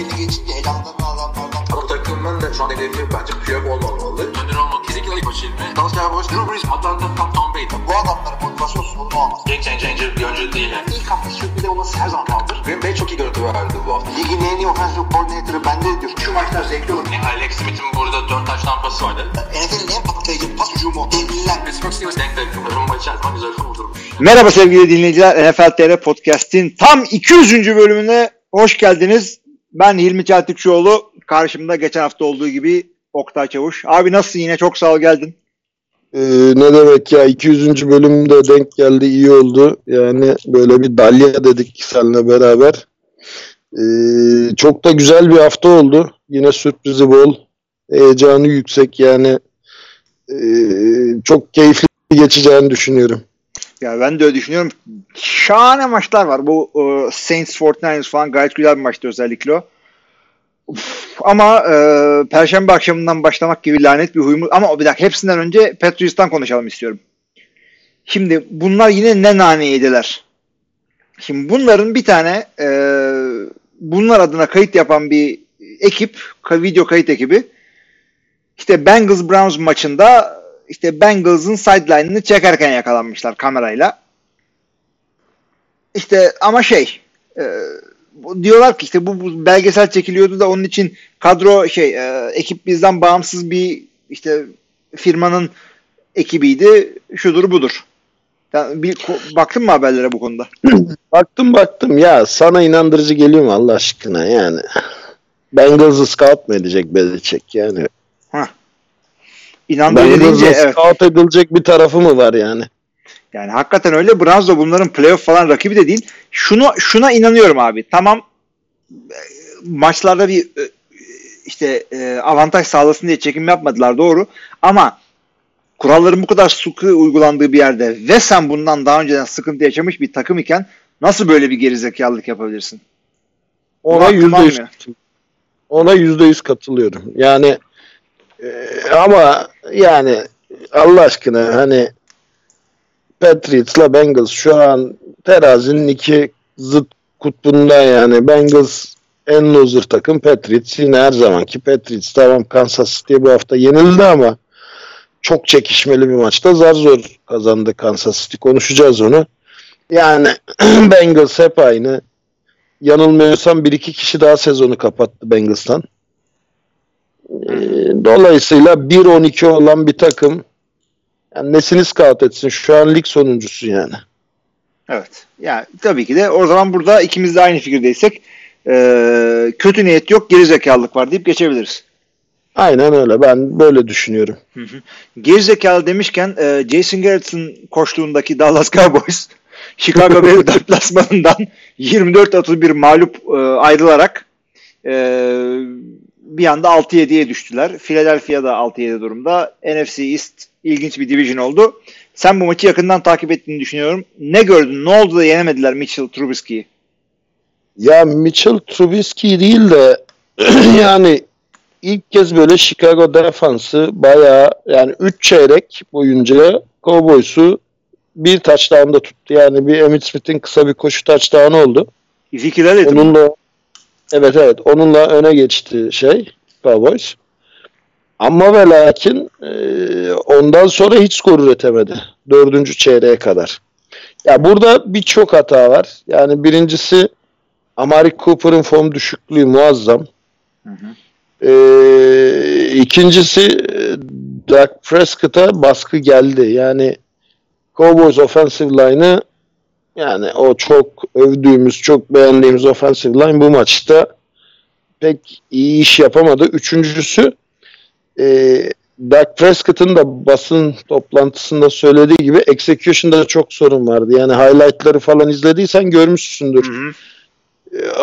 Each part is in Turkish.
belli geçince elanlarını alanlardan. Bu takımın da şu an hedefi bence Piyok olmamalı. Önder olmak kesinlikle ilk başı ilmi. Dallas Cowboys, Drew Brees, Atlanta, Tom, Tom Brady. Bu adamların motivasyon sorunu olmaz. Game changer bir oyuncu değil. Yani. İlk hafta sürpriz olması her zaman kaldır. Green Bay çok iyi görüntü verdi bu hafta. Ligin en iyi offensive coordinator'ı bende diyor. Şu maçlar zevkli olur. Yani Alex Smith'in burada 4 taş tampası vardı. NFL'in en patlayıcı pas hücumu. Devliler. Pittsburgh Steelers denk takım. Rumba içer zaman güzel kurdurmuş. Merhaba sevgili dinleyiciler. NFL TR Podcast'in tam 200. bölümüne hoş geldiniz. Ben Hilmi Çeltikçioğlu. Karşımda geçen hafta olduğu gibi Oktay Çavuş. Abi nasılsın yine? Çok sağ ol geldin. Ee, ne demek ya 200. bölümde denk geldi iyi oldu. Yani böyle bir dalya dedik seninle beraber. Ee, çok da güzel bir hafta oldu. Yine sürprizi bol. Heyecanı yüksek yani. Ee, çok keyifli geçeceğini düşünüyorum. Ya ben de öyle düşünüyorum. Şahane maçlar var. Bu e, Saints 49ers falan gayet güzel bir maçtı özellikle o. Uf, ama e, Perşembe akşamından başlamak gibi lanet bir huyumuz. Ama bir dakika hepsinden önce Patriots'tan konuşalım istiyorum. Şimdi bunlar yine ne nane yediler. Şimdi bunların bir tane e, bunlar adına kayıt yapan bir ekip, video kayıt ekibi işte Bengals Browns maçında işte Bengals'ın sideline'ını çekerken yakalanmışlar kamerayla. İşte ama şey e, diyorlar ki işte bu, bu belgesel çekiliyordu da onun için kadro şey e, ekip bizden bağımsız bir işte firmanın ekibiydi. Şudur budur. Yani bir baktın mı haberlere bu konuda? baktım baktım ya sana inandırıcı geliyor mu Allah aşkına yani. Bengals'ı scout mı edecek Belichick yani? İnandırıcı deyince evet. scout edilecek bir tarafı mı var yani? Yani hakikaten öyle. Browns bunların playoff falan rakibi de değil. Şunu şuna inanıyorum abi. Tamam maçlarda bir işte avantaj sağlasın diye çekim yapmadılar doğru. Ama kuralların bu kadar sıkı uygulandığı bir yerde ve sen bundan daha önceden sıkıntı yaşamış bir takım iken nasıl böyle bir gerizekalılık yapabilirsin? Ona yüzde yüz ona yüzde yüz katılıyorum. Yani e, ama yani Allah aşkına hani Patriots'la Bengals şu an terazinin iki zıt kutbunda yani Bengals en loser takım Patriots yine her zamanki Patriots tamam Kansas City bu hafta yenildi ama çok çekişmeli bir maçta zar zor kazandı Kansas City konuşacağız onu. Yani Bengals hep aynı. Yanılmıyorsam bir iki kişi daha sezonu kapattı Bengals'tan. Dolayısıyla 1-12 olan bir takım yani nesini scout etsin? Şu an lig sonuncusu yani. Evet. Yani tabii ki de o zaman burada ikimiz de aynı fikirdeysek e, kötü niyet yok geri zekalılık var deyip geçebiliriz. Aynen öyle. Ben böyle düşünüyorum. Hı hı. Geri zekalı demişken e, Jason Garrett'ın koştuğundaki Dallas Cowboys Chicago Bears deplasmanından 24-31 mağlup e, ayrılarak e, bir anda 6-7'ye düştüler. Philadelphia da 6-7 durumda. NFC East ilginç bir division oldu. Sen bu maçı yakından takip ettiğini düşünüyorum. Ne gördün? Ne oldu da yenemediler Mitchell Trubisky'yi? Ya Mitchell Trubisky değil de yani ilk kez böyle Chicago defansı bayağı yani 3 çeyrek boyunca Cowboys'u bir touchdown'da tuttu. Yani bir Emmitt Smith'in kısa bir koşu touchdown'ı oldu. Ezekiel Onunla evet evet onunla öne geçti şey Cowboys. Ama ve lakin e, ondan sonra hiç skor üretemedi. Dördüncü çeyreğe kadar. Ya burada birçok hata var. Yani birincisi Amari Cooper'ın form düşüklüğü muazzam. Hı hı. E, ikincisi Doug Prescott'a baskı geldi. Yani Cowboys offensive line'ı yani o çok övdüğümüz, çok beğendiğimiz offensive line bu maçta pek iyi iş yapamadı. Üçüncüsü e, Doug Prescott'ın da basın toplantısında söylediği gibi execution'da çok sorun vardı. Yani highlight'ları falan izlediysen görmüşsündür. Hı hı.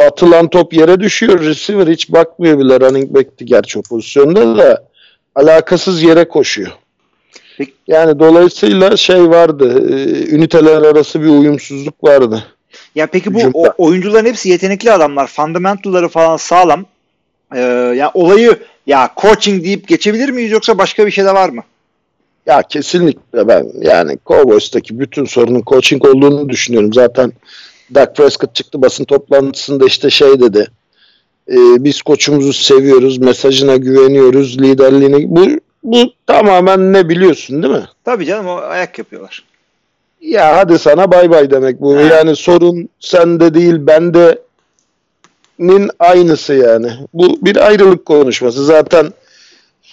Atılan top yere düşüyor. Receiver hiç bakmıyor bile running back'ti gerçi o pozisyonda da alakasız yere koşuyor. Yani dolayısıyla şey vardı. E, üniteler arası bir uyumsuzluk vardı. Ya peki bu o, oyuncuların hepsi yetenekli adamlar. Fundamentalları falan sağlam. Ee, ya olayı ya coaching deyip geçebilir miyiz yoksa başka bir şey de var mı? Ya kesinlikle ben yani Cowboys'taki bütün sorunun coaching olduğunu düşünüyorum. Zaten Dak Prescott çıktı basın toplantısında işte şey dedi. e, biz koçumuzu seviyoruz, mesajına güveniyoruz, liderliğine. Bu, bu tamamen ne biliyorsun değil mi? Tabii canım o ayak yapıyorlar. Ya hadi sana bay bay demek bu. He. Yani sorun sende değil bende nin aynısı yani. Bu bir ayrılık konuşması. Zaten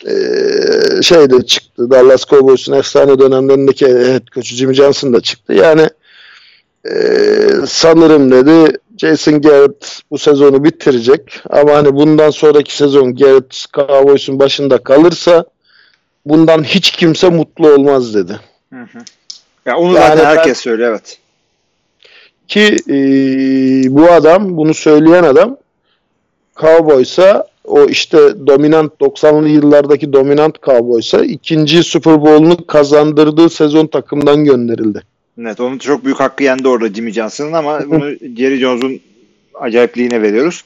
eee şeyde çıktı. Dallas Cowboys'un efsane dönemlerindeki head coach'u Jimmy Johnson da çıktı. Yani eee, sanırım dedi Jason Garrett bu sezonu bitirecek. Ama hani bundan sonraki sezon Garrett Cowboys'un başında kalırsa bundan hiç kimse mutlu olmaz dedi. Ya onu Yani zaten ben- herkes söylüyor evet. Ki e, bu adam, bunu söyleyen adam Cowboys'a o işte dominant 90'lı yıllardaki dominant Cowboys'a ikinci Super Bowl'unu kazandırdığı sezon takımdan gönderildi. Evet onun çok büyük hakkı yendi orada Jimmy Johnson'ın ama bunu Jerry Jones'un acayipliğine veriyoruz.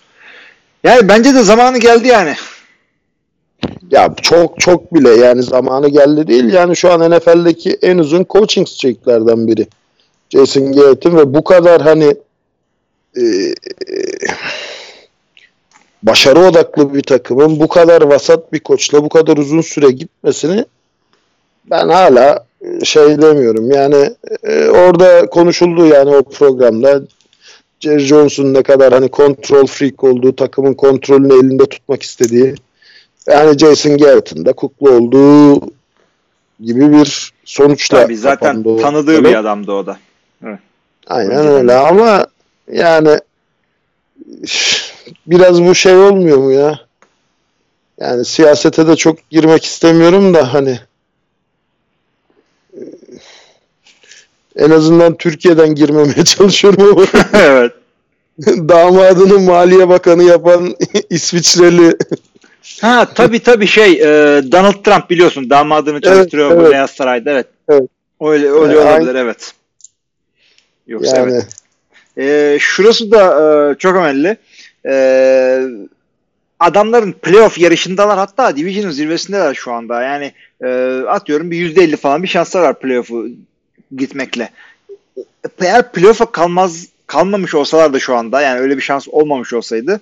Yani bence de zamanı geldi yani. Ya çok çok bile yani zamanı geldi değil. Yani şu an NFL'deki en uzun coaching streaklerden biri. Jason Garrett'in ve bu kadar hani e, e, başarı odaklı bir takımın bu kadar vasat bir koçla bu kadar uzun süre gitmesini ben hala e, şey demiyorum. Yani e, orada konuşuldu yani o programda Jerry Jones'un ne kadar hani kontrol freak olduğu, takımın kontrolünü elinde tutmak istediği yani Jason Garrett'ın da kukla olduğu gibi bir sonuçla Tabii zaten tanıdığı dönem. bir adamdı o da. Aynen Önceden öyle de. ama yani biraz bu şey olmuyor mu ya? Yani siyasete de çok girmek istemiyorum da hani en azından Türkiye'den girmemeye çalışıyorum ama evet. damadını Maliye Bakanı yapan İsviçreli Ha tabii tabii şey e, Donald Trump biliyorsun damadını çalıştırıyor bu evet. Beyaz Saray'da evet. Evet. Öyle öyle Yani olabilir evet. Yoksa yani evet. E, şurası da e, çok önemli. E, adamların playoff yarışındalar hatta division'ın zirvesindeler şu anda. Yani e, atıyorum bir %50 falan bir şanslar var playoff'u gitmekle. Eğer playoff'a kalmaz kalmamış olsalar da şu anda yani öyle bir şans olmamış olsaydı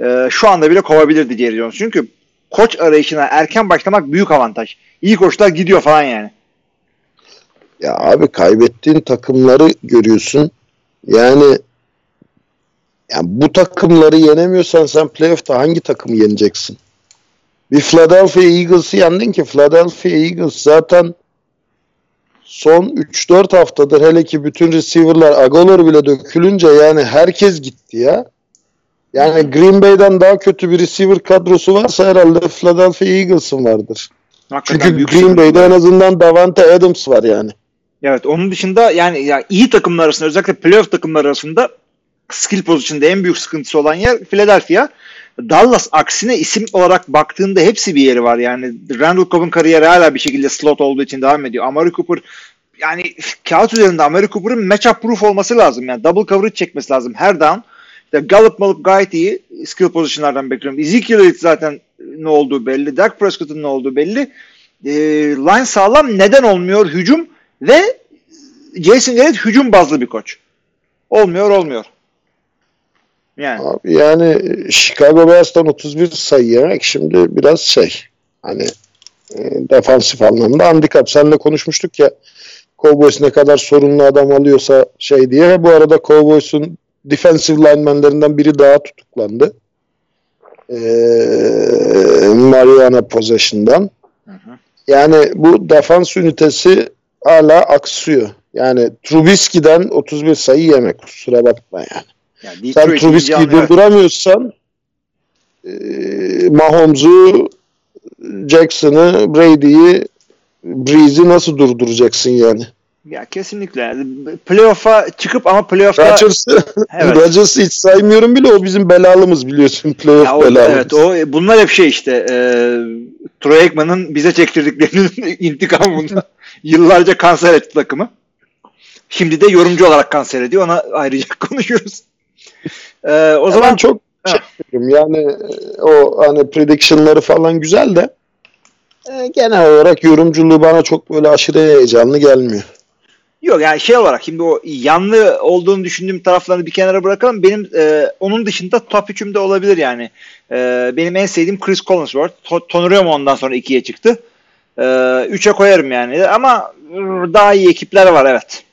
e, şu anda bile kovabilirdi Jerry Jones. Çünkü koç arayışına erken başlamak büyük avantaj. İyi koçlar gidiyor falan yani. Ya abi kaybettiğin takımları görüyorsun. Yani yani bu takımları yenemiyorsan sen playoff'ta hangi takımı yeneceksin? Bir Philadelphia Eagles'ı yendin ki Philadelphia Eagles zaten son 3-4 haftadır hele ki bütün receiver'lar Agolor bile dökülünce yani herkes gitti ya. Yani Green Bay'den daha kötü bir receiver kadrosu varsa herhalde Philadelphia Eagles'ın vardır. Hakikaten Çünkü Green Bay'de en azından Davante Adams var yani. Evet onun dışında yani ya iyi takımlar arasında özellikle playoff takımlar arasında skill pozisyonda en büyük sıkıntısı olan yer Philadelphia. Dallas aksine isim olarak baktığında hepsi bir yeri var. Yani Randall Cobb'un kariyeri hala bir şekilde slot olduğu için devam ediyor. Amari Cooper yani kağıt üzerinde Amari Cooper'ın matchup proof olması lazım. Yani double coverage çekmesi lazım her down. İşte Gallup malıp gayet iyi. Skill pozisyonlardan bekliyorum. Ezekiel Elliott zaten ne olduğu belli. Dak Prescott'un ne olduğu belli. Ee, line sağlam. Neden olmuyor? Hücum ve Jason Garrett hücum bazlı bir koç. Olmuyor olmuyor. Yani Abi yani Chicago Bears'tan 31 sayı yemek şimdi biraz şey hani e, defansif anlamda handikap. Seninle konuşmuştuk ya Cowboys ne kadar sorunlu adam alıyorsa şey diye bu arada Cowboys'un defensive linemenlerinden biri daha tutuklandı. Ee, marijuana possession'dan. Yani bu defans ünitesi hala aksıyor. Yani Trubisky'den 31 sayı yemek kusura bakma yani. yani Sen Trubisky'yi durduramıyorsan e, Mahomes'u, Jackson'ı, Brady'yi, Breeze'i nasıl durduracaksın yani? Ya kesinlikle. Playoff'a çıkıp ama playoff'ta Rodgers'ı Evet. Rodgers'ı hiç saymıyorum bile o bizim belalımız biliyorsun playoff Ya o- belalımız. evet o bunlar hep şey işte e, Troy Aikman'ın bize çektirdiklerinin intikamında yıllarca kanser etti takımı. Şimdi de yorumcu olarak kanser ediyor. Ona ayrıca konuşuyoruz. E, o o zaman çok şey yani e, o hani prediction'ları falan güzel de e, genel olarak yorumculuğu bana çok böyle aşırı heyecanlı gelmiyor. Yok yani şey olarak şimdi o yanlı olduğunu düşündüğüm taraflarını bir kenara bırakalım. Benim e, onun dışında top 3'ümde olabilir yani. E, benim en sevdiğim Chris Collinsworth. To- Tonuruyorum ondan sonra ikiye çıktı. E, üçe koyarım yani. Ama daha iyi ekipler var evet.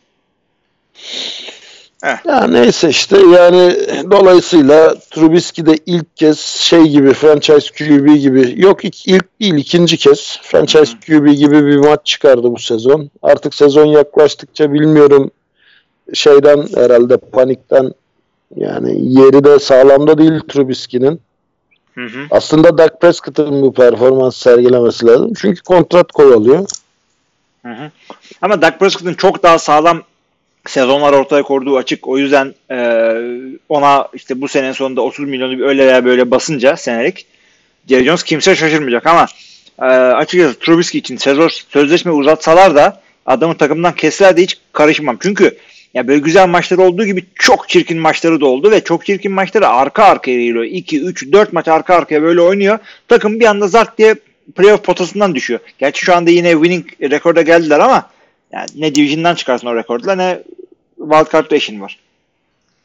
Ya neyse işte yani dolayısıyla Trubisky de ilk kez şey gibi franchise QB gibi yok ilk, ilk değil ikinci kez franchise QB gibi bir maç çıkardı bu sezon. Artık sezon yaklaştıkça bilmiyorum şeyden herhalde panikten yani yeri de sağlamda değil Trubisky'nin. Hı hı. Aslında Dak Prescott'ın bu performans sergilemesi lazım. Çünkü kontrat kovalıyor. Hı hı. Ama Dak Prescott'ın çok daha sağlam sezonlar ortaya koyduğu açık. O yüzden e, ona işte bu senenin sonunda 30 milyonu öyle veya böyle basınca senelik Jerry Jones kimse şaşırmayacak ama e, açıkçası Trubisky için sezon sözleşme uzatsalar da adamın takımdan kesseler de hiç karışmam. Çünkü ya böyle güzel maçları olduğu gibi çok çirkin maçları da oldu ve çok çirkin maçları arka arkaya geliyor. 2, 3, 4 maç arka arkaya böyle oynuyor. Takım bir anda zart diye playoff potasından düşüyor. Gerçi şu anda yine winning rekorda geldiler ama yani ne division'dan çıkarsın o rekorla ne wildcard'da işin var.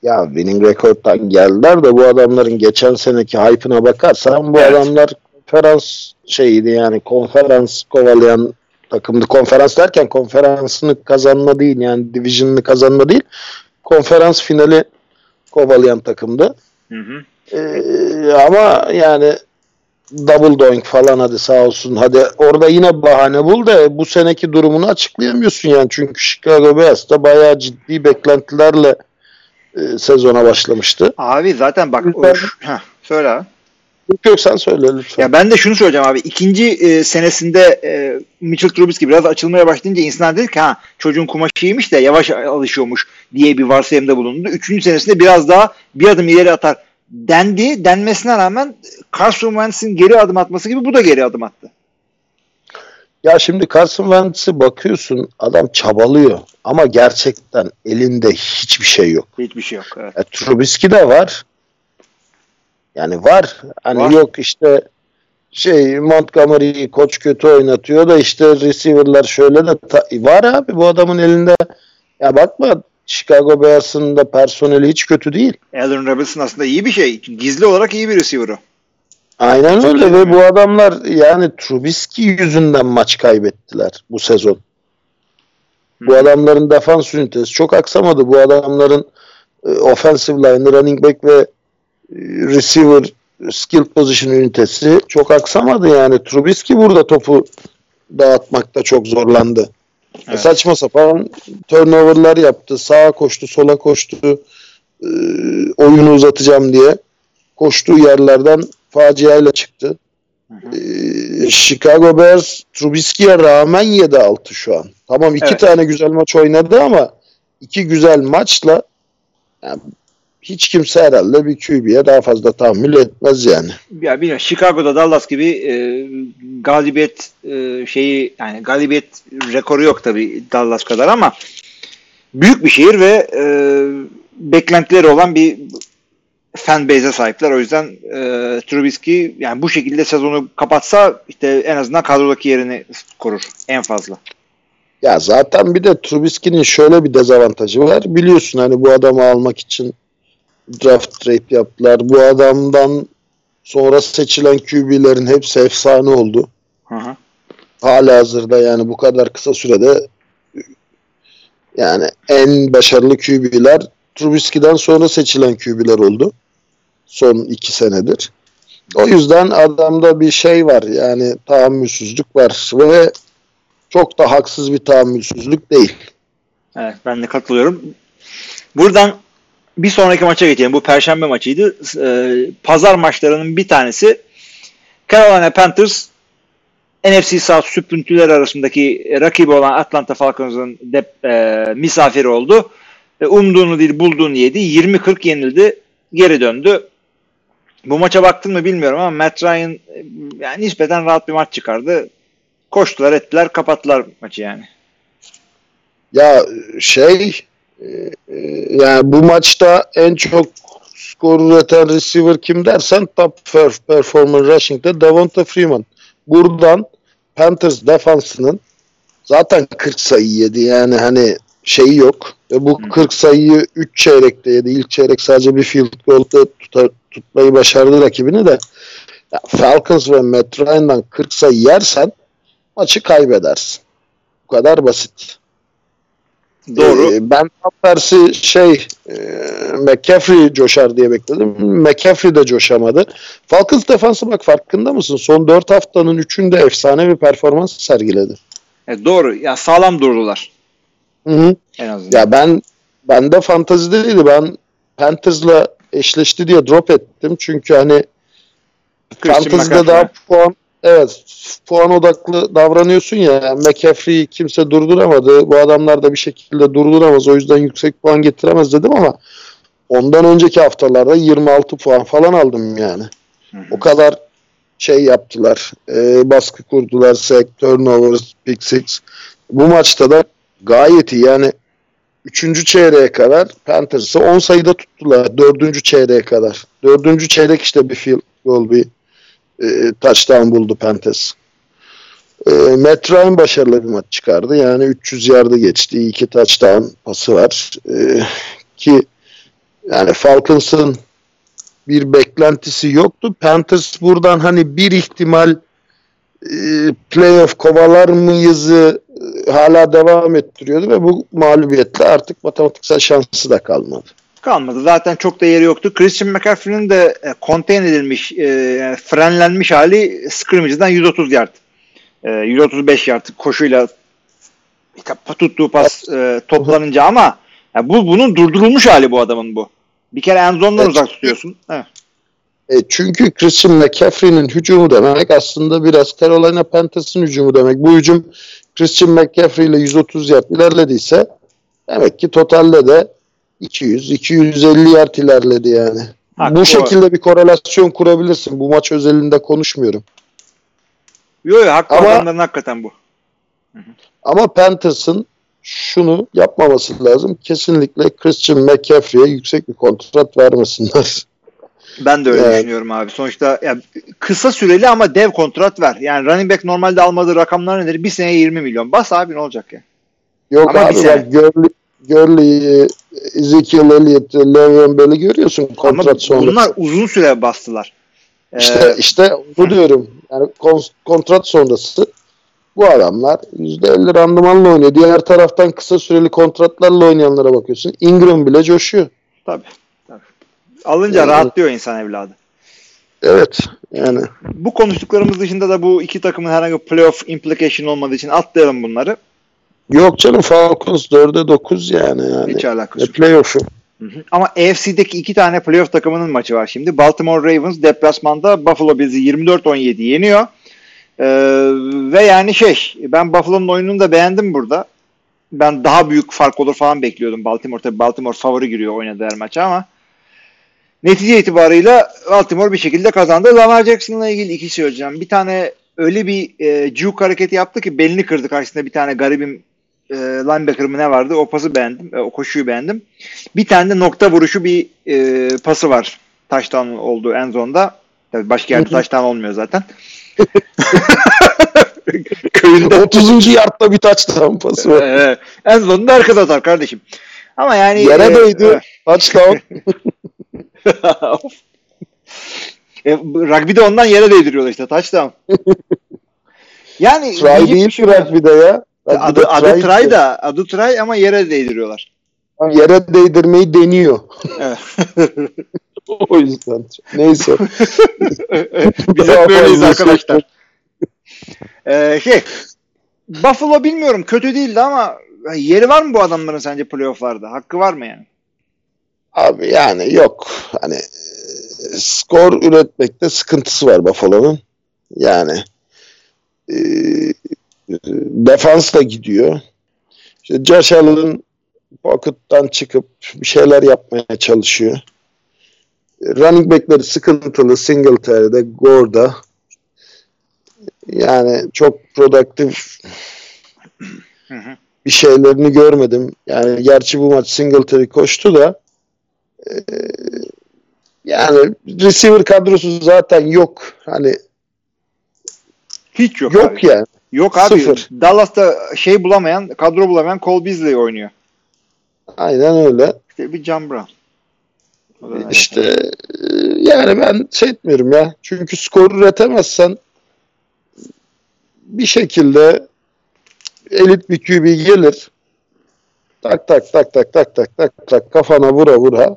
Ya winning record'dan geldiler de bu adamların geçen seneki hype'ına bakarsan bu Evet. adamlar konferans şeyiydi yani konferans kovalayan takımdı. Konferans derken konferansını kazanma değil yani division'ını kazanma değil. Konferans finali kovalayan takımdı. Hı hı. Ee, ama yani double doink falan hadi sağ olsun. Hadi orada yine bahane bul da bu seneki durumunu açıklayamıyorsun yani. Çünkü Chicago Bears da bayağı ciddi beklentilerle e, sezona başlamıştı. Abi zaten bak Ben- heh, söyle abi. Yok yok sen söyle lütfen. Ya ben de şunu söyleyeceğim abi. İkinci e, senesinde e, Mitchell Trubisky biraz açılmaya başlayınca insanlar dedi ki ha çocuğun kumaşı iyiymiş de yavaş alışıyormuş diye bir varsayımda bulundu. Üçüncü senesinde biraz daha bir adım ileri atar dendi. Denmesine rağmen Carson Wentz'in geri adım atması gibi bu da geri adım attı. Ya şimdi Carson Wentz'e bakıyorsun adam çabalıyor ama gerçekten elinde hiçbir şey yok. Hiçbir şey yok. Evet. E, Trubisky de var. Yani var. Hani Var. yok işte şey Montgomery'yi koç kötü oynatıyor da işte receiver'lar şöyle de ta- var abi bu adamın elinde. Ya bakma Chicago Bears'ın da personeli hiç kötü değil. Allen Robinson aslında iyi bir şey. Gizli olarak iyi bir receiver o. Aynen öyle ve bu adamlar yani Trubisky yüzünden maç kaybettiler bu sezon. Bu adamların defans ünitesi çok aksamadı. Bu adamların e, offensive line, running back ve e, receiver skill position ünitesi çok aksamadı yani. Trubisky burada topu dağıtmakta çok zorlandı. E, Evet. Saçma sapan turnoverlar yaptı. Sağa koştu, sola koştu. E, oyunu uzatacağım diye. Koştuğu yerlerden faciayla çıktı. E, Chicago Bears Trubisky'ye rağmen 7-6 şu an. Tamam iki Evet. tane güzel maç oynadı ama iki güzel maçla yani hiç kimse herhalde bir QB'ye daha fazla tahammül etmez yani. Ya bilmiyorum Chicago'da Dallas gibi e, galibiyet e, şeyi yani galibiyet rekoru yok tabii Dallas kadar ama büyük bir şehir ve e, beklentileri olan bir fan base'e sahipler. O yüzden e, Trubisky yani bu şekilde sezonu kapatsa işte en azından kadrodaki yerini korur en fazla. Ya zaten bir de Trubisky'nin şöyle bir dezavantajı var. Biliyorsun hani bu adamı almak için draft trade yaptılar. Bu adamdan sonra seçilen QB'lerin hepsi efsane oldu. Hı hı. Hala hazırda yani bu kadar kısa sürede yani en başarılı QB'ler Trubisky'den sonra seçilen QB'ler oldu. Son iki senedir. O yüzden adamda bir şey var yani tahammülsüzlük var ve çok da haksız bir tahammülsüzlük değil. Evet ben de katılıyorum. Buradan bir sonraki maça geçelim. Bu perşembe maçıydı. Ee, pazar maçlarının bir tanesi Carolina Panthers NFC South süprüntüler arasındaki rakibi olan Atlanta Falcons'ın dep- e, misafiri oldu. E, umduğunu değil bulduğunu yedi. 20-40 yenildi. Geri döndü. Bu maça baktın mı bilmiyorum ama Matt Ryan e, yani nispeten rahat bir maç çıkardı. Koştular ettiler kapattılar maçı yani. Ya şey e, e, yani bu maçta en çok skor üreten receiver kim dersen top per- performer rushing'de Devonta Freeman. Buradan Panthers defansının zaten 40 sayı yedi yani hani şeyi yok. Ve bu 40 sayıyı 3 çeyrekte yedi. İlk çeyrek sadece bir field goal'da tutar, tutmayı başardı rakibini de. Ya Falcons ve Matt Ryan'dan 40 sayı yersen maçı kaybedersin. Bu kadar basit. Doğru. Ee, ben tam tersi şey e, McCaffrey coşar diye bekledim. McCaffrey de coşamadı. Falcons defansı bak farkında mısın? Son 4 haftanın 3'ünde efsane bir performans sergiledi. E, doğru. Ya sağlam durdular Hı hı. en azından. Ya ben bende fantazide değildi. Ben Panthers'la eşleşti diye drop ettim. Çünkü hani Christian Fantasy'de McCaffrey. daha puan evet puan odaklı davranıyorsun ya. McCaffrey'i kimse durduramadı. Bu adamlar da bir şekilde durduramaz. O yüzden yüksek puan getiremez dedim ama ondan önceki haftalarda 26 puan falan aldım yani. O kadar şey yaptılar. e, baskı kurdular. Sack, turnovers, pick six. Bu maçta da gayet iyi. Yani 3. çeyreğe kadar Panthers'ı 10 sayıda tuttular. 4. çeyreğe kadar. 4. çeyrek işte bir field goal bir e, touchdown buldu Panthers. E, Matt Ryan başarılı bir maç çıkardı. Yani 300 yardı geçti. iki touchdown pası var. E, ki yani Falcons'ın bir beklentisi yoktu. Panthers buradan hani bir ihtimal e, playoff kovalar mıyızı e, hala devam ettiriyordu ve bu mağlubiyetle artık matematiksel şansı da kalmadı. Kalmadı. Zaten çok da yeri yoktu. Christian McCaffrey'nin de e, contain edilmiş, e, yani frenlenmiş hali scrimmage'den 130 yard. E, 135 yard koşuyla tuttuğu pas e, toplanınca ama ya bu bunun durdurulmuş hali bu adamın bu. Bir kere end zone'dan Evet. uzak tutuyorsun. Evet. E, çünkü Christian McCaffrey'nin hücumu demek aslında biraz Carolina Panthers'ın hücumu demek. Bu hücum Christian McCaffrey ile 130 yard ilerlediyse demek ki totalde de 200-250 yard ilerledi yani. Haklı, Bu şekilde bir korelasyon kurabilirsin. Bu maç özelinde konuşmuyorum. Yo yo haklı Ama- adamların hakikaten bu. Ama Panthers'ın şunu yapmaması lazım. Kesinlikle Christian McCaffrey'e yüksek bir kontrat vermesinler. Ben de öyle Evet. düşünüyorum abi. Sonuçta ya, kısa süreli ama dev kontrat ver. Yani running back normalde almadığı rakamlar nedir? Bir seneye 20 milyon. Bas abi ne olacak ya? Yok Ama abi Gurley, Gurley, Ezekiel Elliott, Le'Veon Bell'i görüyorsun kontrat ama sonrası. bunlar uzun süre bastılar. Ee, İşte işte bu diyorum. Yani kon- kontrat sonrası bu adamlar %50 randımanla oynuyor. Diğer taraftan kısa süreli kontratlarla oynayanlara bakıyorsun. Ingram bile coşuyor. tabii, tabii. Alınca Evet. rahatlıyor insan evladı. Evet. Yani Bu konuştuklarımız dışında da bu iki takımın herhangi bir playoff implication olmadığı için atlayalım bunları. Yok canım Falcons 4'e 9 yani. yani. Hiç alakası E, yok. playoff'u. Hı hı. Ama AFC'deki iki tane playoff takımının maçı var şimdi. Baltimore Ravens deplasmanda Buffalo Bills'i 24-17 yeniyor. Ee, ve yani şey ben Buffalo'nun oyununu da beğendim burada. Ben daha büyük fark olur falan bekliyordum. Baltimore tabii Baltimore favori giriyor oynadığı her maça ama netice itibarıyla Baltimore bir şekilde kazandı. Lamar Jackson'la ilgili iki şey söyleyeceğim. Bir tane öyle bir e, juke hareketi yaptı ki belini kırdı karşısında bir tane garibim e, linebacker mı ne vardı? O pası beğendim. E, o koşuyu beğendim. Bir tane de nokta vuruşu bir e, pası var. Touchdown oldu en zonda. Tabii başka yerde touchdown olmuyor zaten. Köyünde 30. yardta bir touchdown pası var. Ee, en zonda arkada atar kardeşim. Ama yani Yere e, değdi. Touchdown. Of. e, rugby'de ondan yere değdiriyorlar işte touchdown. yani Try değil bir şey ki yok. rugby'de ya. Adı, adı try işte. da adı try ama yere değdiriyorlar. Yere değdirmeyi deniyor. Evet. o yüzden. Neyse. Biz hep böyleyiz arkadaşlar. Ee, şey Buffalo bilmiyorum kötü değildi ama yeri var mı bu adamların sence playofflarda? Hakkı var mı yani? Abi yani yok. Hani e, skor üretmekte sıkıntısı var Buffalo'nun. Yani e, defans da gidiyor. İşte Josh Allen pocket'tan çıkıp bir şeyler yapmaya çalışıyor. Running back'leri sıkıntılı. Singletary'de, Gore'da. Yani çok produktif bir şeylerini görmedim. Yani gerçi bu maç Singletary koştu da e, yani receiver kadrosu zaten yok. Hani Hiç yok, yok abi. yani. Yok abi. Sıfır. Dallas'ta şey bulamayan, kadro bulamayan Cole Beasley oynuyor. Aynen öyle. İşte bir John Brown. İşte e, yani ben şey etmiyorum ya. Çünkü skor üretemezsen bir şekilde elit bir QB gelir. Tak tak tak tak tak tak tak tak kafana vura vura.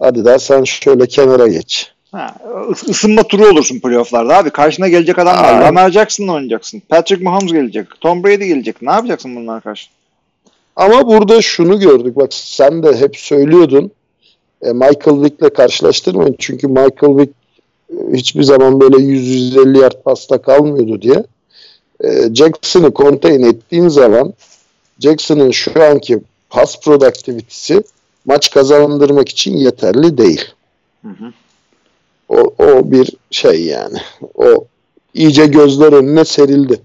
Hadi daha sen şöyle kenara geç. Ha, ıs- ısınma turu olursun playofflarda abi. Karşına gelecek adam var. Aynen. Lamar Jackson'la oynayacaksın. Patrick Mahomes gelecek. Tom Brady gelecek. Ne yapacaksın bunlara karşı? Ama burada şunu gördük. Bak sen de hep söylüyordun. E, Michael Vick'le karşılaştırmayın. Çünkü Michael Vick e, hiçbir zaman böyle 100-150 yard pasta kalmıyordu diye. E, Jackson'ı contain ettiğin zaman Jackson'ın şu anki pass productivity'si maç kazandırmak için yeterli değil. Hı hı. O, o bir şey yani. O iyice gözler önüne serildi.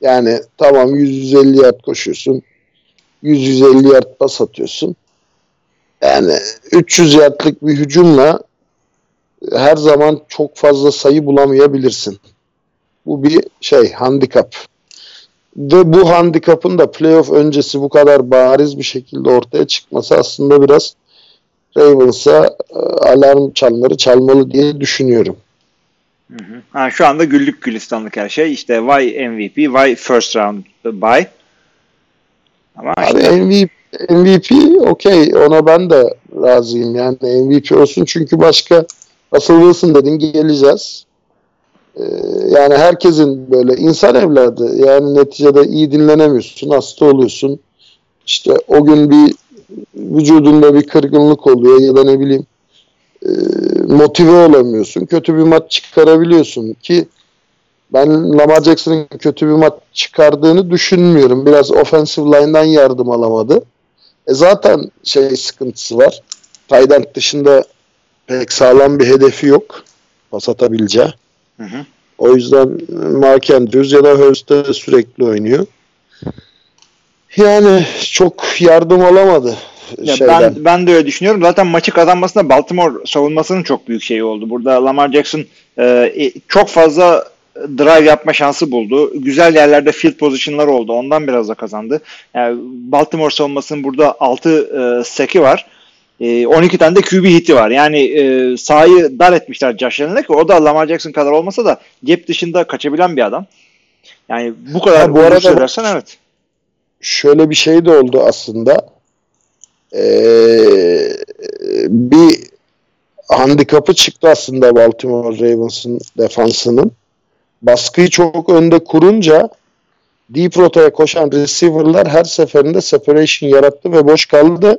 Yani tamam 150 yard koşuyorsun. 100-150 yard pas atıyorsun. Yani 300 yardlık bir hücumla her zaman çok fazla sayı bulamayabilirsin. Bu bir şey handikap. Ve bu handikapın da playoff öncesi bu kadar bariz bir şekilde ortaya çıkması aslında biraz Ravens'a e, alarm çanları çalmalı diye düşünüyorum. Hı hı. Ha, şu anda güllük gülistanlık her şey. İşte why MVP, why first round buy. Ama Abi işte, MVP, MVP okey ona ben de razıyım yani MVP olsun çünkü başka Russell Wilson dedin geleceğiz. Ee, yani herkesin böyle insan evladı yani neticede iyi dinlenemiyorsun hasta oluyorsun işte o gün bir vücudunda bir kırgınlık oluyor ya da ne bileyim e, motive olamıyorsun kötü bir maç çıkarabiliyorsun ki ben Lamar Jackson'ın kötü bir maç çıkardığını düşünmüyorum. Biraz offensive line'dan yardım alamadı. E zaten şey sıkıntısı var. Tayland dışında pek sağlam bir hedefi yok. Pas atabileceği. Hı hı. O yüzden Mark Andrews ya da Hurst'e sürekli oynuyor. Yani çok yardım alamadı Ya şeyden. ben ben de öyle düşünüyorum. Zaten maçı kazanmasında Baltimore savunmasının çok büyük şeyi oldu. Burada Lamar Jackson e, e, çok fazla drive yapma şansı buldu. Güzel yerlerde field pozisyonlar oldu. Ondan biraz da kazandı. Yani Baltimore savunmasının burada 6 e, seki var. E, 12 tane de QB hiti var. Yani e, sahayı dar etmişler Josh Allen'e ki o da Lamar Jackson kadar olmasa da cep dışında kaçabilen bir adam. Yani bu kadar Ha, bu arada- söylersen evet. Şöyle bir şey de oldu aslında. Ee, bir handikapı çıktı aslında Baltimore Ravens'ın defansının. Baskıyı çok önde kurunca deep rotaya koşan receiver'lar her seferinde separation yarattı ve boş kaldı.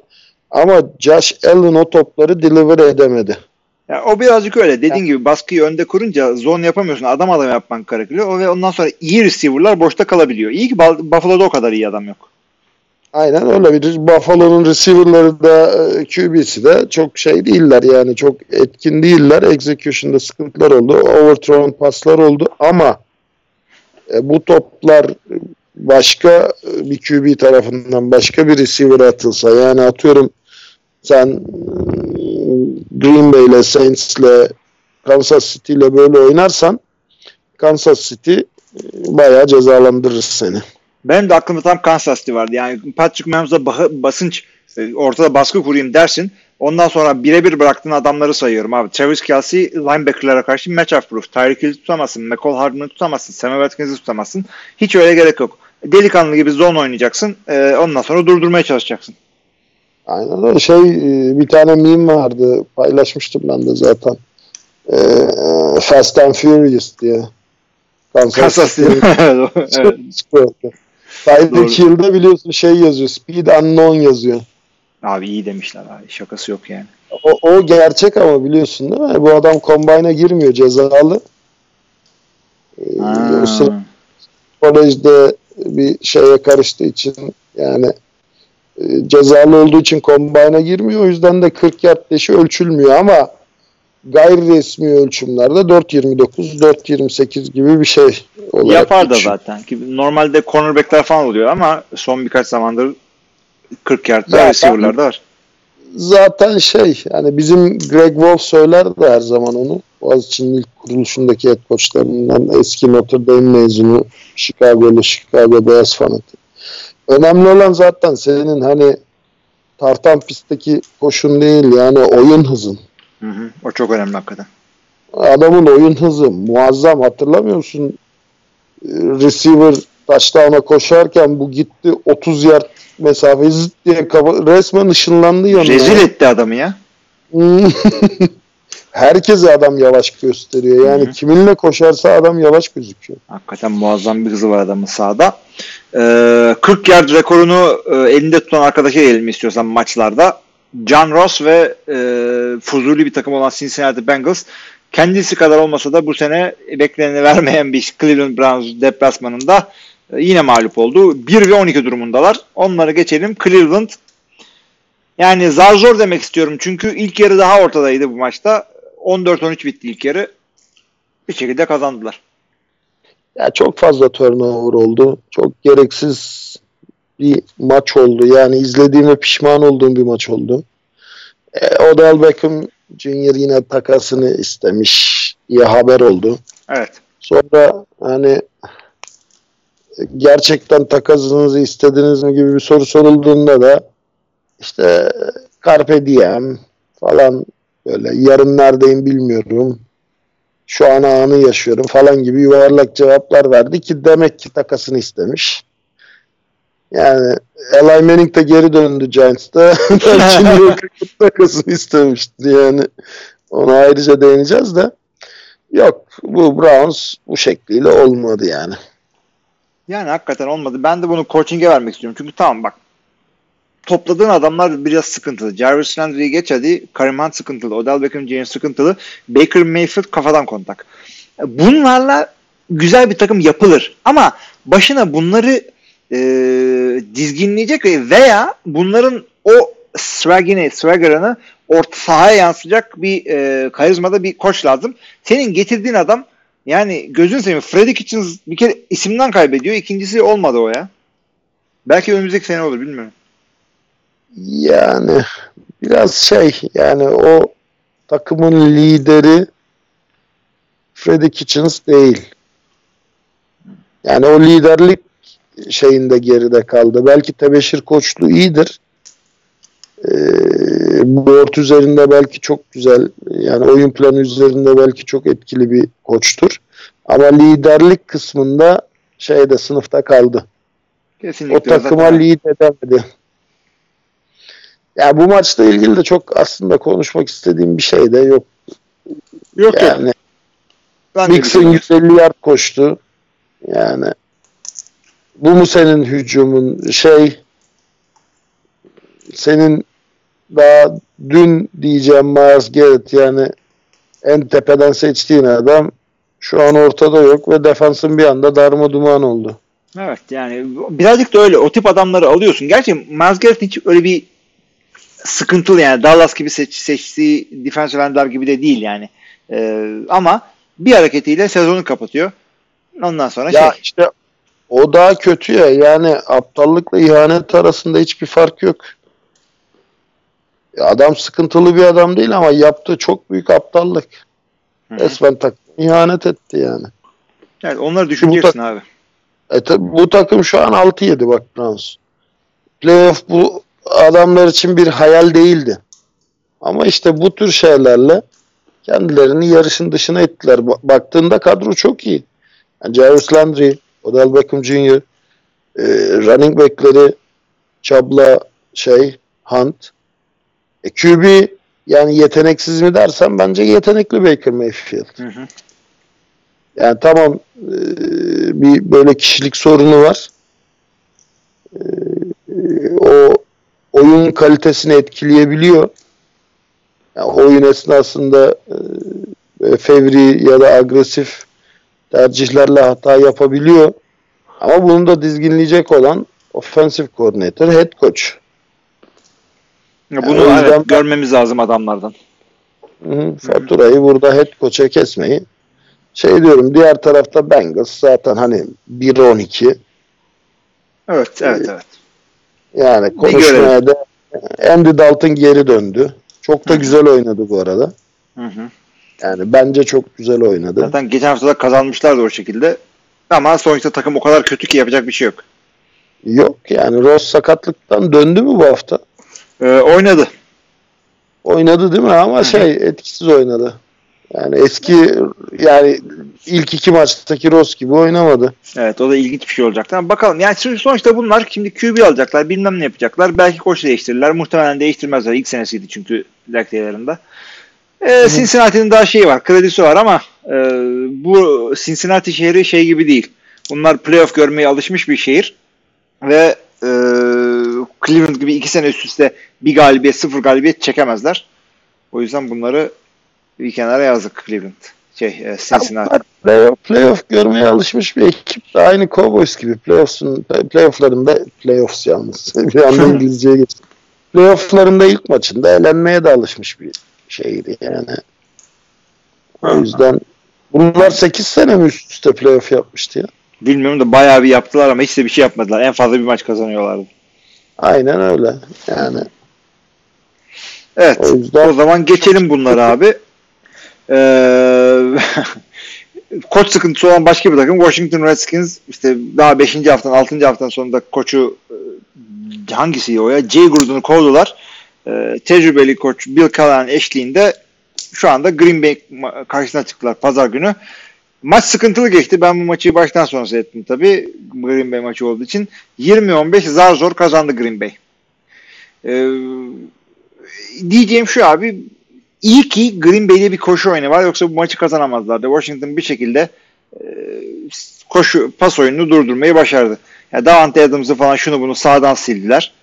Ama Josh Allen o topları deliver edemedi. Ya o birazcık öyle. Dediğin gibi baskıyı önde kurunca zone yapamıyorsun. Adam adam yapman gerekiyor. O ve ondan sonra iyi receiver'lar boşta kalabiliyor. İyi ki Buffalo'da o kadar iyi adam yok. Aynen öyle bir Buffalo'nun receiver'ları da e, QB'si de çok şey değiller yani çok etkin değiller. Execution'da sıkıntılar oldu. Overthrown paslar oldu ama e, bu toplar başka bir QB tarafından başka bir receiver atılsa yani atıyorum sen mm, Green Bay ile Saints ile Kansas City ile böyle oynarsan Kansas City e, bayağı cezalandırır seni. Benim de aklımda tam Kansas City vardı. Yani Patrick Mahomes'a basınç işte ortada baskı kurayım dersin. Ondan sonra birebir bıraktığın adamları sayıyorum abi. Travis Kelsey linebacker'lara karşı matchup proof. Tyreek Hill'i tutamazsın. McCall Hardman'ı tutamazsın. Sam Watkins'i tutamazsın. Hiç öyle gerek yok. Delikanlı gibi zone oynayacaksın. Ee, ondan sonra durdurmaya çalışacaksın. Aynen öyle şey e, bir tane meme vardı paylaşmıştım ben de zaten. Ee, Fast and Furious diye. Kansas, City. Evet. Doğru. Hill'de biliyorsun şey yazıyor. Speed unknown yazıyor. Abi iyi demişler abi. Şakası yok yani. O, o gerçek ama biliyorsun değil mi? Bu adam combine'a girmiyor cezalı. Ee, Ha. o sırada kolejde bir şeye karıştığı için yani e, cezalı olduğu için combine'a girmiyor. O yüzden de 40 yard deşi ölçülmüyor ama gayri resmi ölçümlerde 4.29, 4.28 gibi bir şey olarak Yapar da geçiyor. zaten. Ki Normalde cornerbackler falan oluyor ama son birkaç zamandır 40 yardda Zaten- receiver'lar da var. Zaten şey yani bizim Greg Wolf söyler de her zaman onu. Boğaziçi'nin ilk kuruluşundaki head coachlarından eski Notre Dame mezunu Chicago'lu Chicago Bears fanatik. Önemli olan zaten senin hani tartan pistteki koşun değil yani oyun hızın. Hı hı. O çok önemli hakikaten. Adamın oyun hızı muazzam hatırlamıyor musun? Ee, Receiver touchdown'a koşarken bu gitti 30 yard mesafeyi zıt diye kafa, resmen ışınlandı yanına. Rezil etti adamı ya. Herkese adam yavaş gösteriyor. Yani Hı hı. kiminle koşarsa adam yavaş gözüküyor. Hakikaten muazzam bir hızı var adamın sahada. Ee, 40 yard rekorunu e, elinde tutan arkadaşa gelelim istiyorsan maçlarda. John Ross ve e, fuzuli bir takım olan Cincinnati Bengals kendisi kadar olmasa da bu sene bekleneni vermeyen bir Cleveland Browns deplasmanında e, yine mağlup oldu. 1 ve 12 durumundalar. Onları geçelim. Cleveland yani zar zor demek istiyorum. Çünkü ilk yarı daha ortadaydı bu maçta. 14-13 bitti ilk yarı. Bir şekilde kazandılar. Ya çok fazla turnover oldu. Çok gereksiz bir maç oldu. Yani izlediğime pişman olduğum bir maç oldu. E, Odell Beckham Junior yine takasını istemiş diye haber oldu. Evet. Sonra hani gerçekten takasınızı istediniz mi gibi bir soru sorulduğunda da işte Carpe Diem falan böyle yarın neredeyim bilmiyorum. Şu an anı yaşıyorum falan gibi yuvarlak cevaplar verdi ki demek ki takasını istemiş. Yani Eli Manning de geri döndü Giants'ta. York'a takasını istemiştir yani. Ona ayrıca değineceğiz de. Yok bu Browns bu şekliyle olmadı yani. Yani hakikaten olmadı. Ben de bunu coaching'e vermek istiyorum. Çünkü tamam bak topladığın adamlar biraz sıkıntılı. Jarvis Landry'i geç hadi. Kareem Hunt sıkıntılı. Odell Beckham Jr. sıkıntılı. Baker Mayfield kafadan kontak. Bunlarla güzel bir takım yapılır. Ama başına bunları e, dizginleyecek veya bunların o swagini, swagger'ını orta sahaya yansıtacak bir e, karizmada bir koç lazım. Senin getirdiğin adam yani gözün seveyim Freddy Kitchens bir kere isimden kaybediyor. İkincisi olmadı o ya. Belki önümüzdeki sene olur bilmiyorum. Yani biraz şey yani o takımın lideri Freddy Kitchens değil. Yani o liderlik şeyinde geride kaldı. Belki tebeşir koçluğu iyidir. Ee, board üzerinde belki çok güzel yani oyun planı üzerinde belki çok etkili bir koçtur. Ama liderlik kısmında şeyde sınıfta kaldı. Kesinlikle. O takıma zaten. lead edemedi. Ya bu maçla ilgili de çok aslında konuşmak istediğim bir şey de yok. Yok yok. Yani Ben de Mixon düşünüyorum. 150 yard koştu. Yani bu mu senin hücumun şey senin daha dün diyeceğim Miles Garrett yani en tepeden seçtiğin adam şu an ortada yok ve defansın bir anda darma duman oldu. Evet yani birazcık da öyle. O tip adamları alıyorsun. Gerçi Miles Garrett hiç öyle bir sıkıntılı yani Dallas gibi seç, seçtiği defensive endler gibi de değil yani. Ee, ama bir hareketiyle sezonu kapatıyor. Ondan sonra Ya şey. işte o daha kötü ya yani aptallıkla ihanet arasında hiçbir fark yok. Adam sıkıntılı bir adam değil ama yaptığı çok büyük aptallık. Hı hı. Resmen takım ihanet etti yani. Evet, onları düşüneceksin abi. E tabi bu takım şu an 6-7 bak Browns. Playoff bu adamlar için bir hayal değildi. Ama işte bu tür şeylerle kendilerini yarışın dışına ettiler. Ba- Baktığında kadro çok iyi. Yani Jarvis Landry, Odell Beckham Jr., e, running back'leri Çabla şey Hunt. E, QB yani yeteneksiz mi dersen bence yetenekli Baker Mayfield. Hı hı. Yani tamam e, bir böyle kişilik sorunu var. E, o oyun kalitesini etkileyebiliyor. Yani oyun esnasında e, fevri ya da agresif tercihlerle hata yapabiliyor. Ama bunu da dizginleyecek olan offensive coordinator, head coach. Ya Bunu yüzden evet, görmemiz lazım adamlardan. Hı faturayı burada head coach'a kesmeyi şey diyorum diğer tarafta Bengals zaten hani 1-12 Evet, evet, evet. Yani konuşmaya da Andy Dalton geri döndü. Çok da Hı hı. güzel oynadı bu arada. Hı hı. Yani bence çok güzel oynadı. Zaten geçen hafta da kazanmışlardı o şekilde. Ama sonuçta takım o kadar kötü ki yapacak bir şey yok. Yok yani Ross sakatlıktan döndü mü bu hafta? Ee, oynadı. Oynadı değil mi ama şey etkisiz oynadı. Yani eski yani ilk iki maçtaki Ross gibi oynamadı. Evet o da ilginç bir şey olacaktı. Ama bakalım yani sonuçta bunlar şimdi QB alacaklar bilmem ne yapacaklar. Belki koç değiştirirler. Muhtemelen değiştirmezler. İlk senesiydi çünkü Lactey'lerinde. Ee, Cincinnati'nin daha şeyi var. Kredisi var ama e, bu Cincinnati şehri şey gibi değil. Bunlar playoff görmeye alışmış bir şehir. Ve e, Cleveland gibi iki sene üst üste bir galibiyet sıfır galibiyet çekemezler. O yüzden bunları bir kenara yazdık Cleveland. Şey e, Cincinnati. Playoff, playoff görmeye alışmış bir ekip de aynı Cowboys gibi playoff'un playoff'larında playoffs yalnız bir anda İngilizceye geçtim. Playoff'larında ilk maçında elenmeye de alışmış bir şeydi yani. O yüzden bunlar 8 sene mi üst üste playoff yapmıştı ya? Bilmiyorum da bayağı bir yaptılar ama hiç de bir şey yapmadılar. En fazla bir maç kazanıyorlardı. Aynen öyle. Yani Evet. O yüzden- o zaman geçelim bunları abi. Ee, koç sıkıntısı olan başka bir takım Washington Redskins işte daha 5. haftanın 6. haftanın sonunda koçu e, hangisi o ya? Jay Gruden'u kovdular. Ee, tecrübeli koç Bill Callahan eşliğinde şu anda Green Bay karşısına çıktılar pazar günü. Maç sıkıntılı geçti. Ben bu maçı baştan sona seyrettim tabii. Green Bay maçı olduğu için. 20-15 zar zor kazandı Green Bay. Ee, diyeceğim şu abi iyi ki Green Bay'de bir koşu oyunu var yoksa bu maçı kazanamazlardı. Washington bir şekilde e, koşu pas oyununu durdurmayı başardı. Yani Davante Adams'ı falan şunu bunu sağdan sildiler.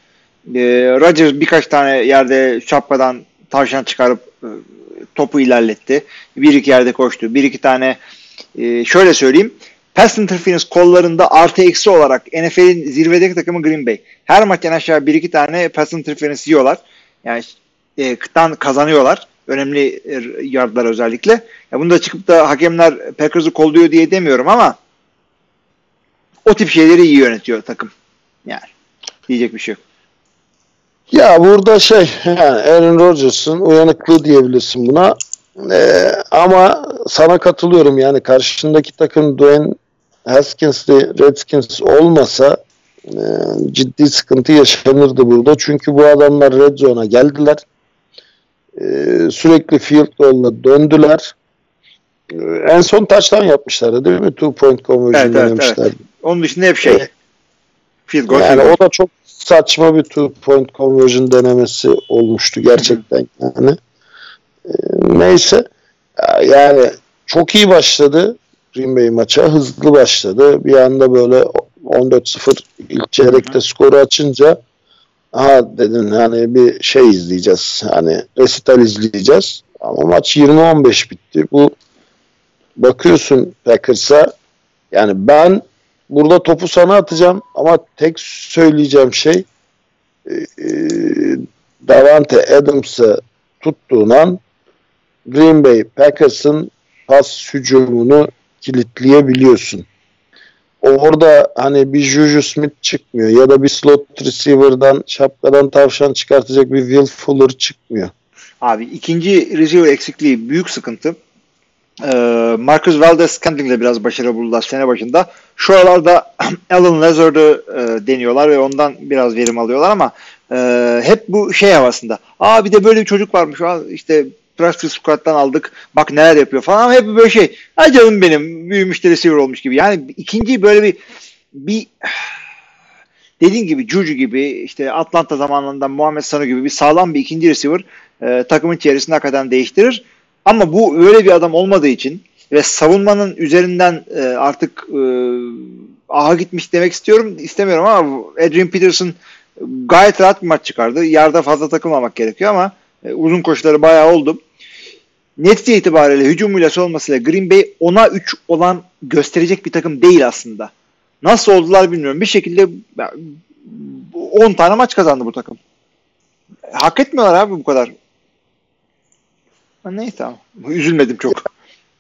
E, Rodgers birkaç tane yerde şapkadan tavşan çıkarıp e, topu ilerletti. Bir iki yerde koştu. Bir iki tane e, şöyle söyleyeyim. Pass interference kollarında artı eksi olarak NFL'in zirvedeki takımı Green Bay. Her maçtan aşağı bir iki tane pass interference yiyorlar. Yani e, kıtan kazanıyorlar. Önemli e, yardlar özellikle. Ya bunu da çıkıp da hakemler Packers'ı kolluyor diye demiyorum ama o tip şeyleri iyi yönetiyor takım. Yani diyecek bir şey yok. Ya burada şey yani Aaron Rodgers'ın uyanıklığı diyebilirsin buna. Ee, ama sana katılıyorum yani karşındaki takım Dwayne Haskins'li Redskins olmasa e, ciddi sıkıntı yaşanırdı burada. Çünkü bu adamlar Red Zone'a geldiler. E, sürekli field goal'la döndüler. E, en son taştan yapmışlardı değil mi? Two point conversion Evet, evet, denemişlerdi. Onun dışında hep şey. Evet. Field goal. Yani field goal. o da çok saçma bir two point conversion denemesi olmuştu gerçekten yani. Ee, neyse Ya- yani çok iyi başladı Green Bay maça. Hızlı başladı. Bir anda böyle 14-0 ilk çeyrekte skoru açınca aha dedin hani bir şey izleyeceğiz. Hani resital izleyeceğiz. Ama maç 20-15 bitti. Bu bakıyorsun Packers'a yani ben burada topu sana atacağım ama tek söyleyeceğim şey e, e, Davante Adams'ı tuttuğun an Green Bay Packers'ın pas hücumunu kilitleyebiliyorsun. Orada hani bir Juju Smith çıkmıyor ya da bir slot receiver'dan şapkadan tavşan çıkartacak bir Will Fuller çıkmıyor. Abi ikinci receiver eksikliği büyük sıkıntı. Ee, Marcus Valdez Scantling biraz başarılı buldular sene başında. Şu aralarda Alan Lazard'ı e, deniyorlar ve ondan biraz verim alıyorlar ama e, hep bu şey havasında. Aa bir de böyle bir çocuk varmış. Aa, işte practice squad'dan aldık. Bak neler yapıyor falan ama hep böyle şey. Ay canım benim büyümüş de receiver olmuş gibi. Yani ikinci böyle bir bir dediğin gibi Juju gibi işte Atlanta zamanlarında Muhammed Sanu gibi bir sağlam bir ikinci receiver e, takımın çevresini hakikaten değiştirir. Ama bu öyle bir adam olmadığı için ve savunmanın üzerinden e, artık e, aha gitmiş demek istiyorum istemiyorum ama Adrian Peterson gayet rahat bir maç çıkardı. Yarda fazla takılmamak gerekiyor ama e, uzun koşuları bayağı oldu. Netice itibariyle hücumuyla savunmasıyla Green Bay 10'a 3 olan gösterecek bir takım değil aslında. Nasıl oldular bilmiyorum. Bir şekilde ya, 10 tane maç kazandı bu takım. Hak etmiyorlar abi bu kadar. Neyse tamam. Üzülmedim çok.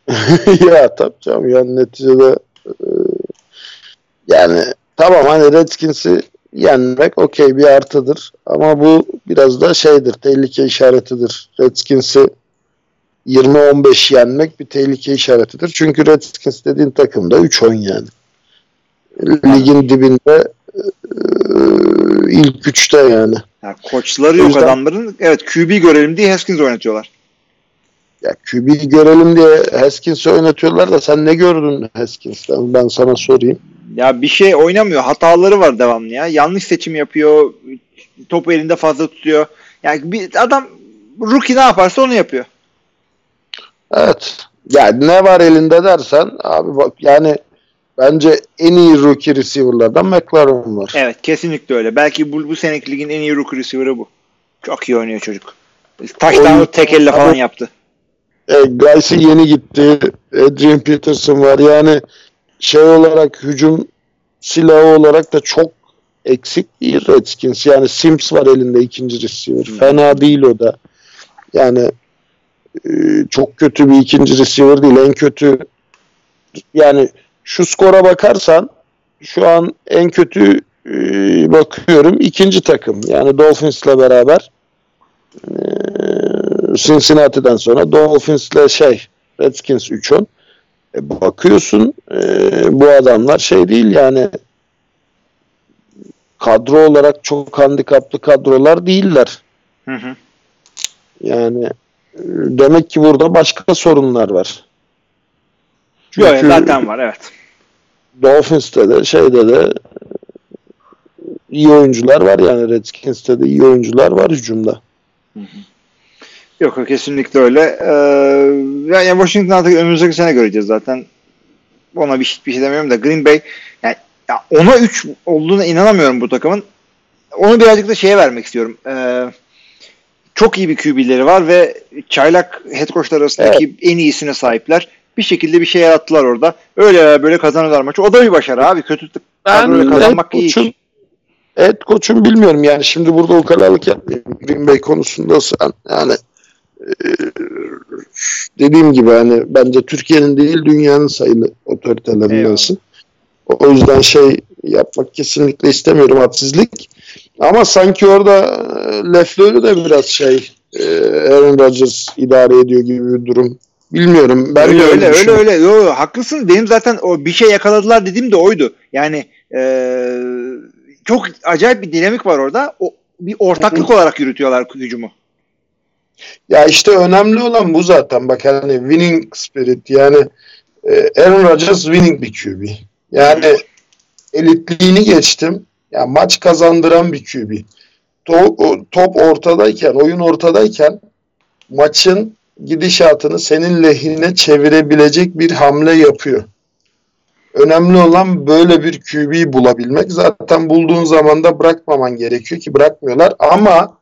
ya tabii canım yani neticede e, yani tamam hani Redskins'i yenmek okey bir artıdır ama bu biraz da şeydir tehlike işaretidir. Redskins'i 20-15 yenmek bir tehlike işaretidir. Çünkü Redskins dediğin takımda 3 oyun yani. Ligin dibinde e, ilk üçte yani. Yani koçları yok yüzden- adamların. Evet QB görelim diye Haskins oynatıyorlar. Ya QB'yi görelim diye Haskins'i oynatıyorlar da sen ne gördün Haskins'ten? Ben sana sorayım. Ya bir şey oynamıyor. Hataları var devamlı ya. Yanlış seçim yapıyor. Topu elinde fazla tutuyor. Yani bir adam rookie ne yaparsa onu yapıyor. Evet. Yani ne var elinde dersen abi bak yani bence en iyi rookie receiver'lardan McLaren var. Evet kesinlikle öyle. Belki bu, bu seneki ligin en iyi rookie receiver'ı bu. Çok iyi oynuyor çocuk. Touchdown'u Oyun- tek elle falan Ama- yaptı. E, Guys'i yeni gitti. Adrian Peterson var. Yani şey olarak hücum silahı olarak da çok eksik değil Redskins. Yani Sims var elinde ikinci receiver. Hmm. Fena değil o da. Yani e, çok kötü bir ikinci receiver değil. En kötü yani şu skora bakarsan şu an en kötü e, bakıyorum ikinci takım. Yani Dolphins'le beraber e, Cincinnati'den sonra Dolphins'le şey Redskins 3-10. E, bakıyorsun e, bu adamlar şey değil yani kadro olarak çok handikaplı kadrolar değiller. Hı hı. Yani demek ki burada başka sorunlar var. Yok, Çünkü zaten var evet. Dolphins'te de şeyde de iyi oyuncular var yani Redskins'te de iyi oyuncular var hücumda. Yok yok, kesinlikle öyle. Ee, yani Washington artık önümüzdeki sene göreceğiz zaten. Ona bir, bir şey demiyorum da Green Bay yani ya ona 3 olduğuna inanamıyorum bu takımın. Onu birazcık da şeye vermek istiyorum. Ee, çok iyi bir QB'leri var ve çaylak head coachlar arasındaki en iyisine sahipler. Bir şekilde bir şey yarattılar orada. Öyle böyle kazanıyorlar maçı. O da bir başarı abi. Kötü kadroyla kazanmak iyi. koçun, et koçun bilmiyorum yani şimdi burada ukalalık yapmayayım. Green Bay konusunda sen yani e, dediğim gibi hani bence Türkiye'nin değil dünyanın sayılı otoritelerindensin. O yüzden şey yapmak kesinlikle istemiyorum hadsizlik. Ama sanki orada e, Lefleur'ü de biraz şey e, Aaron Rodgers idare ediyor gibi bir durum. Bilmiyorum. Ben öyle öyle öyle öyle. Yo, yo, haklısın. Benim zaten o bir şey yakaladılar dediğim de oydu. Yani eee, çok acayip bir dinamik var orada. O bir ortaklık olarak yürütüyorlar hücumu. Ya işte önemli olan bu zaten. Bak hani winning spirit yani e, Aaron Rodgers winning bir QB. Yani elitliğini geçtim. Ya maç kazandıran bir QB. Top ortadayken, oyun ortadayken maçın gidişatını senin lehine çevirebilecek bir hamle yapıyor. Önemli olan böyle bir QB bulabilmek. Zaten bulduğun zaman da bırakmaman gerekiyor ki bırakmıyorlar. Ama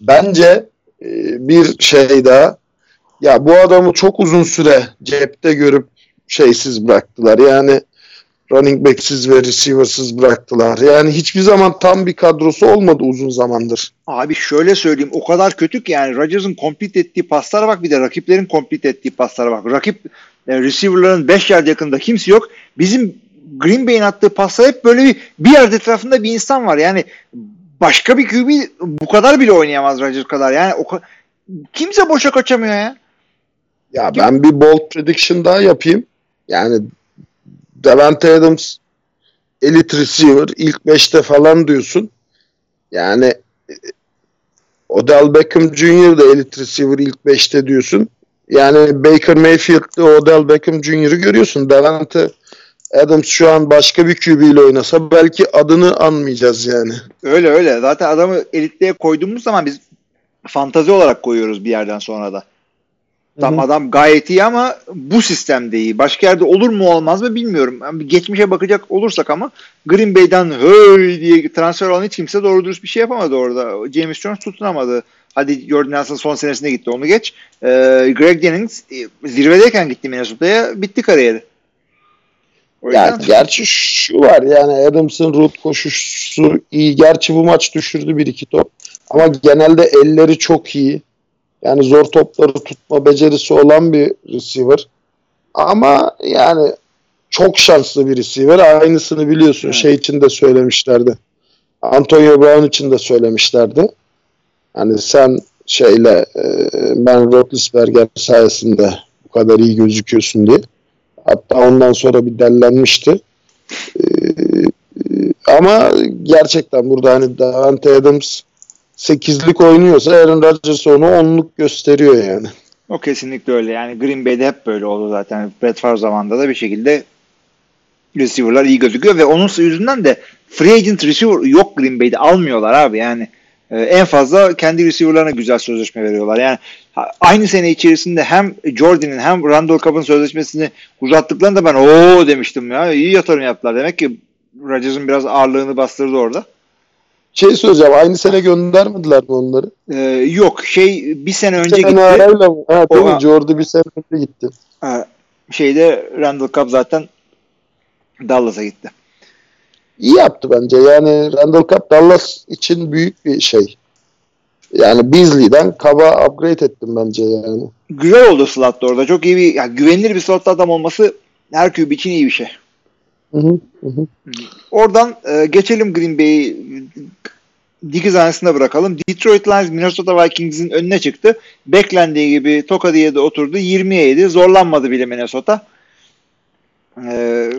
bence e, bir şey daha ya bu adamı çok uzun süre cepte görüp şeysiz bıraktılar. Yani running back'siz ve receiver'sız bıraktılar. Yani hiçbir zaman tam bir kadrosu olmadı uzun zamandır. Abi şöyle söyleyeyim. O kadar kötü ki yani Rodgers'ın complete ettiği paslara bak bir de rakiplerin complete ettiği paslara bak. Rakip e, receiver'ların 5 yard yakında kimse yok. Bizim Green Bay'in attığı paslar hep böyle bir, bir yard etrafında bir insan var. Yani başka bir QB bu kadar bile oynayamaz Rodgers kadar. Yani o kimse boşa kaçamıyor ya. Ya ben bir bold prediction daha yapayım. Yani Davante Adams elite receiver ilk 5'te falan diyorsun. Yani e, Odell Beckham Jr. da elite receiver ilk 5'te diyorsun. Yani Baker Mayfield'de Odell Beckham Jr.'ı görüyorsun. Davante Adams şu an başka bir QB ile oynasa belki adını anmayacağız yani. Öyle öyle. Zaten adamı elitliğe koyduğumuz zaman biz fantazi olarak koyuyoruz bir yerden sonra da. Tam adam gayet iyi ama bu sistemde iyi. Başka yerde olur mu olmaz mı bilmiyorum. Yani geçmişe bakacak olursak ama Green Bay'den höy diye transfer olan hiç kimse doğru dürüst bir şey yapamadı orada. James Jones tutunamadı. Hadi Jordan Nelson son senesinde gitti onu geç. Ee, Greg Jennings e, zirvedeyken gitti Minnesota'ya bitti kariyeri. O Yani gerçi şu var yani Adams'ın root koşusu iyi. Gerçi bu maç düşürdü bir iki top. Ama genelde elleri çok iyi. Yani zor topları tutma becerisi olan bir receiver. Ama yani çok şanslı bir receiver. Aynısını biliyorsun. Evet. Şey için de söylemişlerdi. Antonio Brown için de söylemişlerdi. Hani sen şeyle e, ben Roethlisberger sayesinde bu kadar iyi gözüküyorsun diye. Hatta ondan sonra bir dellenmişti. Ee, ama gerçekten burada hani Davante Adams 8'lik oynuyorsa Aaron Rodgers onu 10'luk gösteriyor yani. O kesinlikle öyle. Yani Green Bay'de hep böyle oldu zaten. Brett Favre zamanında da bir şekilde receiver'lar iyi gözüküyor ve onun yüzünden de free agent receiver yok Green Bay'de almıyorlar abi yani. Ee, en fazla kendi receiver'larına güzel sözleşme veriyorlar. Yani aynı sene içerisinde hem Jordan'ın hem Randall Cobb'ın sözleşmesini uzattıklarında ben o demiştim ya iyi yatırım yaptılar. Demek ki Rodgers'ın biraz ağırlığını bastırdı orada. Şey söyleyeceğim aynı sene göndermediler mi onları? Ee, yok şey bir sene önce sene gitti. Arayla? Ha, değil O- mi? Jordi bir sene önce gitti. Ha, şeyde Randall Cobb zaten Dallas'a gitti. İyi yaptı bence. Yani Randall Cobb Dallas için büyük bir şey. Yani Beasley'den Cobb'a upgrade ettim bence yani. Güzel oldu slotta orada. Çok iyi bir yani güvenilir bir slotta adam olması her QB için iyi bir şey. Hı hı, hı hı. Oradan e, geçelim Green Bay'i dikiz hanesinde bırakalım. Detroit Lions Minnesota Vikings'in önüne çıktı. Beklendiği gibi Toka diye de oturdu. 20'ye yedi. Zorlanmadı bile Minnesota. E,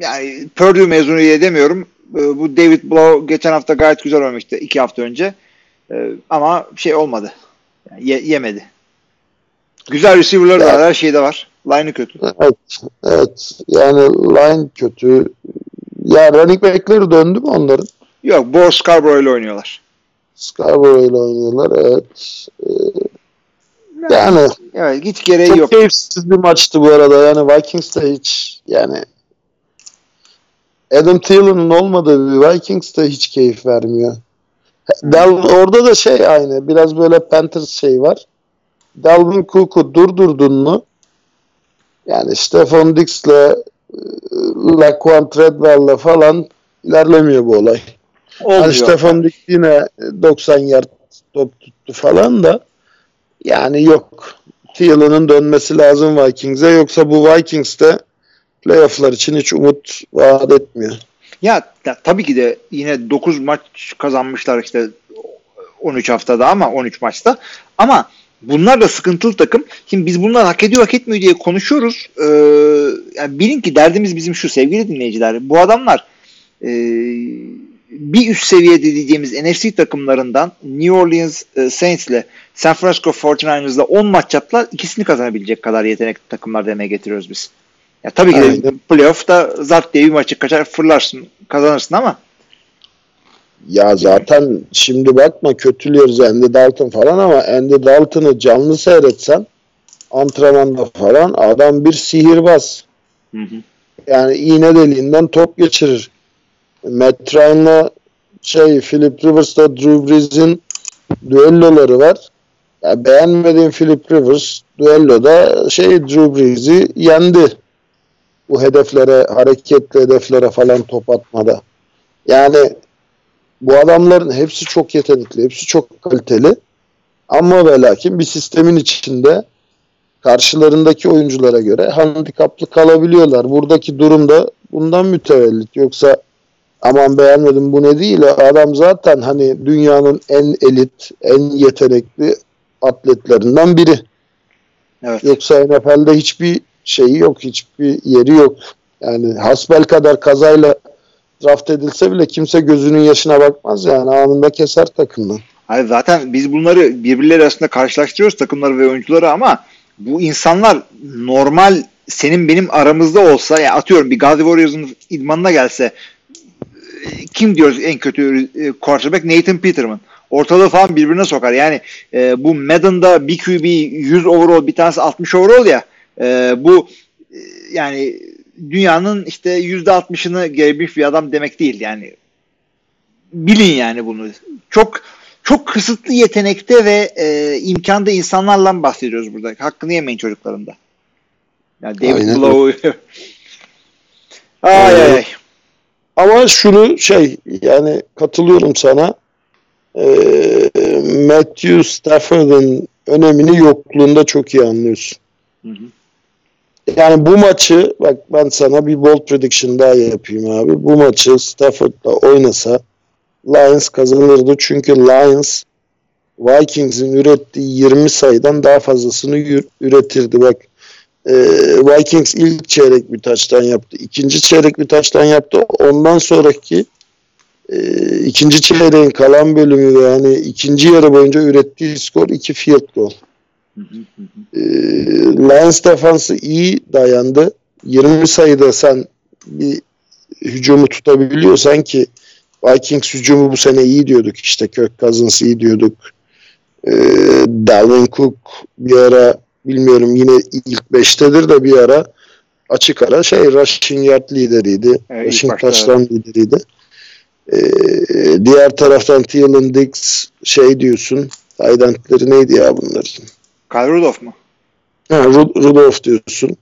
yani Purdue mezunu diye demiyorum. E, bu David Blow geçen hafta gayet güzel oynamıştı. iki hafta önce. E, ama şey olmadı. Yani ye- yemedi. Güzel receiver'lar da var. Her şey de var. Line'ı kötü. Evet, evet. Yani line kötü. Ya running back'leri döndü mü onların? Yok. Bo Scarborough ile oynuyorlar. Scarborough ile oynuyorlar. Evet. Ee, yani Evet. Hiç gereği çok yok. keyifsiz bir maçtı bu arada. Yani Vikings de hiç yani Adam Thielen'ın olmadığı bir Vikings de hiç keyif vermiyor. Del, orada da şey aynı. Biraz böyle Panthers şey var. Dalvin Cook'u durdurdun mu yani Stefan Dix'le e, Laquan Treadwell'le falan ilerlemiyor bu olay. Olmuyor. Stefan Dix yine 90 yard top tuttu falan da yani yok. Thielen'ın dönmesi lazım Vikings'e yoksa bu Vikings'te playoff'lar için hiç umut vaat etmiyor. Ya ta- tabii ki de yine 9 maç kazanmışlar işte 13 haftada ama 13 maçta. Ama bunlar da sıkıntılı takım. Şimdi biz bunlar hak ediyor hak etmiyor diye konuşuyoruz. Ee, yani bilin ki derdimiz bizim şu sevgili dinleyiciler. Bu adamlar e, bir üst seviyede diyeceğimiz NFC takımlarından New Orleans e, Saints ile San Francisco 49ers'la 10 maç yaptılar. ikisini kazanabilecek kadar yetenekli takımlar demeye getiriyoruz biz. Ya tabii ki de playoff'ta zart diye bir maçı kaçar fırlarsın kazanırsın ama Ya zaten şimdi bakma kötülüyoruz Andy Dalton falan ama Andy Dalton'ı canlı seyretsen antrenmanda falan adam bir sihirbaz. Hı hı. Yani iğne deliğinden top geçirir. Matt Ryan'la şey Philip Rivers'la Drew Brees'in düelloları var. Ya beğenmediğim Philip Rivers düelloda şey Drew Brees'i yendi. Bu hedeflere, hareketli hedeflere falan top atmada. Yani bu adamların hepsi çok yetenekli, hepsi çok kaliteli. Ama ve lakin bir sistemin içinde karşılarındaki oyunculara göre handikaplı kalabiliyorlar. Buradaki durum da bundan mütevellit. Yoksa aman beğenmedim bu ne değil. Adam zaten hani dünyanın en elit, en yetenekli atletlerinden biri. Evet. Yoksa NFL'de hiçbir şeyi yok, hiçbir yeri yok. Yani hasbel kadar kazayla draft edilse bile kimse gözünün yaşına bakmaz yani anında keser takımdan. Hayır, zaten biz bunları birbirleri arasında karşılaştırıyoruz takımları ve oyuncuları ama bu insanlar normal senin benim aramızda olsa ya atıyorum bir Gazi Warriors'ın idmanına gelse kim diyoruz en kötü e, quarterback Nathan Peterman. Ortalığı falan birbirine sokar. Yani e, bu Madden'da bir QB 100 overall bir tanesi 60 overall ya e, bu e, yani dünyanın işte %60'ını gelebilmiş bir adam demek değil yani. Bilin yani bunu. Çok çok kısıtlı yetenekte ve e, imkanda insanlarla bahsediyoruz burada. Hakkını yemeyin çocukların da. Yani David. Blow. ay ay. Ama şunu şey yani katılıyorum sana. Ee, Matthew Stafford'ın önemini yokluğunda çok iyi anlıyorsun. Hı hı. Yani bu maçı bak ben sana bir bold prediction daha yapayım abi. Bu maçı Stafford'la oynasa Lions kazanırdı. Çünkü Lions Vikings'in ürettiği 20 sayıdan daha fazlasını üretirdi. Bak e, Vikings ilk çeyrek bir taçtan yaptı. ikinci çeyrek bir taçtan yaptı. Ondan sonraki e, ikinci çeyreğin kalan bölümü yani ikinci yarı boyunca ürettiği skor iki field goal. E, Lions defansı iyi dayandı. 20 sayıda sen bir hücumu tutabiliyorsan ki Vikings hücumu bu sene iyi diyorduk işte Kirk Cousins iyi diyorduk. E, Dalvin Cook bir ara bilmiyorum yine ilk 5'tedir de bir ara açık ara şey rushing yard lideriydi. Evet, rushing touchdown lideriydi. Ee, diğer taraftan Thielen Diggs şey diyorsun. Aydentleri neydi ya bunların? Kyle Rudolph mu? Ha, Rud- Rudolph diyorsun.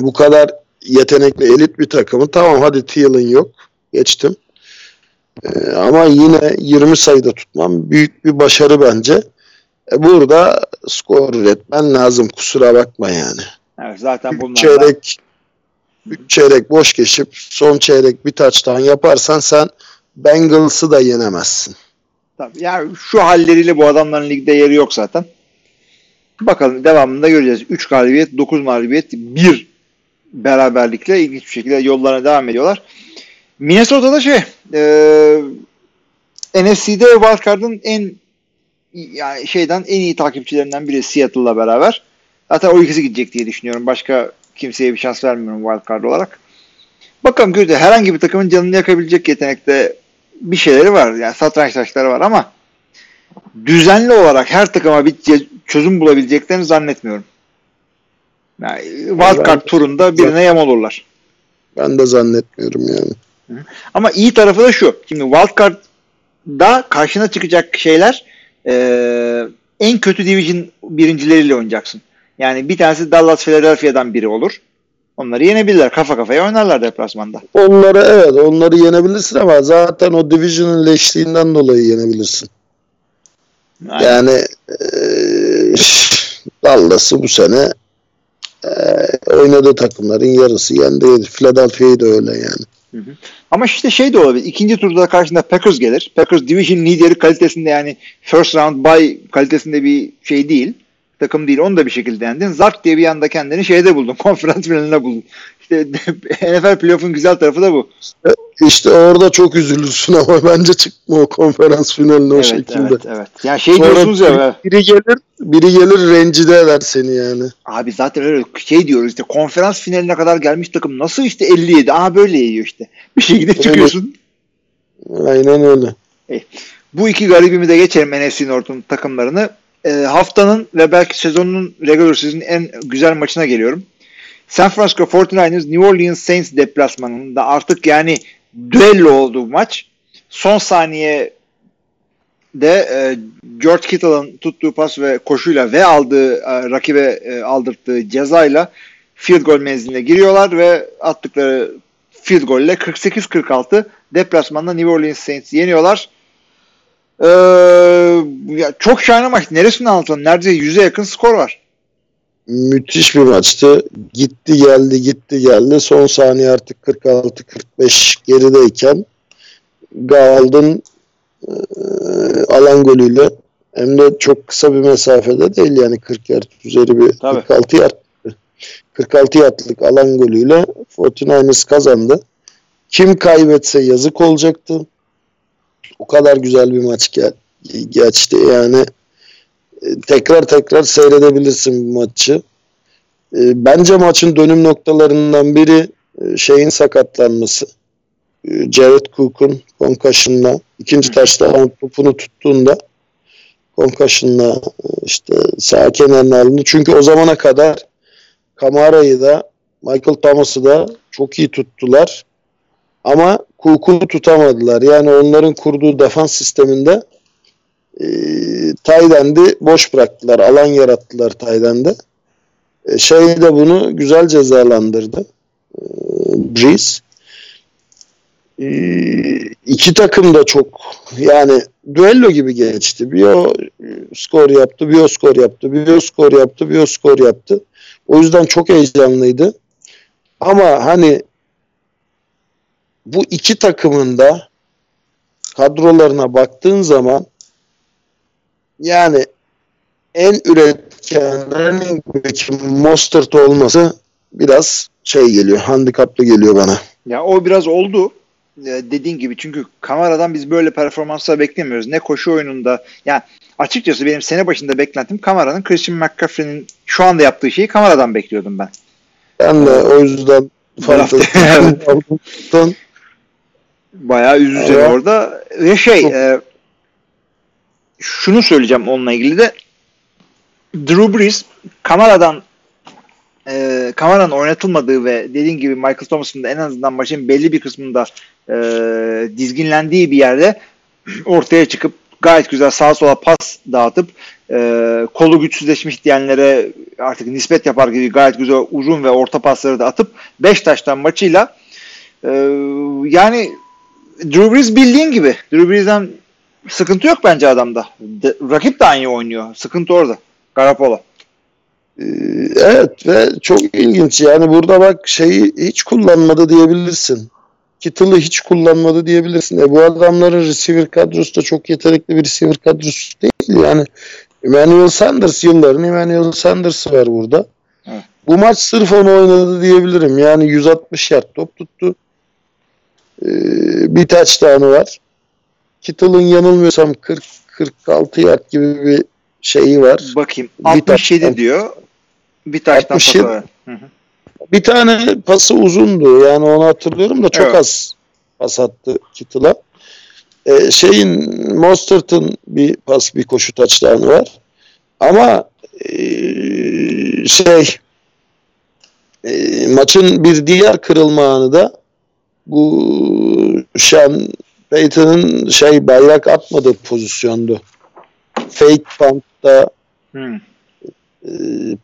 Bu kadar yetenekli elit bir takımı tamam hadi Thielen yok. Geçtim. Ee, ama yine 20 sayıda tutmam büyük bir başarı bence. E, burada skor üretmen lazım kusura bakma yani. Evet, zaten bunlar çeyrek üç çeyrek boş geçip son çeyrek bir taçtan yaparsan sen Bengals'ı da yenemezsin. Tabii. Yani şu halleriyle bu adamların ligde yeri yok zaten. Bakalım devamında göreceğiz. 3 galibiyet, 9 mağlubiyet, 1 beraberlikle ilginç bir şekilde yollarına devam ediyorlar. Minnesota'da şey e, NFC'de Wildcard'ın en yani şeyden en iyi takipçilerinden biri Seattle'la beraber. Zaten o ikisi gidecek diye düşünüyorum. Başka kimseye bir şans vermiyorum Wildcard olarak. Bakalım göreceğiz. Herhangi bir takımın canını yakabilecek yetenekte bir şeyleri var. Yani satranç taşları var ama düzenli olarak her takıma bir çözüm bulabileceklerini zannetmiyorum. Yani Wildcard turunda birine yam olurlar. Ben de zannetmiyorum yani. Ama iyi tarafı da şu. Şimdi Wildcard'da karşına çıkacak şeyler eee, en kötü division birincileriyle oynayacaksın. Yani bir tanesi Dallas Philadelphia'dan biri olur. Onları yenebilirler. Kafa kafaya oynarlar deplasmanda. Onları evet onları yenebilirsin ama zaten o division'ın leşliğinden dolayı yenebilirsin. Yani, Yani eee Dallas'ı bu sene eee, oynadığı takımların yarısı yendi. Philadelphia'yı da öyle yani. Ama işte şey de olabilir. İkinci turda karşında Packers gelir. Packers division lideri kalitesinde yani first round bye kalitesinde bir şey değil. Takım değil. Onu da bir şekilde yendin. Zark diye bir anda kendini şeyde buldun. Konferans finaline buldun. İşte NFL playoff'un güzel tarafı da bu. İşte orada çok üzülürsün ama bence çıkma o konferans finaline o evet, şekilde. evet, evet. Yani şey Sonra diyorsunuz ya. biri, biri gelir, biri gelir rencide eder seni yani. Abi zaten öyle şey diyoruz işte konferans finaline kadar gelmiş takım nasıl işte 57 aha böyle yiyor işte. Bir şekilde çıkıyorsun. Aynen öyle. Bu iki garibimi de geçelim NFC North'un takımlarını. Ee, haftanın ve belki sezonun regular season'ın en güzel maçına geliyorum. San Francisco 49ers New Orleans Saints deplasmanında artık yani düello olduğu maç. Son saniye de e, George Kittle'ın tuttuğu pas ve koşuyla ve aldığı e, rakibe e, aldırttığı cezayla field goal menziline giriyorlar ve attıkları field goal ile 48-46 deplasmanda New Orleans Saints yeniyorlar. Ee, ya çok şahane maç. Neresini anlatalım? Neredeyse yüze yakın skor var. Müthiş bir maçtı. Gitti geldi gitti geldi. Son saniye artık 46-45 gerideyken Gald'ın e, alan golüyle hem de çok kısa bir mesafede değil yani 40 yard üzeri bir Tabii. 46 yard 46 yardlık alan golüyle 49ers kazandı. Kim kaybetse yazık olacaktı. O kadar güzel bir maç gel geçti yani tekrar tekrar seyredebilirsin bu maçı. E, Bence maçın dönüm noktalarından biri e, şeyin sakatlanması. E, Jared Cook'un concussion'la ikinci taşla topunu tuttuğunda e, işte sağ kenarına alındı. Çünkü o zamana kadar Kamara'yı da Michael Thomas'ı da çok iyi tuttular. Ama Cook'u tutamadılar. Yani onların kurduğu defans sisteminde e, boş bıraktılar. Alan yarattılar Tayden'de. E, şey de bunu güzel cezalandırdı. E, Breeze. E, iki takım da çok yani düello gibi geçti. Bir o e, skor yaptı, bir o skor yaptı, bir o skor yaptı, bir o skor yaptı. O yüzden çok heyecanlıydı. Ama hani bu iki takımın da kadrolarına baktığın zaman yani en üretken running back'in Mostert olması biraz şey geliyor, handikaplı geliyor bana. Ya o biraz oldu. e, dediğin gibi çünkü kameradan biz böyle performanslar beklemiyoruz. Ne koşu oyununda yani açıkçası benim sene başında beklentim kameranın Christian McCaffrey'nin şu anda yaptığı şeyi kameradan bekliyordum ben. Ben de o yüzden farklı Bayağı üz üzeri orada. Ve şey e, şunu söyleyeceğim onunla ilgili de. Drew Brees kameradan e, kameranın oynatılmadığı ve dediğin gibi Michael Thomas'ın da en azından maçın belli bir kısmında e, dizginlendiği bir yerde ortaya çıkıp gayet güzel sağa sola pas dağıtıp e, kolu güçsüzleşmiş diyenlere artık nispet yapar gibi gayet güzel uzun ve orta pasları da atıp 5 taştan maçıyla e, yani Drew Brees bildiğin gibi Drew Brees'den sıkıntı yok bence adamda. De, rakip de aynı oynuyor. Sıkıntı orada. Garoppolo. Ee, evet ve çok ilginç. Yani burada bak şeyi hiç kullanmadı diyebilirsin. Kittle'ı hiç kullanmadı diyebilirsin. E bu adamların receiver kadrosu da çok yetenekli bir receiver kadrosu değil. Yani Emmanuel Sanders yılların Emmanuel Sanders'ı var burada. Hı. Bu maç sırf onu oynadı diyebilirim. Yani 160 yard top tuttu. Ee, bir touchdown'ı var. Kittle'ın yanılmıyorsam 40 46 yard gibi bir şeyi var. Bakayım. 67 bir diyor. Bir taştan 67. pası Bir tane pası uzundu. Yani onu hatırlıyorum da çok evet. az pas attı Kittle'a. Ee, şeyin Mostert'ın bir pas bir koşu taçlarını var. Ama e, şey e, maçın bir diğer kırılma anı da bu Sean Payton'ın şey bayrak atmadığı pozisyondu. Fake punt'ta hmm. e,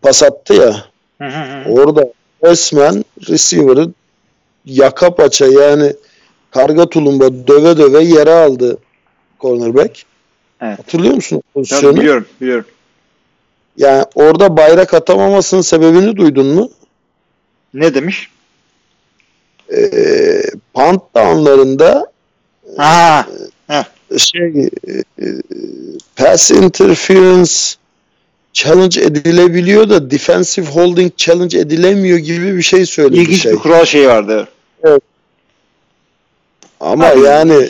pas attı ya. orada resmen receiver'ı yaka paça yani karga tulumba döve döve yere aldı cornerback. Evet. Hatırlıyor musun pozisyonu? Tabii biliyorum, biliyorum. Yani orada bayrak atamamasının sebebini duydun mu? Ne demiş? Ee, punt downlarında ha, e, şey e, pass interference challenge edilebiliyor da defensive holding challenge edilemiyor gibi bir şey söyledi. İlginç şey. bir kural şeyi vardı. Evet. Ama Aynen. yani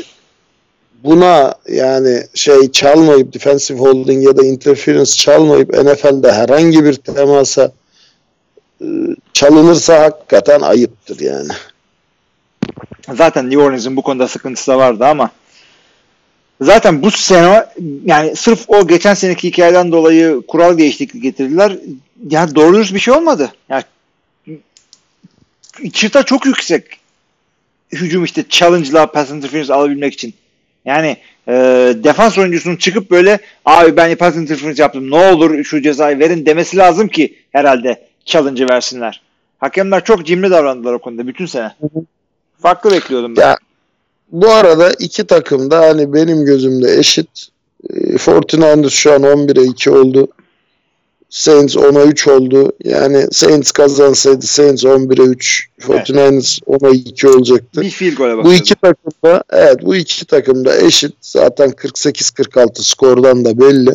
buna yani şey çalmayıp defensive holding ya da interference çalmayıp NFL'de herhangi bir temasa e, çalınırsa hakikaten ayıptır yani. Zaten New Orleans'ın bu konuda sıkıntısı da vardı ama zaten bu sene yani sırf o geçen seneki hikayeden dolayı kural değişikliği getirdiler. Yani doğru bir şey olmadı. Yani çıta çok yüksek hücum işte challenge'la pass interference alabilmek için. Yani e, defans oyuncusunun çıkıp böyle abi ben pass interference yaptım ne olur şu cezayı verin demesi lazım ki herhalde challenge'ı versinler. Hakemler çok cimri davrandılar o konuda bütün sene. Farklı bekliyordum ben. Ya, bu arada iki takım da hani benim gözümde eşit. 49ers şu an 11'e 2 oldu. Saints 10'a 3 oldu. Yani Saints kazansaydı Saints 11'e 3, 49ers evet. 10'a 2 olacaktı. Bir field gole Bu iki takım da evet bu iki takım da eşit. Zaten 48-46 skordan da belli.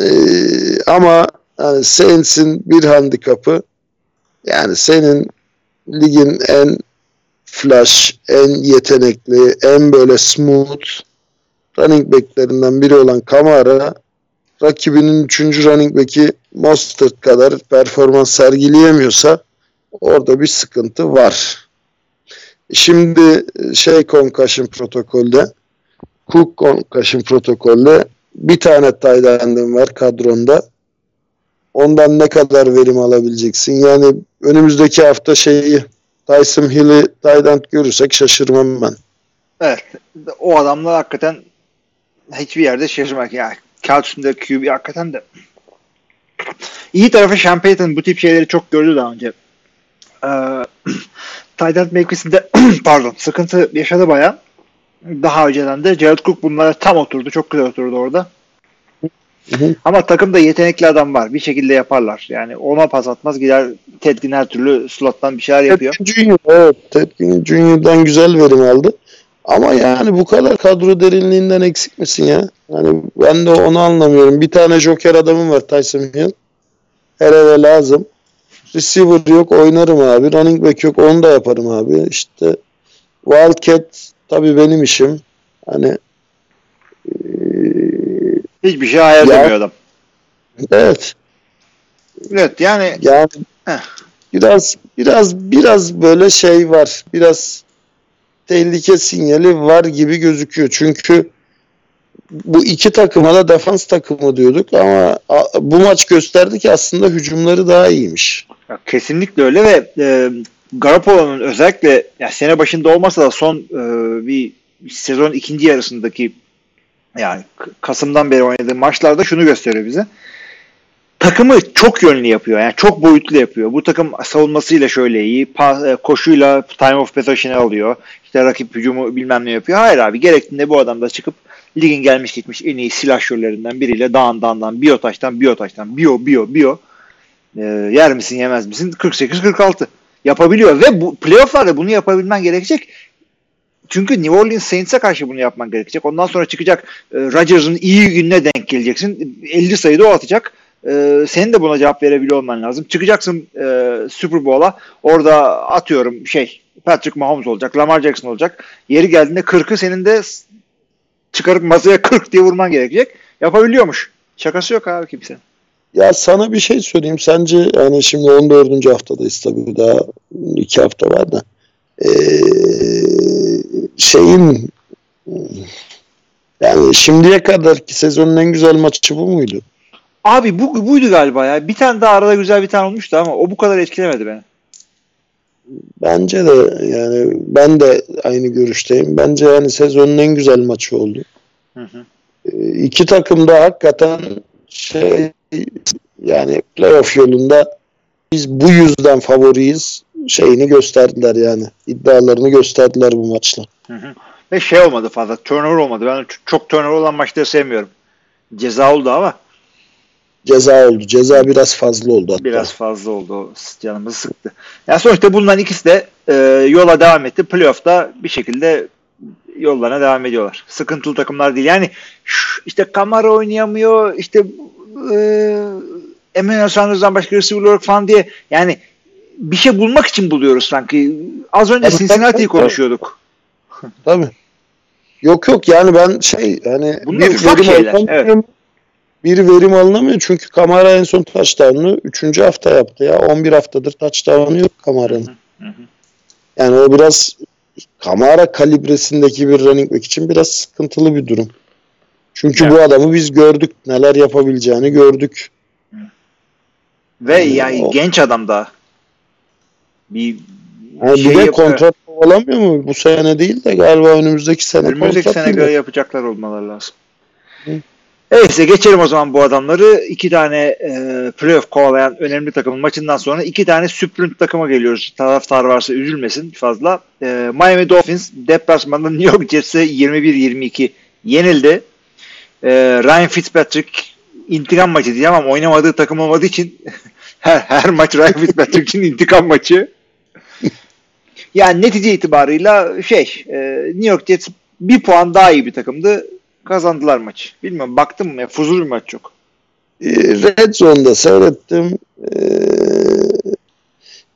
Ee, ama yani Saints'in bir handikapı yani senin ligin en flash, en yetenekli, en böyle smooth running back'lerinden biri olan Kamara rakibinin 3. running back'i Mostert kadar performans sergileyemiyorsa orada bir sıkıntı var. Şimdi şey concussion protokolde Cook concussion protokolde bir tane end'in var kadronda. Ondan ne kadar verim alabileceksin? Yani önümüzdeki hafta şeyi Tyson Hill'i tight görürsek şaşırmam ben. Evet. O adamlar hakikaten hiçbir yerde şaşırmak. Yani kağıt üstünde QB hakikaten de iyi tarafı Sean Payton bu tip şeyleri çok gördü daha önce. Ee, end mevkisinde pardon sıkıntı yaşadı baya. Daha önceden de Jared Cook bunlara tam oturdu. Çok güzel oturdu orada. Hı Ama takımda yetenekli adam var. Bir şekilde yaparlar. Yani ona pas atmaz gider Ted her türlü slottan bir şeyler yapıyor. Ted Junior, evet. Ted Junior'dan güzel verim aldı. Ama yani bu kadar kadro derinliğinden eksik misin ya? Hani ben de onu anlamıyorum. Bir tane joker adamım var Tyson Hill. Her eve lazım. Receiver yok oynarım abi. Running back yok onu da yaparım abi. İşte Wildcat tabii benim işim. Hani Hiçbir şey hayal Ya- edemiyor adam. evet Evet yani yani Heh. biraz biraz biraz böyle şey var. Biraz tehlike sinyali var gibi gözüküyor. Çünkü bu iki takıma da defans takımı diyorduk ama bu maç gösterdi ki aslında hücumları daha iyiymiş. Ya kesinlikle öyle ve e, Garoppolo'nun özellikle ya sene başında olmasa da son e, bir sezon ikinci yarısındaki yani Kasım'dan beri oynadığı maçlarda şunu gösteriyor bize. Takımı çok yönlü yapıyor. Yani çok boyutlu yapıyor. Bu takım savunmasıyla şöyle iyi. pa- e, koşuyla time of possession'ı alıyor. İşte rakip hücumu bilmem ne yapıyor. Hayır abi gerektiğinde bu adam da çıkıp ligin gelmiş gitmiş en iyi silahşörlerinden biriyle dağın dağından biyotaştan biyotaştan biyo biyo biyo e, yer misin yemez misin 48-46 yapabiliyor ve bu playofflarda bunu yapabilmen gerekecek. Çünkü New Orleans Saints'e karşı bunu yapman gerekecek. Ondan sonra çıkacak e, Rodgers'ın iyi gününe denk geleceksin. 50 sayıda o atacak. E, senin de buna cevap verebiliyor olman lazım. Çıkacaksın e, Super Bowl'a. Orada atıyorum şey Patrick Mahomes olacak, Lamar Jackson olacak. Yeri geldiğinde 40'ı senin de çıkarıp masaya 40 diye vurman gerekecek. Yapabiliyormuş. Şakası yok abi kimse. Ya sana bir şey söyleyeyim. Sence yani şimdi 14. haftadayız tabii daha iki hafta var da. Ee, şeyin yani şimdiye kadarki sezonun en güzel maçı bu muydu? Abi bu buydu galiba ya. Bir tane daha arada güzel bir tane olmuştu ama o bu kadar etkilemedi beni. Bence de yani ben de aynı görüşteyim. Bence yani sezonun en güzel maçı oldu. Hı hı. İki takım da hakikaten şey yani playoff yolunda biz bu yüzden favoriyiz şeyini gösterdiler yani. iddialarını gösterdiler bu maçla. Hı hı. Ve şey olmadı fazla. Turnover olmadı. Ben çok turnover olan maçları sevmiyorum. Ceza oldu ama Ceza oldu. Ceza biraz fazla oldu hatta. biraz fazla oldu. Canımızı sıktı. Yani sonuçta bunların ikisi de e, yola devam etti. Playoff'ta bir şekilde yollarına devam ediyorlar. Sıkıntılı takımlar değil. Yani şu- işte Kamara oynayamıyor. işte e, Emmanuel Sanders'dan başka receiver yok falan diye yani bir şey bulmak için buluyoruz sanki. Az önce Tabii, Cincinnati'yi tabii. konuşuyorduk. Tabii. Yok yok yani ben şey hani Bunlar ufak şeyler, alınamıyor. Bir verim alınamıyor çünkü Kamara en son touchdown'u 3. hafta yaptı ya. 11 haftadır touchdown'u yok Kamara'nın. Yani o biraz Kamara kalibresindeki bir running back için biraz sıkıntılı bir durum. Çünkü Evet. bu adamı biz gördük. Neler yapabileceğini gördük. Ve Hmm, yani o- genç adam da bir Yani şey bir de kontrat kovalamıyor mu? Bu sene değil de galiba önümüzdeki sene Önümüzdeki sene göre yapacaklar olmaları lazım. Hı. Neyse geçelim o zaman bu adamları. İki tane e, playoff kovalayan önemli takımın maçından sonra iki tane sürpriz takıma geliyoruz. Taraftar varsa üzülmesin fazla. E, Miami Dolphins deplasmanda New York Jets'e 21-22 yenildi. E, Ryan Fitzpatrick intikam maçı diyeceğim ama oynamadığı takım olmadığı için her, her maç Ryan Fitzpatrick için intikam maçı. Yani netice itibarıyla şey e, New York Jets bir puan daha iyi bir takımdı. Kazandılar maçı. Bilmiyorum baktım mı ya fuzul bir maç çok. Ee, Red Zone'da seyrettim. Ee,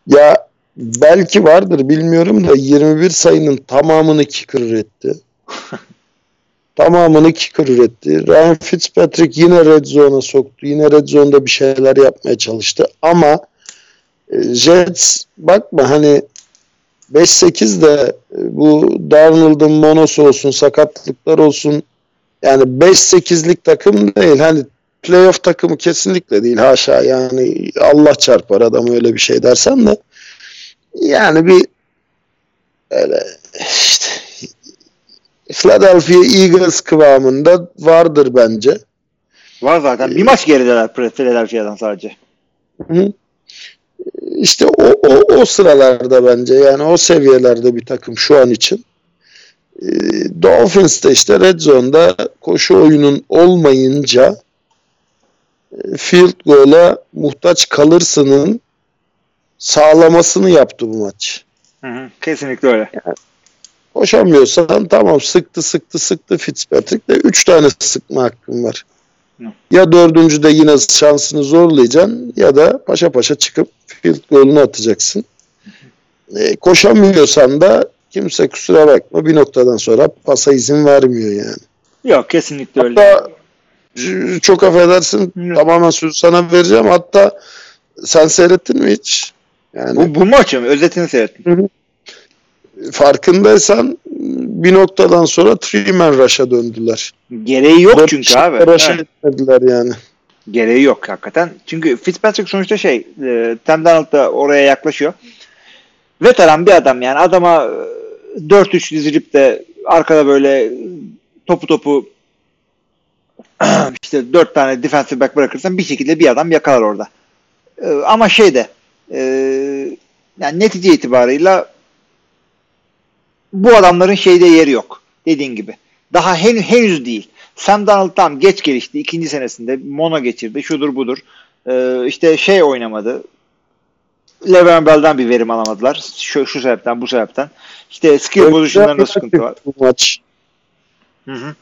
ya belki vardır bilmiyorum da 21 sayının tamamını kicker üretti. tamamını kicker üretti. Ryan Fitzpatrick yine Red Zone'a soktu. Yine Red Zone'da bir şeyler yapmaya çalıştı. Ama e, Jets bakma hani 5-8 de e, bu Darnold'un monosu olsun, sakatlıklar olsun yani 5-8'lik takım değil. Hani playoff takımı kesinlikle değil haşa yani Allah çarpar adam öyle bir şey dersen de yani bir öyle işte Philadelphia Eagles kıvamında vardır bence. Var zaten. Bir maç gerideler Philadelphia'dan sadece. Hı. İşte o, o, o sıralarda bence yani o seviyelerde bir takım şu an için. Ee, Dolphins de işte Red Zone'da koşu oyunun olmayınca e, field goal'a muhtaç kalırsının sağlamasını yaptı bu maç. Hı hı, kesinlikle öyle. Koşamıyorsan tamam sıktı sıktı sıktı Fitzpatrick de 3 tane sıkma hakkın var. Hı. Ya dördüncüde yine şansını zorlayacaksın ya da paşa paşa çıkıp field goal'unu atacaksın. E, koşamıyorsan da kimse kusura bakma bir noktadan sonra pasa izin vermiyor yani. Yok kesinlikle öyle. Hatta çok affedersin Hı. tamamen sözü sana vereceğim. Hatta sen seyrettin mi hiç? Yani Bu, bu maçı mı? Özetini seyrettim. farkındaysan bir noktadan sonra three man rush'a döndüler. Gereği yok Dört çünkü abi. Rush'a etmediler yani. Gereği yok hakikaten. Çünkü Fitzpatrick sonuçta şey e, Sam Darnold da oraya yaklaşıyor. Veteran bir adam yani adama e, 4-3 dizilip de arkada böyle topu topu işte 4 tane defensive back bırakırsan bir şekilde bir adam yakalar orada. E, ama şey de e, yani netice itibarıyla bu adamların şeyde yeri yok. Dediğin gibi. Daha hen, henüz değil. Sam Darnold tam geç gelişti. ikinci senesinde mono geçirdi. Şudur budur. Ee, işte şey oynamadı. Le'Veon Bell'den bir verim alamadılar. Şu, şu sebepten bu sebepten. İşte skill pozisyonlarında sıkıntı var. Bu maç Hı hı.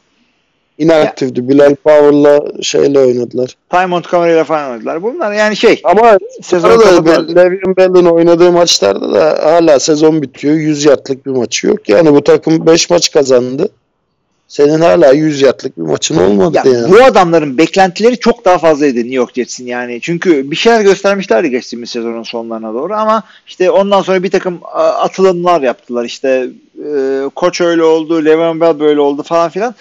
İnaktifti. Bilal Power'la şeyle oynadılar. Ty Montgomery ile falan oynadılar. Bunlar yani şey Ama sezon kapatıyor. Le'Veon Bell'in oynadığı maçlarda da hala sezon bitiyor. 100 yardlık bir maçı yok. Yani bu takım 5 maç kazandı. Senin hala 100 yardlık bir maçın olmadı Ya, yani. bu adamların beklentileri çok daha fazlaydı New York Jets'in yani. Çünkü bir şeyler göstermişlerdi geçtiğimiz sezonun sonlarına doğru ama işte ondan sonra bir takım atılımlar yaptılar. İşte e, koç öyle oldu, Le'Veon Bell böyle oldu falan filan.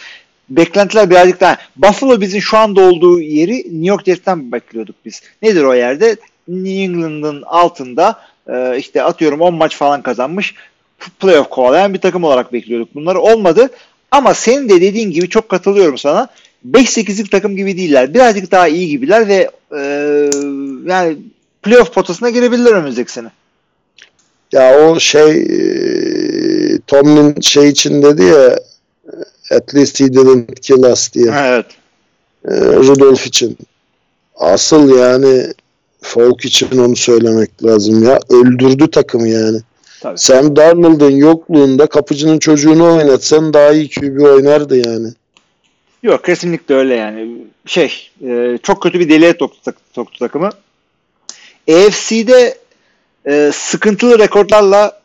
Beklentiler birazcık daha. Buffalo bizim şu anda olduğu yeri New York Jets'ten bekliyorduk biz. Nedir o yerde? New England'ın altında e, işte atıyorum 10 maç falan kazanmış playoff kovalayan bir takım olarak bekliyorduk. Bunları olmadı. Ama senin de dediğin gibi çok katılıyorum sana. 5-8'lik takım gibi değiller. Birazcık daha iyi gibiler ve e, yani playoff potasına girebilirler önümüzdeki sene. Ya o şey e, Tomlin şey için dedi ya at least he didn't kill us diye. Evet. E, Rudolph için. Asıl yani Falk için onu söylemek lazım ya. Öldürdü takımı yani. Tabii. Sam Darnold'un yokluğunda kapıcının çocuğunu oynatsan daha iyi QB oynardı yani. Yok kesinlikle öyle yani. Şey e, çok kötü bir deliğe soktu, soktu takımı. AFC'de e, sıkıntılı rekorlarla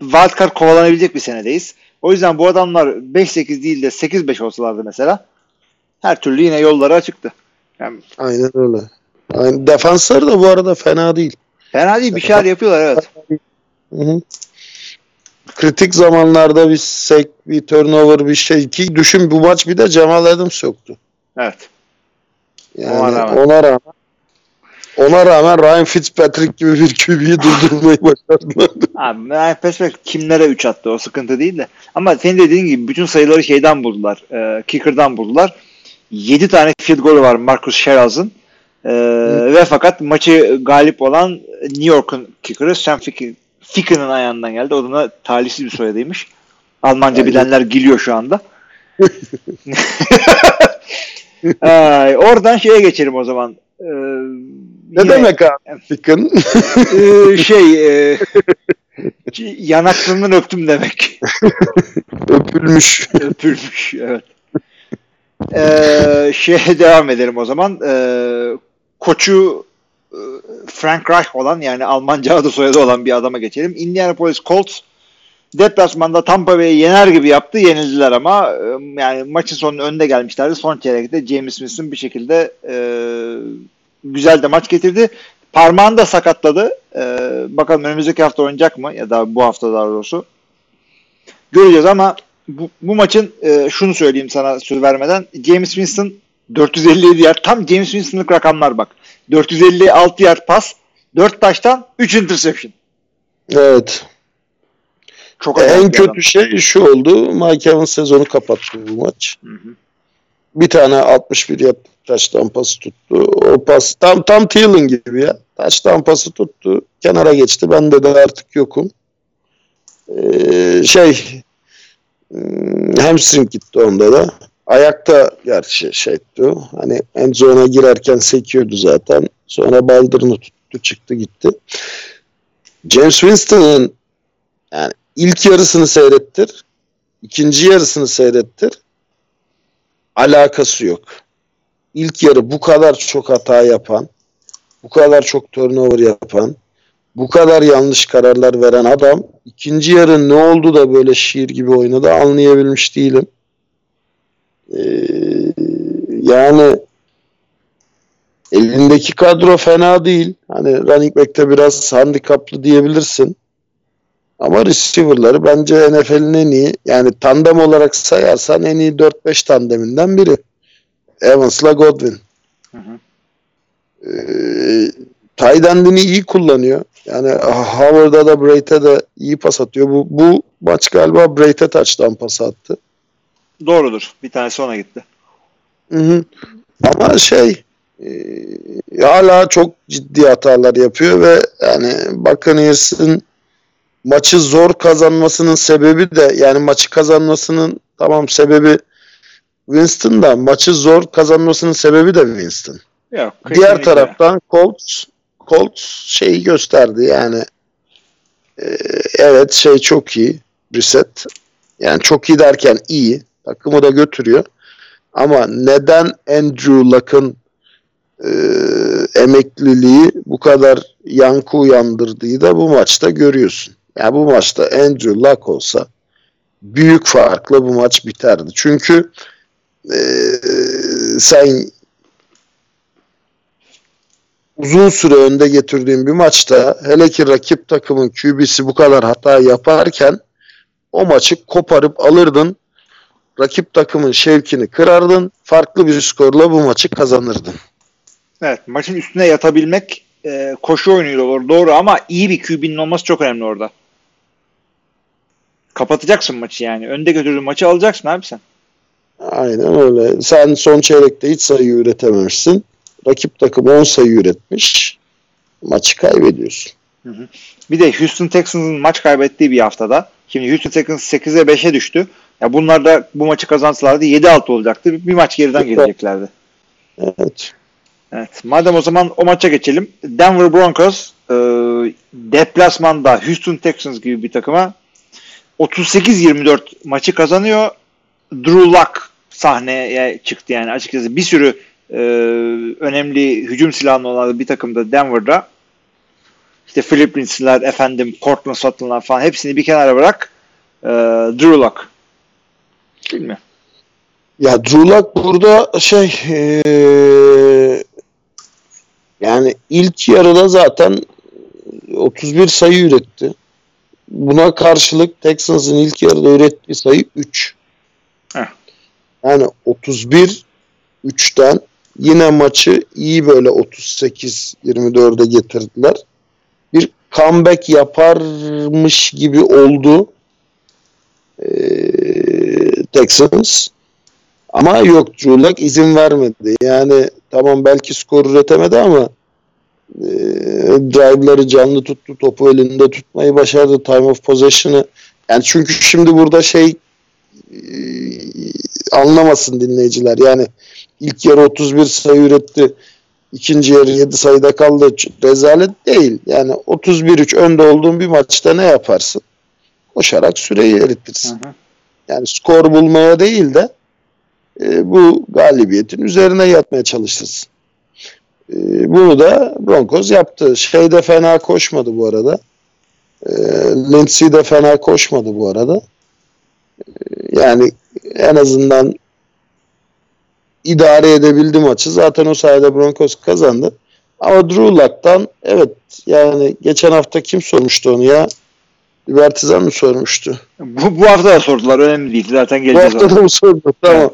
wildcard kovalanabilecek bir senedeyiz. O yüzden bu adamlar 5-8 değil de 8-5 olsalardı mesela her türlü yine yolları açıktı. Yani Aynen öyle. Yani defansları da bu arada fena değil. fena değil bir şeyler yapıyorlar evet. Hı hı. Kritik zamanlarda bir sek, bir turnover, bir şey. Ki düşün bu maç bir de Cemal Adams yoktu. Evet. Yani Ona rağmen. ona rağmen ona rağmen Ryan Fitzpatrick gibi bir QB'yi durdurmayı başardılar. Abi Ryan Fitzpatrick kimlere 3 attı o sıkıntı değil de. Ama senin dediğin gibi bütün sayıları şeyden buldular. E, kicker'dan buldular. 7 tane field golü var Marcus Sherraz'ın. E, ve fakat maçı galip olan New York'un kicker'ı Sam Ficken- Ficken'ın ayağından geldi. O da talihsiz bir soyadıymış. Almanca Aynen. bilenler gülüyor şu anda. Ay, oradan şeye geçelim o zaman. Ee, ne yine- demek abi Ficken? Ee, şey e, yanaklarından öptüm demek. Öpülmüş. Öpülmüş evet. Ee, şeye devam edelim o zaman. Ee, koçu e, Frank Reich olan yani Almanca adı soyadı olan bir adama geçelim. Indianapolis Colts deplasmanda Tampa Bay'i yener gibi yaptı. Yenildiler ama e, yani maçın sonunda önde gelmişlerdi. Son çeyrekte James Smith'in bir şekilde e, güzel de maç getirdi. Parmağını da sakatladı. E, bakalım önümüzdeki hafta oynayacak mı? Ya da bu hafta daha doğrusu. Göreceğiz ama bu, bu maçın e, şunu söyleyeyim sana söz vermeden. James Winston 457 yard. Tam James Winston'lık rakamlar bak. 456 yard pas. 4 taştan 3 interception. Evet. Çok en bir adam. kötü şey şu oldu. Mike Evans sezonu kapattı bu maç. Hı hı. Bir tane 61 yard taştan pası tuttu. O pas tam tam Thielen gibi ya. Taştan pası tuttu. Kenara geçti. Ben de, de artık yokum. Ee, şey hmm, hamstring gitti onda da. Ayakta gerçi şeydi. Hani end zone'a girerken sekiyordu zaten. Sonra baldırını tuttu çıktı gitti. James Winston'ın yani ilk yarısını seyrettir. ikinci yarısını seyrettir. Alakası yok. İlk yarı bu kadar çok hata yapan, bu kadar çok turnover yapan, bu kadar yanlış kararlar veren adam ikinci yarı ne oldu da böyle şiir gibi oynadı anlayabilmiş değilim. Ee, yani elindeki kadro fena değil. Hani running back'te biraz handikaplı diyebilirsin. Ama receiver'ları bence NFL'in en iyi yani tandem olarak sayarsan en iyi 4-5 tandeminden biri. Evans'la Godwin. Hı hı. Ee, iyi kullanıyor. Yani Howard'a da Braid'e de iyi pas atıyor. Bu, bu maç galiba Braid'e taçtan pas attı. Doğrudur. Bir tanesi ona gitti. Hı hı. Ama şey e, hala çok ciddi hatalar yapıyor ve yani Buccaneers'ın maçı zor kazanmasının sebebi de yani maçı kazanmasının tamam sebebi Winston da maçı zor kazanmasının sebebi de Winston. Yok, Diğer taraftan Colts Colts şeyi gösterdi yani e, evet şey çok iyi reset yani çok iyi derken iyi takımı da götürüyor ama neden Andrew Luck'ın e, emekliliği bu kadar yankı uyandırdığı da bu maçta görüyorsun. Yani bu maçta Andrew Luck olsa büyük farkla bu maç biterdi. Çünkü e, sen uzun süre önde getirdiğin bir maçta hele ki rakip takımın QB'si bu kadar hata yaparken o maçı koparıp alırdın. Rakip takımın şevkini kırardın. Farklı bir skorla bu maçı kazanırdın. Evet maçın üstüne yatabilmek e, koşu oyunuyla olur doğru ama iyi bir QB'nin olması çok önemli orada. Kapatacaksın maçı yani. Önde götürdüğün maçı alacaksın abi sen. Aynen öyle. Sen son çeyrekte hiç sayı üretememişsin. Rakip takım 10 sayı üretmiş. Maçı kaybediyorsun. Hı hı. Bir de Houston Texans'ın maç kaybettiği bir haftada. Şimdi Houston Texans 8'e 5'e düştü. Ya bunlar da bu maçı kazansalardı 7-6 olacaktı. Bir maç geriden geleceklerdi. Evet. Evet. Madem o zaman o maça geçelim. Denver Broncos e, deplasmanda Houston Texans gibi bir takıma 38-24 maçı kazanıyor. Drew Luck sahneye çıktı yani açıkçası bir sürü e, önemli hücum silahının olan bir takımda Denver'da işte Philip Lindsay'ler, efendim Cortland Sutton'lar falan hepsini bir kenara bırak e, Drew Luck. Mi? Ya Drew Luck burada şey e, yani ilk yarıda zaten 31 sayı üretti. Buna karşılık Texans'ın ilk yarıda ürettiği sayı 3. Heh. Yani 31 3'ten yine maçı iyi böyle 38-24'e getirdiler. Bir comeback yaparmış gibi oldu ee, Texans. Ama yok Drew izin vermedi. Yani tamam belki skor üretemedi ama e, drive'ları canlı tuttu. Topu elinde tutmayı başardı. Time of possession'ı yani çünkü şimdi burada şey anlamasın dinleyiciler. Yani ilk yarı 31 sayı üretti. İkinci yarı 7 sayıda kaldı. Rezalet değil. Yani 31-3 önde olduğun bir maçta ne yaparsın? Koşarak süreyi eritirsin. Hı hı. Yani skor bulmaya değil de e, bu galibiyetin üzerine yatmaya çalışırsın. E, bunu da Broncos yaptı. Şey de fena koşmadı bu arada. E, Lindsay de fena koşmadı bu arada. Yani en azından idare edebildi maçı. Zaten o sayede Broncos kazandı. Ama Drew Luck'tan evet yani geçen hafta kim sormuştu onu ya? Libertizan mı sormuştu? Bu, bu hafta da sordular. Önemli değil. Zaten geleceğiz. Bu hafta da mı sordu? Tamam.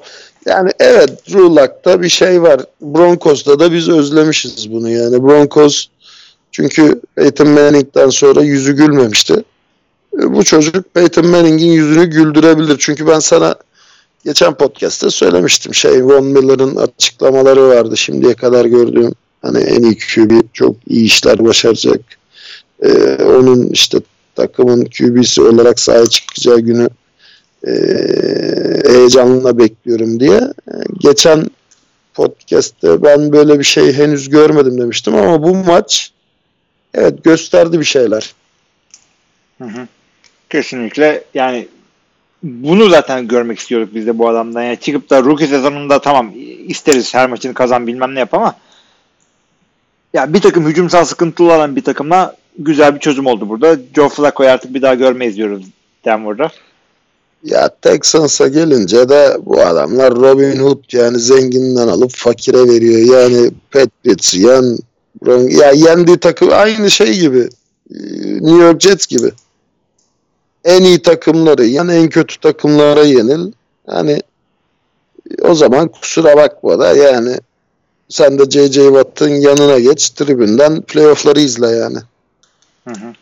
Yani evet Drew Luck'ta bir şey var. Broncos'ta da biz özlemişiz bunu yani. Broncos çünkü Peyton Manning'den sonra yüzü gülmemişti. E, bu çocuk Peyton Manning'in yüzünü güldürebilir. Çünkü ben sana geçen podcast'te söylemiştim. Şey Von Miller'ın açıklamaları vardı şimdiye kadar gördüğüm. Hani en iyi QB çok iyi işler başaracak. Ee, onun işte takımın QB'si olarak sahaya çıkacağı günü e, heyecanla bekliyorum diye. Geçen podcast'te ben böyle bir şey henüz görmedim demiştim ama bu maç evet gösterdi bir şeyler. Hı hı. Kesinlikle yani bunu zaten görmek istiyoruz biz de bu adamdan. Yani çıkıp da rookie sezonunda tamam isteriz her maçını kazan bilmem ne yap ama ya bir takım hücumsal sıkıntılı olan bir takımla güzel bir çözüm oldu burada. Joe Flacco'yu artık bir daha görmeyiz diyoruz Denver'da. Ya Texans'a gelince de bu adamlar Robin Hood yani zenginden alıp fakire veriyor. Yani Patriots yan ya yendiği takım aynı şey gibi. New York Jets gibi. En iyi takımları yani en kötü takımlara yenil. Hani o zaman kusura bakma da yani sen de J.J. Watt'ın yanına geç tribünden playoff'ları izle yani. Hı hı.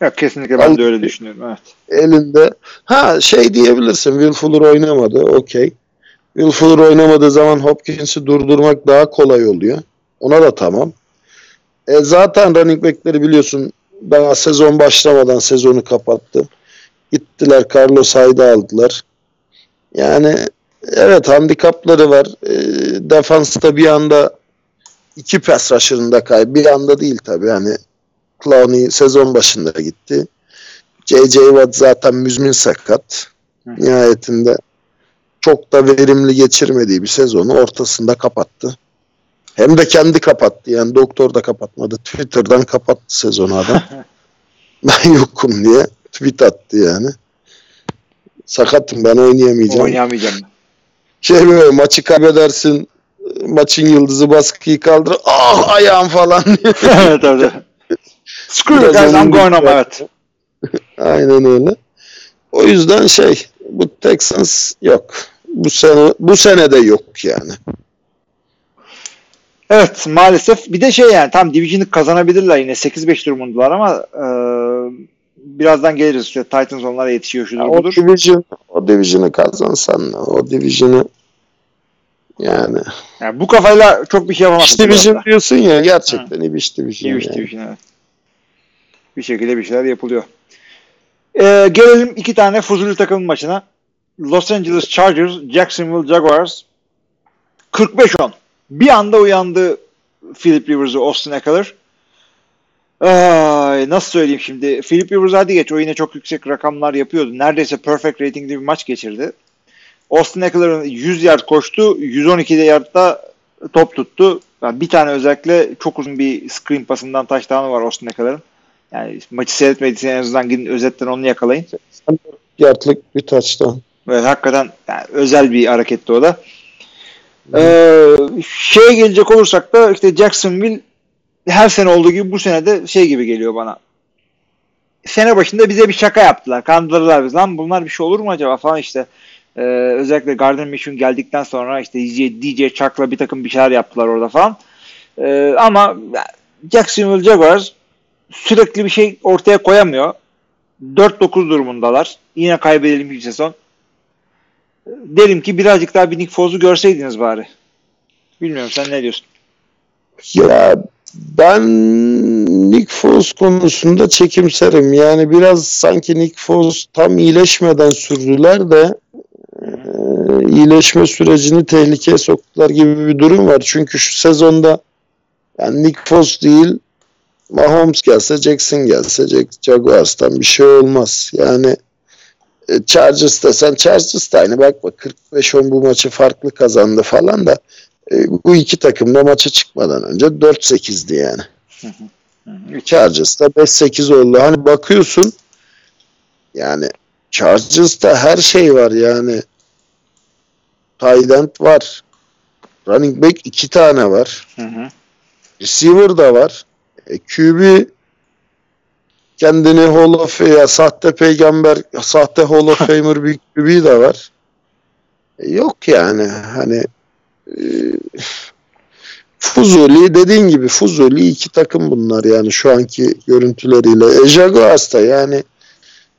Ya kesinlikle ben de öyle düşünüyorum. Evet. Elinde ha şey diyebilirsin Will Fuller oynamadı okey. Will Fuller oynamadığı zaman Hopkins'i durdurmak daha kolay oluyor. Ona da tamam. E, zaten running back'leri biliyorsun daha sezon başlamadan sezonu kapattı. Gittiler Carlos Hyde'ı aldılar. Yani evet handikapları var. E, defansta bir anda iki pass rusher'ında kay. Bir anda değil tabii. Hani Clowney sezon başında gitti. J.J. Watt zaten müzmin sakat. Hı. Nihayetinde çok da verimli geçirmediği bir sezonu ortasında kapattı. Hem de kendi kapattı. Yani doktor da kapatmadı. Twitter'dan kapattı sezonu adam. ben yokum diye tweet attı yani. Sakatım ben oynayamayacağım. Oynayamayacağım. Şey böyle maçı kaybedersin maçın yıldızı baskıyı kaldır. Ah ayağım falan. evet evet. Screw you guys I'm going home evet. Aynen öyle. O yüzden şey bu Texans yok. Bu sene bu sene de yok yani. Evet maalesef. Bir de şey yani tam Division'ı kazanabilirler yine 8-5 durumundalar ama e, birazdan geliriz. İşte Titans onlara yetişiyor şudur ya budur. O division, o division'ı kazansan o division'ı yani. yani bu kafayla çok bir şey yapamazsın. İş division diyorsun ya gerçekten iyi bir iş division. İyi yani. division evet. Bir şekilde bir şeyler yapılıyor. Ee, gelelim iki tane Fuzuli takımın maçına. Los Angeles Chargers, Jacksonville Jaguars 45-10. Bir anda uyandı Philip Rivers'ı Austin Eckler. Ay, nasıl söyleyeyim şimdi? Philip Rivers hadi geç. O yine çok yüksek rakamlar yapıyordu. Neredeyse perfect ratingli bir maç geçirdi. Austin Eckler'ın 100 yard koştu. 112 yardta top tuttu. Yani bir tane özellikle çok uzun bir screen pasından touchdown'ı var Austin Eckler'ın. Yani maçı seyretmediyseniz en azından gidin özetten onu yakalayın. Yardlık bir touchdown. Evet hakikaten yani özel bir hareketti o da. Ee, şeye gelecek olursak da işte Jacksonville her sene olduğu gibi bu sene de şey gibi geliyor bana. Sene başında bize bir şaka yaptılar. Kandırdılar biz. Lan bunlar bir şey olur mu acaba falan işte. Ee, özellikle Gardner Minshew geldikten sonra işte DJ, DJ Chuck'la bir takım bir şeyler yaptılar orada falan. Ee, ama Jacksonville Jaguars sürekli bir şey ortaya koyamıyor. 4-9 durumundalar. Yine kaybedelim bir sezon. Derim ki birazcık daha bir Nick Foz'u görseydiniz bari. Bilmiyorum sen ne diyorsun? Ya ben Nick Foz konusunda çekimserim. Yani biraz sanki Nick Foz tam iyileşmeden sürdüler de e, iyileşme sürecini tehlikeye soktular gibi bir durum var. Çünkü şu sezonda yani Nick Foz değil Mahomes gelse Jackson gelse Jaguars'tan bir şey olmaz. Yani e, Chargers desen Chargers da aynı bakma 45-10 bu maçı farklı kazandı falan da bu iki takım da maça çıkmadan önce 4-8'di yani. Chargers da 5-8 oldu. Hani bakıyorsun yani Chargers'ta her şey var yani. Tight var. Running back iki tane var. Hı hı. Receiver da var. E, QB kendini Hall of ya sahte peygamber, sahte Hall of Famer bir QB de var. E, yok yani hani e, Fuzuli dediğin gibi Fuzuli iki takım bunlar yani şu anki görüntüleriyle. E, Jaguars'ta yani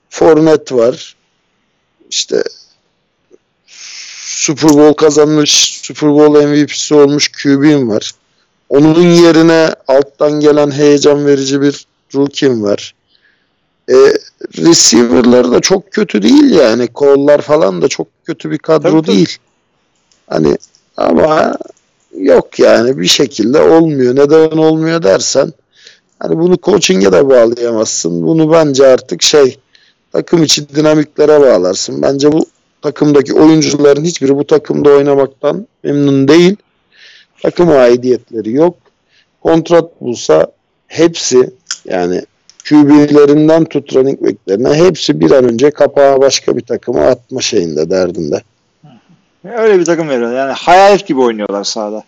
Fornet var. İşte Super Bowl kazanmış, Super Bowl MVP'si olmuş QB'm var. Onun yerine alttan gelen heyecan verici bir rookie'm var. E, receiver'lar da çok kötü değil yani. Kollar falan da çok kötü bir kadro tabii, değil. Hani ama yok yani bir şekilde olmuyor. Neden olmuyor dersen hani bunu coaching'e de bağlayamazsın. Bunu bence artık şey takım içi dinamiklere bağlarsın. Bence bu takımdaki oyuncuların hiçbiri bu takımda oynamaktan memnun değil. Takım aidiyetleri yok. Kontrat bulsa hepsi yani QB'lerinden tut running hepsi bir an önce kapağı başka bir takıma atma şeyinde derdinde. Öyle bir takım veriyorlar. Yani hayalet gibi oynuyorlar sahada.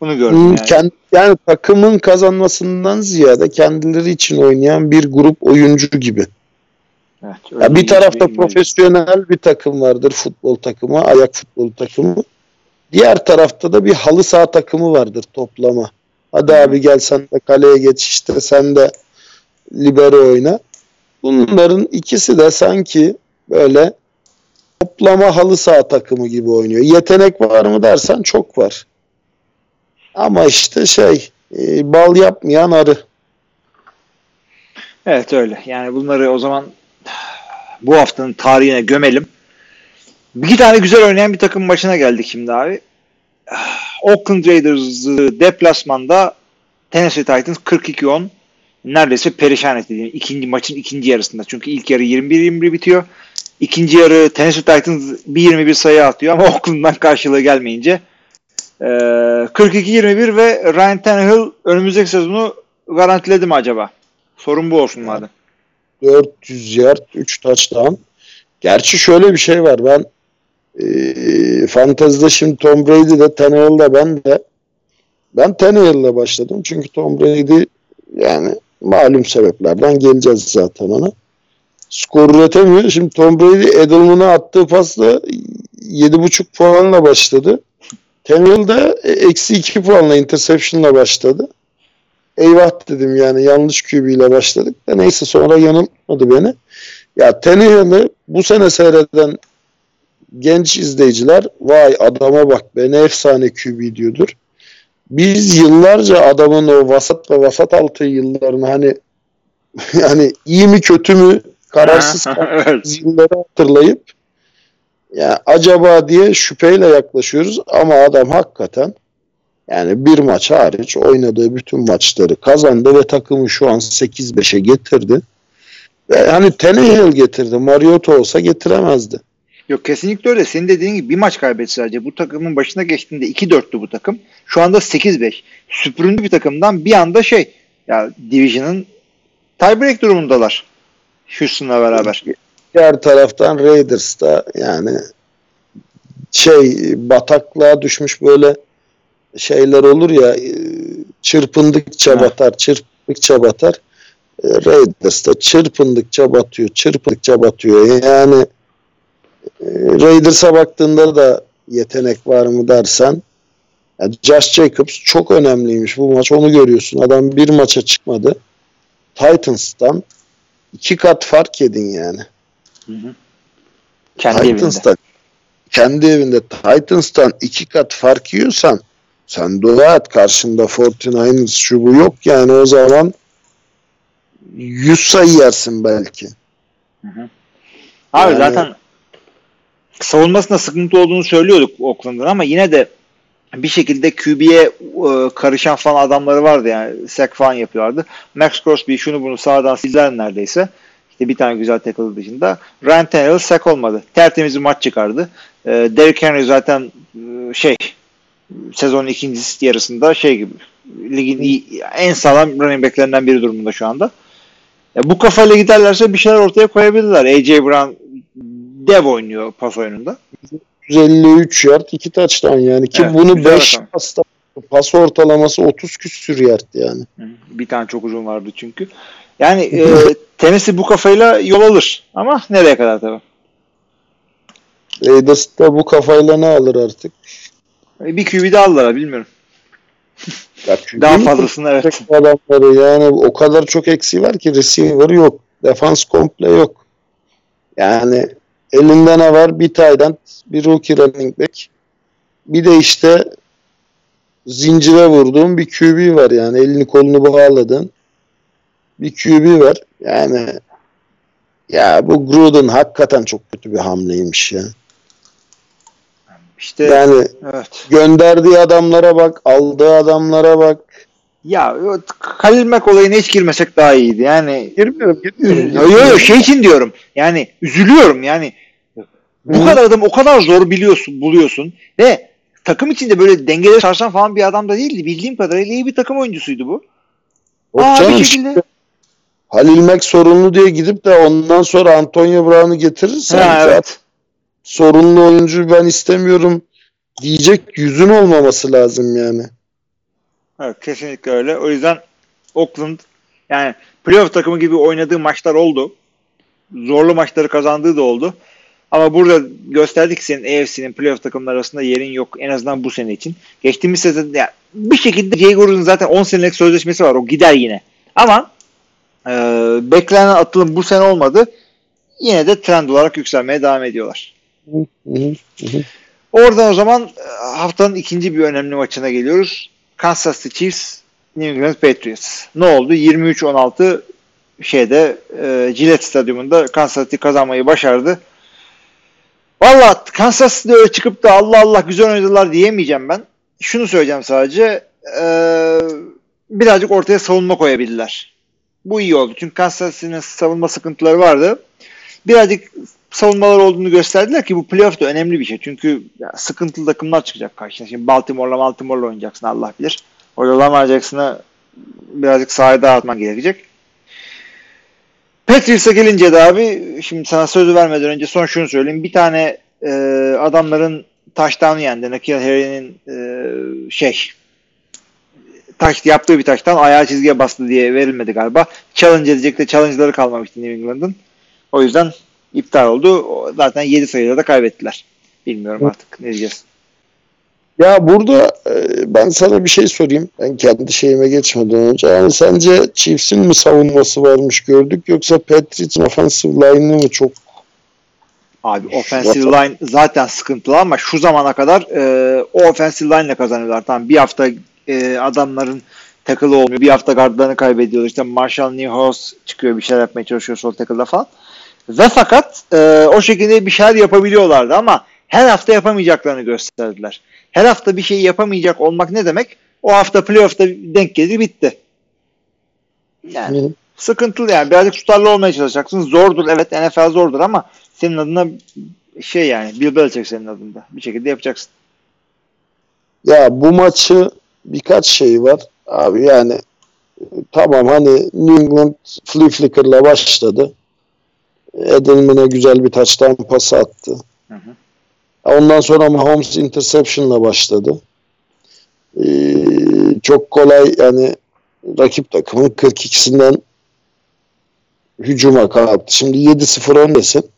Bunu gördüm Hmm, yani. kend- yani takımın kazanmasından ziyade kendileri için oynayan bir grup oyuncu gibi. Evet, Ya öyle bir tarafta bir- profesyonel bir takım vardır futbol takımı, ayak futbolu takımı. Diğer tarafta da bir halı saha takımı vardır toplama. Hadi abi gel sen de kaleye geç işte sen de libero oyna. Bunların ikisi de sanki böyle toplama halı saha takımı gibi oynuyor. Yetenek var mı dersen çok var. Ama işte şey e, bal yapmayan arı. Evet öyle. Yani bunları o zaman bu haftanın tarihine gömelim. Bir tane güzel oynayan bir takım başına geldik şimdi abi. Oakland Raiders'ı deplasmanda Tennessee Titans 42-10 neredeyse perişan etti. Yani ikinci maçın ikinci yarısında. Çünkü ilk yarı 21-21 bitiyor. İkinci yarı Tennessee Titans bir 21 sayı atıyor ama Oakland'dan karşılığı gelmeyince e, 42-21 ve Ryan Tannehill önümüzdeki sezonu garantiledi mi acaba? Sorun bu olsun madem. 400 yard 3 touchdown. Gerçi şöyle bir şey var. Ben e, fantezide şimdi Tom Brady'de Tannehill'de ben de ben Tannehill'le başladım. Çünkü Tom Brady yani malum sebeplerden geleceğiz zaten ona. Skor üretemiyor. Şimdi Tom Brady Edelman'a attığı pasla 7.5 puanla başladı. Tannehill de eksi 2 puanla interception'la başladı. Eyvah dedim yani yanlış QB ile başladık da neyse sonra yanıltmadı beni. Ya Tannehill'i bu sene seyreden genç izleyiciler vay adama bak be ne efsane QB diyordur. Biz yıllarca adamın o vasat ve vasat altı yıllarını hani yani iyi mi kötü mü kararsız yılları hatırlayıp ya acaba diye şüpheyle yaklaşıyoruz ama adam hakikaten yani bir maç hariç oynadığı bütün maçları kazandı ve takımı şu an 8-5'e getirdi. Ve hani Tannehill getirdi. Mariota olsa getiremezdi. Yok kesinlikle öyle. Senin dediğin gibi bir maç kaybetti sadece. Bu takımın başına geçtiğinde 2-4'tü bu takım. Şu anda 8-5. Süpüründü bir takımdan bir anda şey ya Division'ın tiebreak durumundalar. Houston'la beraber. Diğer taraftan Raiders da yani şey bataklığa düşmüş böyle şeyler olur ya e, çırpındıkça Ha. batar, çırpındıkça batar. E, Raiders da çırpındıkça batıyor, çırpındıkça batıyor. Yani e, Raiders'a baktığında da yetenek var mı dersen ya Josh Jacobs çok önemliymiş bu maç. Onu görüyorsun. Adam bir maça çıkmadı. Titans'tan iki kat fark yedin yani. Kendi evinde. Titans'tan kendi evinde Titans'tan iki kat fark yiyorsan sen dua et karşında 49ers şu bu yok yani o zaman 100 sayı yersin belki. Abi Yani- zaten savunmasında sıkıntı olduğunu söylüyorduk Oakland'ın ama yine de bir şekilde QB'ye e, karışan falan adamları vardı yani. Sack falan yapıyorlardı. Max Crosby şunu bunu sağdan sildiler neredeyse. İşte bir tane güzel tackle dışında. Ryan Tannehill sack olmadı. Tertemiz bir maç çıkardı. E, Derrick Henry zaten e, şey sezonun ikinci yarısında şey gibi ligin iyi, en sağlam running backlerinden biri durumunda şu anda. Ya bu kafayla giderlerse bir şeyler ortaya koyabilirler. AJ Brown dev oynuyor pas oyununda. 153 yard iki taçtan yani ki Evet, bunu güzel 5 rakam. pasta pas ortalaması 30 küsür yard yani. Bir tane çok uzun vardı çünkü. Yani e, Tennessee bu kafayla yol alır. Ama nereye kadar tabii. Raiders da bu kafayla ne alır artık? E, Bir QB de aldılar bilmiyorum. Ya Daha fazlasını evet. adamları yani o kadar çok eksiği var ki receiver yok. Defans komple yok. Yani elinde ne var? Bir tight end, bir rookie running back. Bir de işte zincire vurduğun bir QB var yani elini kolunu bağladın. Bir QB var. Yani ya bu Gruden hakikaten çok kötü bir hamleymiş ya. İşte Yani evet. gönderdiği adamlara bak, aldığı adamlara bak. Ya Mack olayına hiç girmesek daha iyiydi. Yani Girmiyorum, girmiyorum. Yo yo yo, şey için diyorum. Yani üzülüyorum yani. Bu Hı. kadar adam o kadar zor biliyorsun, buluyorsun ve takım içinde böyle dengeleri sarsan falan bir adam da değildi. Bildiğim kadarıyla iyi bir takım oyuncusuydu bu. Yok Aa, canım, bir şekilde- Halil Mack sorunlu diye gidip de ondan sonra Antonio Brown'u getirirsen Ha, evet. sorunlu oyuncu ben istemiyorum diyecek yüzün olmaması lazım yani. Evet kesinlikle öyle. O yüzden Oakland yani playoff takımı gibi oynadığı maçlar oldu. Zorlu maçları kazandığı da oldu. Ama burada gösterdik ki senin AFC'nin playoff takımları arasında yerin yok. En azından bu sene için. Geçtiğimiz sezon yani bir şekilde Jay Gordon'un zaten 10 senelik sözleşmesi var. O gider yine. Ama e, beklenen atılım bu sene olmadı. Yine de trend olarak yükselmeye devam ediyorlar. Oradan o zaman e, haftanın ikinci bir önemli maçına geliyoruz. Kansas City Chiefs, New England Patriots. Ne oldu? 23-16 şeyde e, Gillette Stadyumunda Kansas City kazanmayı başardı. Valla Kansas City'de öyle çıkıp da Allah Allah güzel oynadılar diyemeyeceğim ben. Şunu söyleyeceğim sadece. E, birazcık ortaya savunma koyabildiler. Bu iyi oldu. Çünkü Kansas City'nin savunma sıkıntıları vardı. Birazcık savunmalar olduğunu gösterdiler ki bu playoff da önemli bir şey. Çünkü sıkıntılı takımlar çıkacak karşına. Şimdi Baltimore'la Baltimore'la oynayacaksın Allah bilir. Orada Lamar Jackson'a birazcık sahaya dağıtman gerekecek. Patriots'a gelince de abi şimdi sana sözü vermeden önce son şunu söyleyeyim. Bir tane e, adamların taştanı yendi. Nakil Harry'nin e, şey taş yaptığı bir taştan ayağı çizgiye bastı diye verilmedi galiba. Challenge edecek de challenge'ları kalmamıştı New England'ın. O yüzden iptal oldu. Zaten 7 sayıda da kaybettiler. Bilmiyorum artık ne diyeceğiz. Ya burada e, ben sana bir şey sorayım. Ben kendi şeyime geçmeden önce. Yani sence Chiefs'in mi savunması varmış gördük yoksa Patriots'ın offensive line'ı mı çok Abi offensive line zaten sıkıntılı ama şu zamana kadar e, o offensive line ile kazanıyorlar. Tamam bir hafta e, adamların takılı olmuyor. Bir hafta gardlarını kaybediyorlar. İşte Marshall Newhouse çıkıyor bir şeyler yapmaya çalışıyor sol takılda falan. Ve fakat e, o şekilde bir şeyler yapabiliyorlardı ama her hafta yapamayacaklarını gösterdiler. Her hafta bir şey yapamayacak olmak ne demek? O hafta playoff'ta denk gelir bitti. Yani Hı. sıkıntılı yani. Birazcık tutarlı olmaya çalışacaksın. Zordur evet NFL zordur ama senin adına şey yani Bill Belichick senin adında. Bir şekilde yapacaksın. Ya bu maçı birkaç şey var. Abi yani e, tamam hani New England flea flicker'la başladı. Edelman'e güzel bir touchdown pası attı. Hı hı. Ondan sonra Mahomes interception'la başladı. Ee, çok kolay yani rakip takımın 42'sinden hücuma kalktı. Şimdi 7-0 öndesin.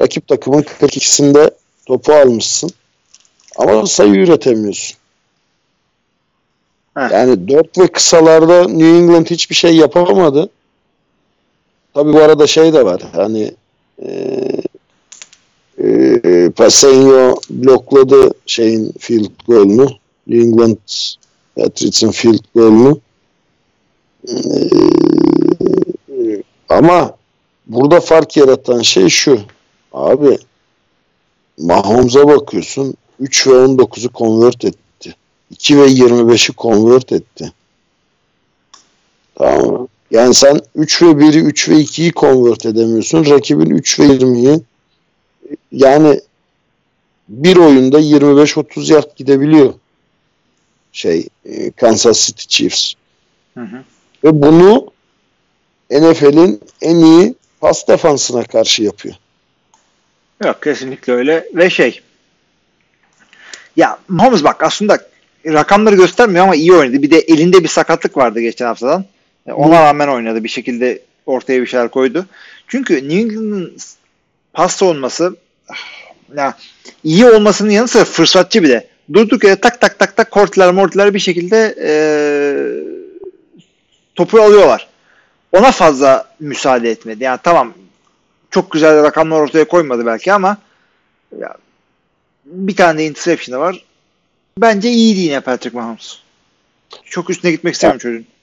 Rakip takımın 42'sinde topu almışsın. Ama sayı üretemiyorsun. Heh. Yani 4 ve kısalarda New England hiçbir şey yapamadı. Tabi bu arada şey de var. Hani e, e, Pasenio blokladı şeyin field golünü. England Patriots'ın field golünü. E, ama burada fark yaratan şey şu. Abi Mahomes'a bakıyorsun 3 ve 19'u convert etti. 2 ve 25'i convert etti. Tamam mı? Yani sen 3 ve 1'i 3 ve 2'yi convert edemiyorsun. Rakibin 3 ve 20'yi yani bir oyunda 25-30 yard gidebiliyor şey e, Kansas City Chiefs. Hı hı. Ve bunu NFL'in en iyi pas defansına karşı yapıyor. Yok kesinlikle öyle ve şey ya Mahomes bak aslında rakamları göstermiyor ama iyi oynadı. Bir de elinde bir sakatlık vardı geçen haftadan. E, Ona rağmen oynadı. Bir şekilde ortaya bir şeyler koydu. Çünkü New England'ın pas savunması ah, ya iyi olmasının yanı sıra fırsatçı bir de. Durduk yere tak tak tak tak kortlar mortlar bir şekilde e, topu alıyorlar. Ona fazla müsaade etmedi. Yani tamam çok güzel rakamlar ortaya koymadı belki ama ya, bir tane de interception'ı var. Bence iyiydi yine Patrick Mahomes. Çok üstüne gitmek istemiyorum çocuğun.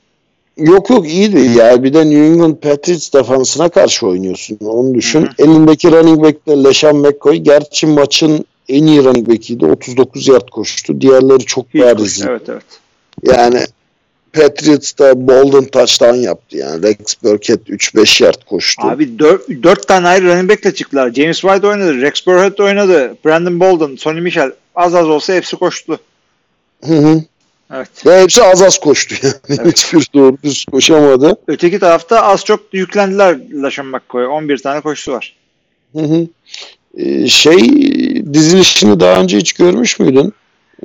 Yok yok iyiydi ya. Bir de New England Patriots defansına karşı oynuyorsun. Onu düşün. Hı hı. Elindeki running back de LeSean McCoy. Gerçi maçın en iyi running back'iydi. 39 yard koştu. Diğerleri çok bariz. Evet evet. Yani Patriots da Bolden touchdown yaptı yani. Rex Burkhead 3-5 yard koştu. Abi 4, 4 tane ayrı running back'le çıktılar. James White oynadı, Rex Burkhead oynadı, Brandon Bolden, Sonny Michel az az olsa hepsi koştu. Hı hı. Evet. Ve hepsi az az koştu yani. Evet. Hiçbir doğru düz koşamadı. Öteki tarafta az çok yüklendiler Laşan McCoy'a. 11 tane koşusu var. Hı hı. Ee, şey dizilişini daha önce hiç görmüş müydün?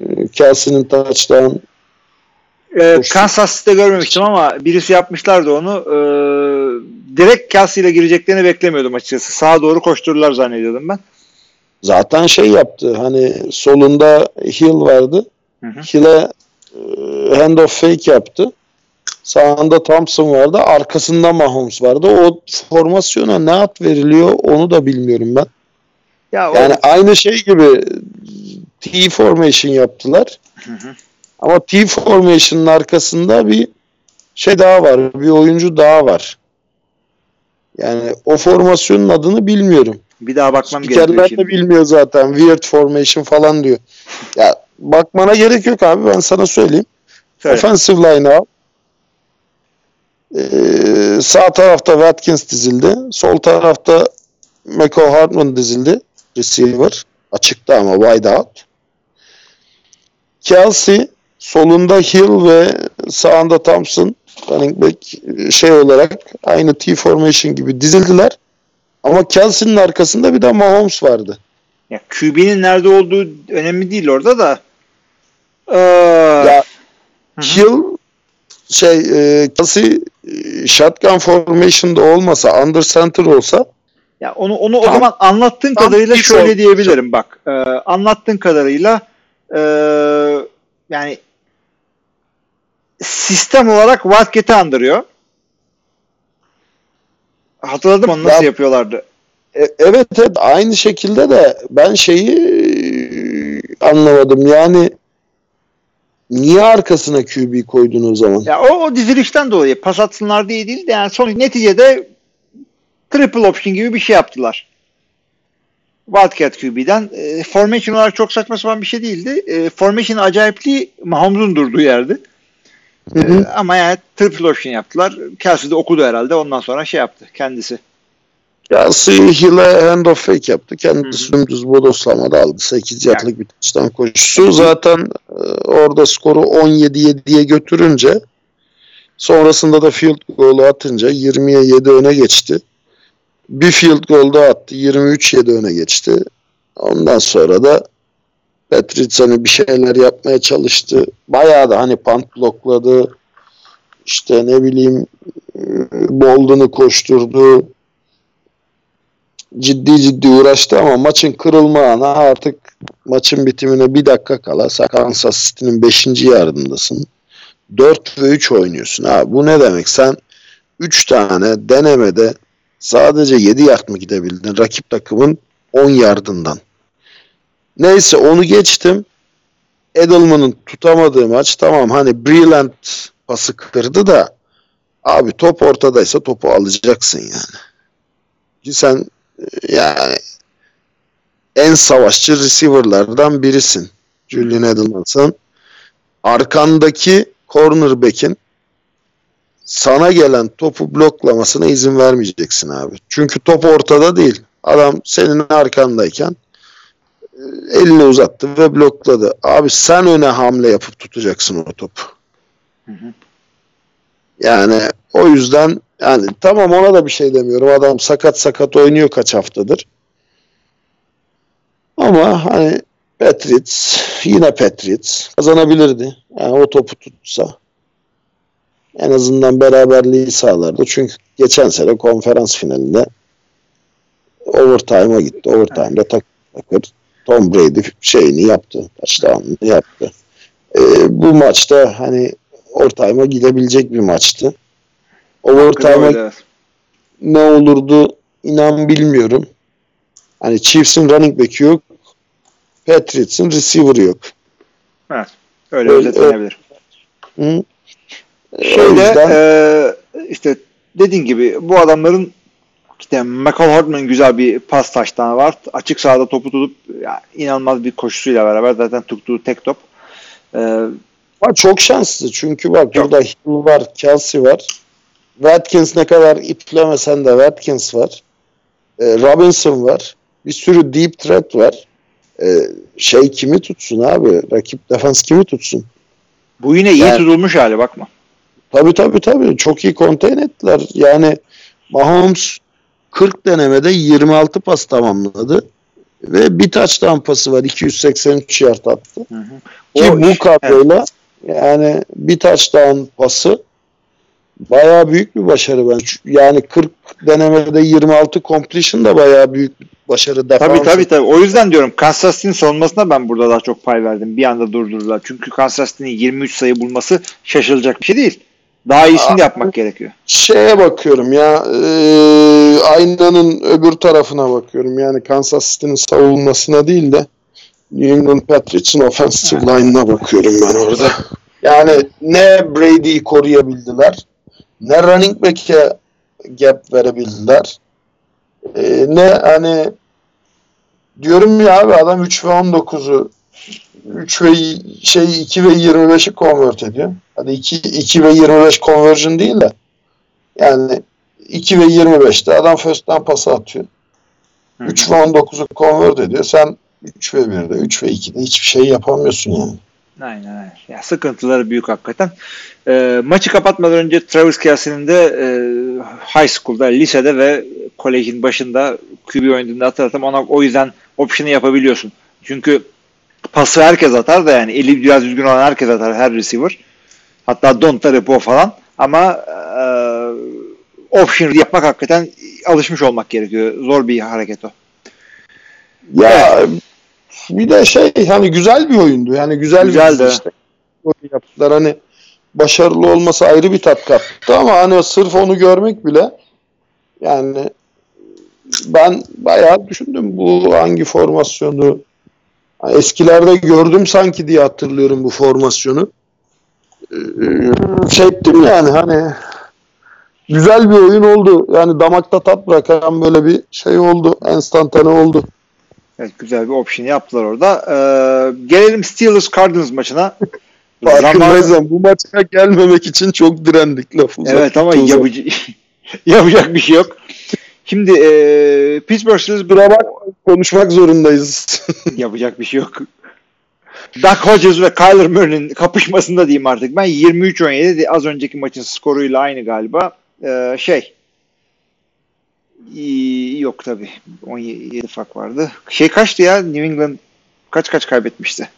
Ee, Kelsey'nin touchdown. Ee. Kansas City'de görmemiştim ama birisi yapmışlardı onu. Ee, direkt Kelsey ile gireceklerini beklemiyordum açıkçası. Sağa doğru koştururlar zannediyordum ben. Zaten şey yaptı. Hani solunda Hill vardı. Hı hı. Hill'e e, handoff fake yaptı. Sağında Thompson vardı. Arkasında Mahomes vardı. O formasyona ne at veriliyor onu da bilmiyorum ben. Ya o, Yani aynı şey gibi T formation yaptılar. Hı hı. Ama T formation'ın arkasında bir şey daha var. Bir oyuncu daha var. Yani o formasyonun adını bilmiyorum. bir daha bakmam gerekiyor Spikerler de bilmiyor zaten. Weird formation falan diyor. Ya bakmana gerek yok abi ben sana söyleyeyim. Söyle. Offensive line al. Ee, sağ tarafta Watkins dizildi. Sol tarafta Meko Hardman dizildi. Receiver. Açıkta ama wide out. Kelsey solunda Hill ve sağında Thompson running back şey olarak aynı T formation gibi dizildiler. Ama Kelsey'nin arkasında bir de Mahomes vardı. Ya QB'nin nerede olduğu önemli değil orada da. Ee, Ya Hı. Hill şey e, Kelsey e, shotgun formation'da olmasa under center olsa Ya onu onu o Tam- zaman anlattığın kadarıyla şöyle form- diyebilirim bak. Ee, anlattığın kadarıyla ee, yani sistem olarak Wildcat'i andırıyor. Hatırladım onu nasıl Ya- yapıyorlardı. E, evet evet aynı şekilde de ben şeyi e, anlamadım yani niye arkasına QB koydun o zaman? Ya o, o dizilişten dolayı pas atsınlar diye değil de yani sonuç neticede triple option gibi bir şey yaptılar. Wildcat QB'den. E, formation olarak çok saçma sapan bir şey değildi. E, formation acayipliği Mahomes'un durduğu yerdi. Hı hı. E, ama yani triple option yaptılar. Kelsey de okudu herhalde. Ondan sonra şey yaptı kendisi. Kelsey Hill'e handoff fake yaptı. Kendisi dümdüz bodoslamada aldı. 8 Yani- yardlık bir taştan koşusu. Zaten e, orada skoru 17-7'ye götürünce sonrasında da field golü atınca 20'ye 7 öne geçti. Bir field goal daha attı. 23-7 öne geçti. Ondan sonra da Patriots hani bir şeyler yapmaya çalıştı. Bayağı da hani punt blokladı. İşte ne bileyim e, Bolden'ı koşturdu ciddi ciddi uğraştı ama maçın kırılma anı artık maçın bitimine bir dakika kala Kansas City'nin 5. yardımındasın. 4 ve 3 oynuyorsun. Ha, bu ne demek? Sen 3 tane denemede sadece 7 yard mı gidebildin? Rakip takımın 10 yardından. Neyse onu geçtim. Edelman'ın tutamadığı maç tamam hani Brilliant pası kırdı da abi top ortadaysa topu alacaksın yani. Ki sen yani en savaşçı receiver'lardan birisin. Julian Edelman'sın. Arkandaki cornerback'in sana gelen topu bloklamasına izin vermeyeceksin abi. Çünkü top ortada değil. Adam senin arkandayken e, elini uzattı ve blokladı. Abi sen öne hamle yapıp tutacaksın o topu. Hı hı. Yani o yüzden yani tamam ona da bir şey demiyorum. Adam sakat sakat oynuyor kaç haftadır. Ama hani Patriots yine Patriots kazanabilirdi. Yani o topu tutsa en azından beraberliği sağlardı. Çünkü geçen sene konferans finalinde overtime'a gitti. Overtime'da tak takır Tom Brady şeyini yaptı. Touchdown'ını yaptı. Ee, bu maçta hani overtime'a gidebilecek bir maçtı. Overtime'a ne olurdu inan bilmiyorum. Hani Chiefs'in running back'i yok. Patriots'ın receiver'ı yok. Evet. Öyle Öyle- özetlenebilir. Hı? o Şeyde yüzden e, işte dediğin gibi bu adamların işte Michael Hardman'ın güzel bir pas taştanı var. Açık sahada topu tutup ya, inanılmaz bir koşusuyla beraber zaten tuttuğu tek top. E, ama çok şanslı. Çünkü bak Çok. burada Hill var, Kelsey var. Watkins ne kadar iplemesen de Watkins var. E, Robinson var. Bir sürü deep threat var. E, şey kimi tutsun abi? Rakip defans kimi tutsun? Bu yine iyi Yani- tutulmuş hali bakma. Tabii tabii tabii. Çok iyi konteyn ettiler. Yani Mahomes 40 denemede 26 pas tamamladı. Ve bir touchdown pası var. 283 yard attı. O Ki bu iş- kadroyla yani bir touchdown pası bayağı büyük bir başarı ben. Yani 40 denemede 26 completion da bayağı büyük bir başarı. Tabii Defans- tabii tabii. O yüzden diyorum Kansas City'nin savunmasına ben burada daha çok pay verdim. Bir anda durdurdular. Çünkü Kansas City'nin 23 sayı bulması şaşılacak bir şey değil. Daha iyisini de yapmak gerekiyor. şeye bakıyorum ya e, aynanın öbür tarafına bakıyorum. Yani Kansas City'nin savunmasına değil de New England Patriots'ın offensive line'ına bakıyorum ben orada. Yani ne Brady'yi koruyabildiler ne running back'e gap verebildiler. E, ne hani diyorum ya abi adam 3 ve 19'u 3 ve şey 2 ve 25'i convert ediyor. Hadi 2, 2 ve 25 conversion değil de yani 2 ve 25'te adam first down pası atıyor. 3 ve 19'u convert ediyor. Sen 3 ve 1'de 3 ve 2'de hiçbir şey yapamıyorsun yani. Aynen aynen. Ya sıkıntıları büyük hakikaten. Ee, maçı kapatmadan önce Travis Kelsey'nin de e, high school'da, lisede ve kolejin başında QB oynadığını hatırlattım. Ona o yüzden option'ı yapabiliyorsun. Çünkü pası herkes atar da yani eli biraz düzgün olan herkes atar her receiver. Hatta Donta Repo falan. Ama e, option yapmak hakikaten alışmış olmak gerekiyor. Zor bir hareket o. Ya bir de şey hani güzel bir oyundu. Yani güzel Güzeldi. bir işte. Oyun yaptılar. Hani başarılı olması ayrı bir tat kattı ama hani sırf onu görmek bile yani ben bayağı düşündüm bu hangi formasyonu eskilerde gördüm sanki diye hatırlıyorum bu formasyonu. Ee, Şey ettim yani hani güzel bir oyun oldu. Yani damakta tat bırakan böyle bir şey oldu. Enstantane oldu. Evet güzel bir option yaptılar orada. Ee, gelelim Steelers Cardinals maçına. Farkındaysam bu maça gelmemek için çok direndik lafı. Evet ama yapıcı, yapacak bir şey yok. Şimdi e, Pittsburgh Steelers Kusura bak konuşmak zorundayız. yapacak bir şey yok. Doug Hodges ve Kyler Murray'nin kapışmasında diyeyim artık. Ben 23-17 az önceki maçın skoruyla aynı galiba. Ee, şey yok tabii. 17 fark vardı. Şey kaçtı ya? New England kaç kaç kaybetmişti?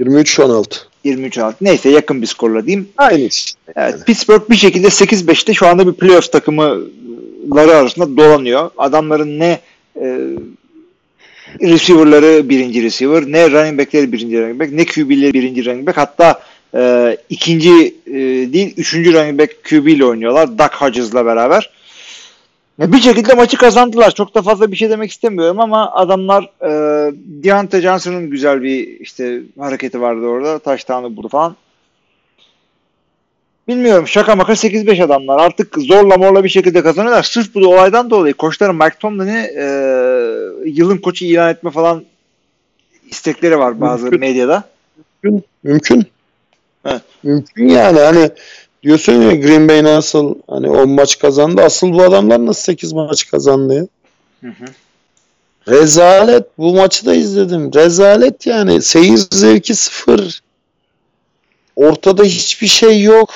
23-16. 23-6. Neyse yakın bir skorla diyeyim. Aynı işte. Evet, Pittsburgh bir şekilde 8-5'te şu anda bir playoff takımları arasında dolanıyor. Adamların ne e, receiver'ları birinci receiver, ne running back'leri birinci running back, ne QB'leri birinci running back. Hatta e, ikinci e, değil, üçüncü running back QB ile oynuyorlar. Doug Hodges'la beraber. Ya bir şekilde maçı kazandılar. Çok da fazla bir şey demek istemiyorum ama adamlar e, Deontay Johnson'ın güzel bir işte hareketi vardı orada. Taştanı buldu falan. Bilmiyorum şaka maka 8-5 adamlar. Artık zorla morla bir şekilde kazanıyorlar. Sırf bu olaydan dolayı koçları Mike Tomlin'i e, yılın koçu ilan etme falan istekleri var bazı Mümkün. medyada. Mümkün. Mümkün. Evet. Mümkün yani hani diyorsun ya Green Bay nasıl hani 10 maç kazandı. Asıl bu adamlar nasıl 8 maç kazandı ya? Hı hı. Rezalet. Bu maçı da izledim. Rezalet yani. Seyir zevki sıfır. Ortada hiçbir şey yok.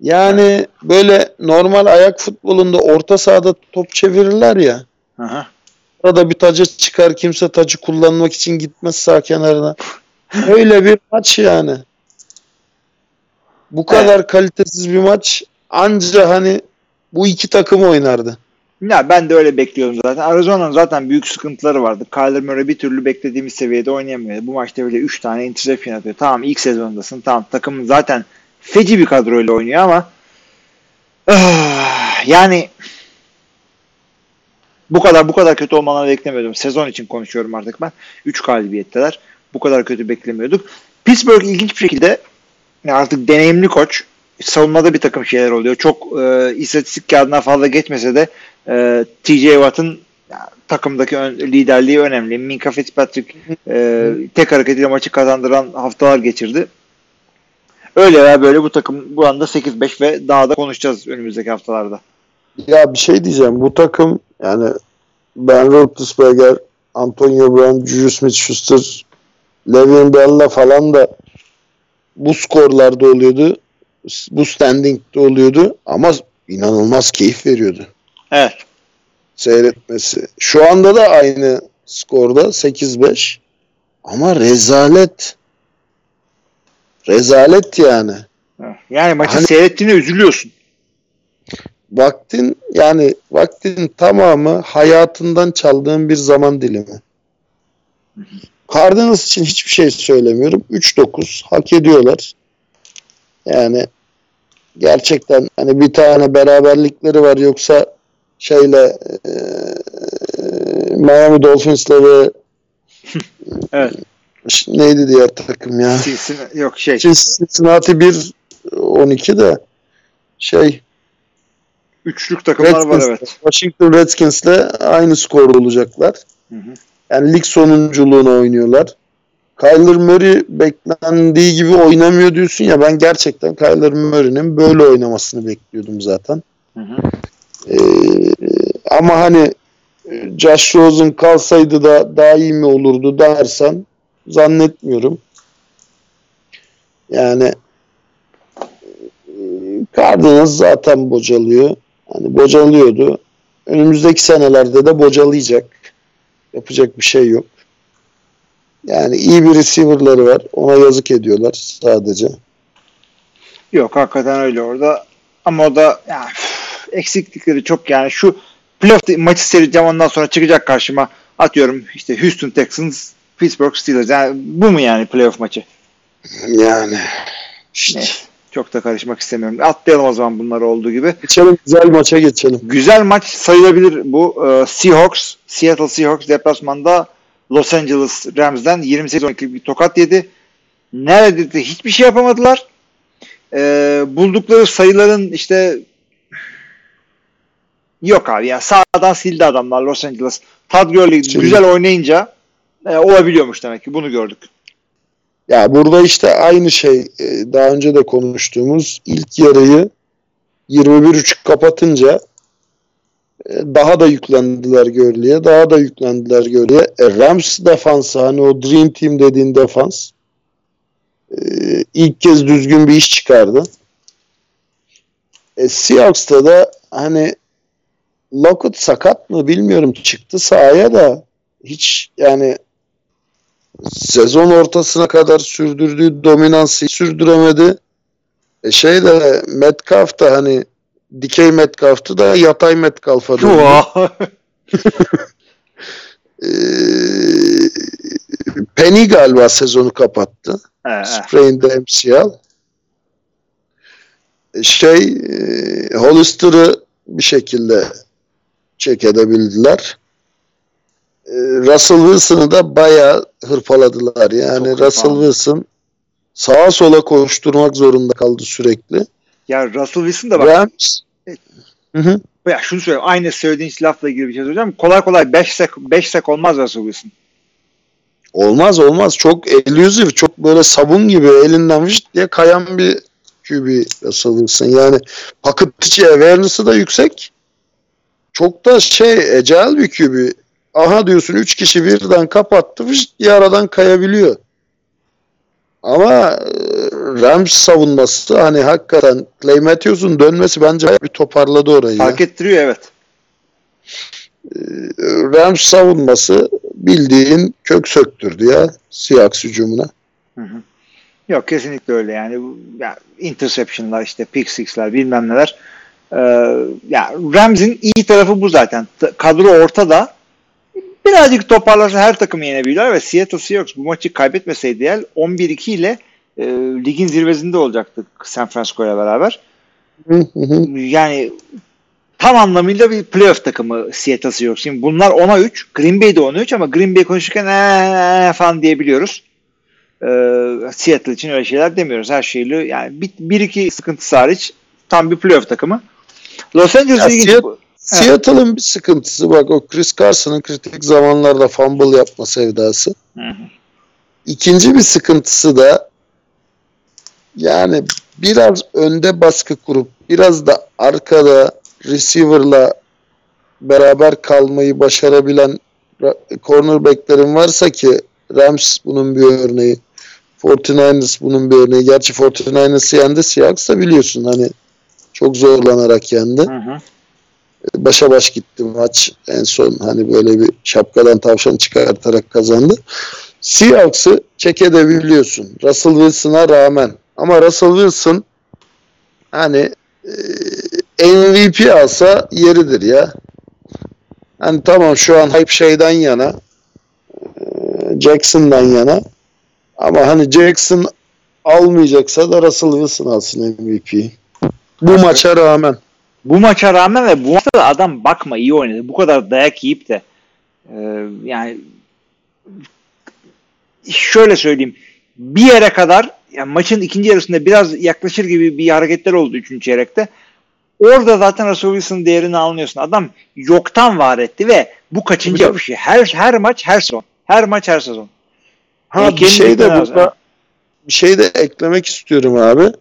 Yani böyle normal ayak futbolunda orta sahada top çevirirler ya. Hı hı. Arada bir tacı çıkar kimse tacı kullanmak için gitmez sağ kenarına. Öyle bir maç yani. Bu kadar kalitesiz bir maç anca hani bu iki takım oynardı. Ya ben de öyle bekliyorum zaten. Arizona'nın zaten büyük sıkıntıları vardı. Kyler Murray bir türlü beklediğimiz seviyede oynayamıyor. Bu maçta bile 3 tane interception atıyor. Tamam ilk sezondasın. Tamam takımın zaten feci bir kadroyla oynuyor ama ah, yani bu kadar bu kadar kötü olmalarını beklemiyordum. Sezon için konuşuyorum artık ben. 3 galibiyetteler. Bu kadar kötü beklemiyorduk. Pittsburgh ilginç bir şekilde yani artık deneyimli koç. Savunmada bir takım şeyler oluyor. Çok e, istatistik kağıdına fazla geçmese de e, TJ Watt'ın takımdaki ön- liderliği önemli. Minka Fitzpatrick e, tek hareketiyle maçı kazandıran haftalar geçirdi. Öyle veya böyle bu takım bu anda 8-5 ve daha da konuşacağız önümüzdeki haftalarda. Ya bir şey diyeceğim. Bu takım yani Ben Roethlisberger, Antonio Brown, Juju Smith-Schuster, Le'Veon Bell'la falan da bu skorlarda oluyordu. Bu standing'de oluyordu ama inanılmaz keyif veriyordu Evet. seyretmesi. Şu anda da aynı skorda 8-5 ama rezalet. Rezalet yani. Yani maçı Hani- seyrettiğine üzülüyorsun. Vaktin yani vaktin tamamı hayatından çaldığın bir zaman dilimi. Cardinals için hiçbir şey söylemiyorum. 3-9 hak ediyorlar. Yani gerçekten hani bir tane beraberlikleri var yoksa şeyle eee, Miami Dolphins'la ve Evet. neydi diğer takım ya? Cincinnati- Yok şey. Cincinnati 1 12 de şey Üçlük takımlar var Redskins, evet. Washington Redskins'le aynı skor olacaklar. Hı hı. Yani lig sonunculuğunu oynuyorlar. Kyler Murray beklendiği gibi oynamıyor diyorsun ya ben gerçekten Kyler Murray'nin böyle oynamasını bekliyordum zaten. Hı hı. Ee, ama hani e, Josh Rosen kalsaydı da daha iyi mi olurdu dersen zannetmiyorum. Yani e, Cardinals zaten bocalıyor. Hani bocalıyordu. Önümüzdeki senelerde de bocalayacak. Yapacak bir şey yok. Yani iyi bir receiver'ları var. Ona yazık ediyorlar sadece. Yok hakikaten öyle orada. Ama o da ya, üf, eksiklikleri çok yani şu playoff maçı seyredeceğim ondan sonra çıkacak karşıma atıyorum işte Houston Texans Pittsburgh Steelers yani bu mu yani playoff maçı? Yani işte. Neyse. Çok da karışmak istemiyorum. Atlayalım o zaman bunları olduğu gibi. Geçelim güzel maça geçelim. Güzel maç sayılabilir bu. Ee, Seahawks, Seattle Seahawks deplasmanda Los Angeles Rams'den 28-12 bir tokat yedi. Neredeyse hiçbir şey yapamadılar. Ee, buldukları sayıların işte yok abi ya sağdan sildi adamlar Los Angeles. Todd Gurley Şimdi- güzel oynayınca e, olabiliyormuş demek ki bunu gördük. Ya burada işte aynı şey e, daha önce de konuştuğumuz ilk yarıyı 21-3 kapatınca e, daha da yüklendiler Gurley'e. Daha da yüklendiler Gurley'e. E, Rams defansı hani o Dream Team dediğin defans e, ilk kez düzgün bir iş çıkardı. E, Seahawks'ta da hani Lockett sakat mı bilmiyorum çıktı sahaya da hiç yani sezon ortasına kadar sürdürdüğü dominansı sürdüremedi. E şey de Metcalf da hani dikey Metcalf'tı da yatay Metcalf'a döndü. Ee, Penny galiba sezonu kapattı. Sprained MCL. E, Şey e, Hollister'ı bir şekilde çek edebildiler. E, Russell Wilson'ı da bayağı hırpaladılar. Yani Çok Russell hırpaladı. Wilson sağa sola koşturmak zorunda kaldı sürekli. Ya Russell Wilson da bak Rams Hı hı. ya şunu söyleyeyim aynı söylediğin lafla bir şey söyleyeceğim. Kolay kolay 5 sek 5 sek olmaz Russell Wilson. Olmaz olmaz. Çok elusive, çok böyle sabun gibi elinden vıcık diye kayan bir QB Russell Wilson. Yani içi awareness'ı da yüksek. Çok da şey ecel bir QB. Aha diyorsun 3 kişi birden kapattı vıcık diye aradan kayabiliyor. Ama e, Rams savunması hani hakikaten Clay Matthews'un dönmesi bence bir toparladı orayı. Fark ettiriyor evet. Rams savunması bildiğin kök söktürdü ya Seahawks hücumuna. Hı hı. Yok kesinlikle öyle yani. Bu- ya, interception'lar işte pick six'ler bilmem neler. Ee, ya Rams'in iyi tarafı bu zaten. Kadro ortada. Birazcık toparlarsa her takımı yenebilirler ve Seattle Seahawks bu maçı kaybetmeseydi eğer 11-2 ile e, ligin zirvesinde olacaktı San Francisco ile beraber. Yani tam anlamıyla bir playoff takımı Seattle Seahawks. Şimdi bunlar 10'a 3. Green Bay'de 10'a 3 ama Green Bay konuşurken ee falan diyebiliyoruz. Ee, Seattle için öyle şeyler demiyoruz. Her şeyli yani bir, bir iki sıkıntısı hariç tam bir playoff takımı. Los Angeles Ya ilginç. Seattle- bu- Seattle'ın bir sıkıntısı bak o Chris Carson'ın kritik zamanlarda fumble yapma sevdası. Hı hı. İkinci bir sıkıntısı da yani biraz önde baskı kurup biraz da arkada receiver'la beraber kalmayı başarabilen ra- cornerback'lerin varsa ki Rams bunun bir örneği. 49ers bunun bir örneği. Gerçi 49ers yendi. Seahawks da biliyorsun hani çok zorlanarak yendi. Hı hı. Başa baş gitti maç. En son hani böyle bir şapkadan tavşan çıkartarak kazandı. Seahawks'ı çek edebiliyorsun. Russell Wilson'a rağmen. Ama Russell Wilson hani e, MVP alsa yeridir ya. Hani tamam şu an hype şeyden yana e, Jackson'dan yana ama hani Jackson almayacaksa da Russell Wilson alsın MVP'yi. Bu maça rağmen. Bu maça rağmen ve bu maçta da adam bakma iyi oynadı. Bu kadar dayak yiyip de e, yani şöyle söyleyeyim bir yere kadar yani maçın ikinci yarısında biraz yaklaşır gibi bir hareketler oldu üçüncü çeyrekte. Orada zaten Russell Wilson'ın değerini anlıyorsun. Adam yoktan var etti ve bu kaçıncı yapışı? Her her maç her sezon. Her maç her sezon. Ha Yani bir şey de burada bir şey de eklemek istiyorum abi.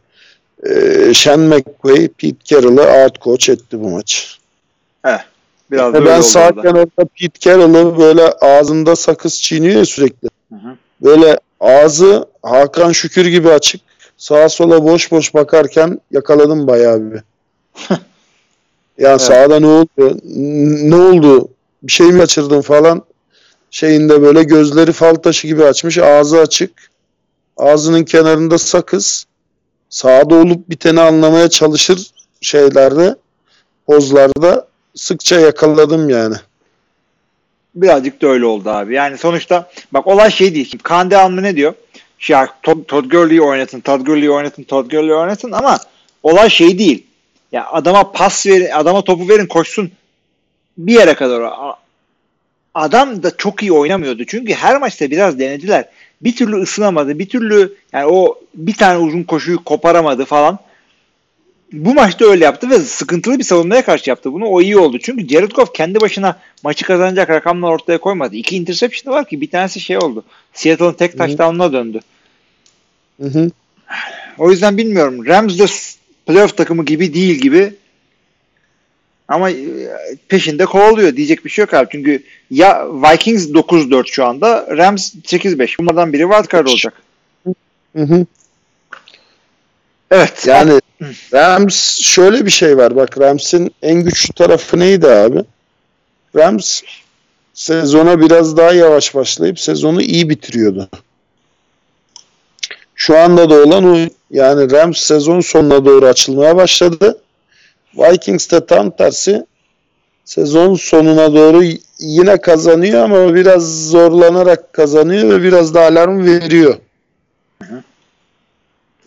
Ee, Sean McVay Pete Carroll'ı out coach etti bu maç. Biraz Ve böyle ben oldu sağ orada. Pete Carroll'ı böyle ağzında sakız çiğniyor ya sürekli. Hı hı. Böyle ağzı Hakan Şükür gibi açık. Sağa sola boş boş bakarken yakaladım bayağı bir. ya Evet. sağda ne oldu? Ne oldu? Bir şey mi kaçırdın falan. Şeyinde böyle gözleri fal taşı gibi açmış. Ağzı açık. Ağzının kenarında sakız. Sağda olup biteni anlamaya çalışır şeylerde. Pozlarda sıkça yakaladım yani. Birazcık da öyle oldu abi. Yani sonuçta bak olay şey değil. Şimdi Kande Almı ne diyor? Şey, Todd, Todd Gurley'i oynatın, Todd Gurley'i oynatın, Todd Gurley'i oynatın ama olay şey değil. Ya adama pas verin, adama topu verin koşsun bir yere kadar. Adam da çok iyi oynamıyordu. Çünkü her maçta biraz denediler. Bir türlü ısınamadı. Bir türlü yani o bir tane uzun koşuyu koparamadı falan. Bu maçta öyle yaptı ve sıkıntılı bir savunmaya karşı yaptı bunu. O iyi oldu. Çünkü Jared Goff kendi başına maçı kazanacak rakamlar ortaya koymadı. İki interception var ki bir tanesi şey oldu. Seattle'ın tek touchdown'una döndü. Hı hı. O yüzden bilmiyorum. Rams de playoff takımı gibi değil gibi. Ama e, peşinde kovalıyor. Diyecek bir şey yok abi. Çünkü ya Vikings 9-4 şu anda. Rams 8-5. Bunlardan biri wildcard olacak. Hı hı. Evet. Yani Rams şöyle bir şey var. Bak Rams'in en güçlü tarafı neydi abi? Rams sezona biraz daha yavaş başlayıp sezonu iyi bitiriyordu. Şu anda da olan o. Yani Rams sezon sonuna doğru açılmaya başladı. Vikings de tam tersi sezon sonuna doğru yine kazanıyor ama biraz zorlanarak kazanıyor ve biraz da alarm veriyor.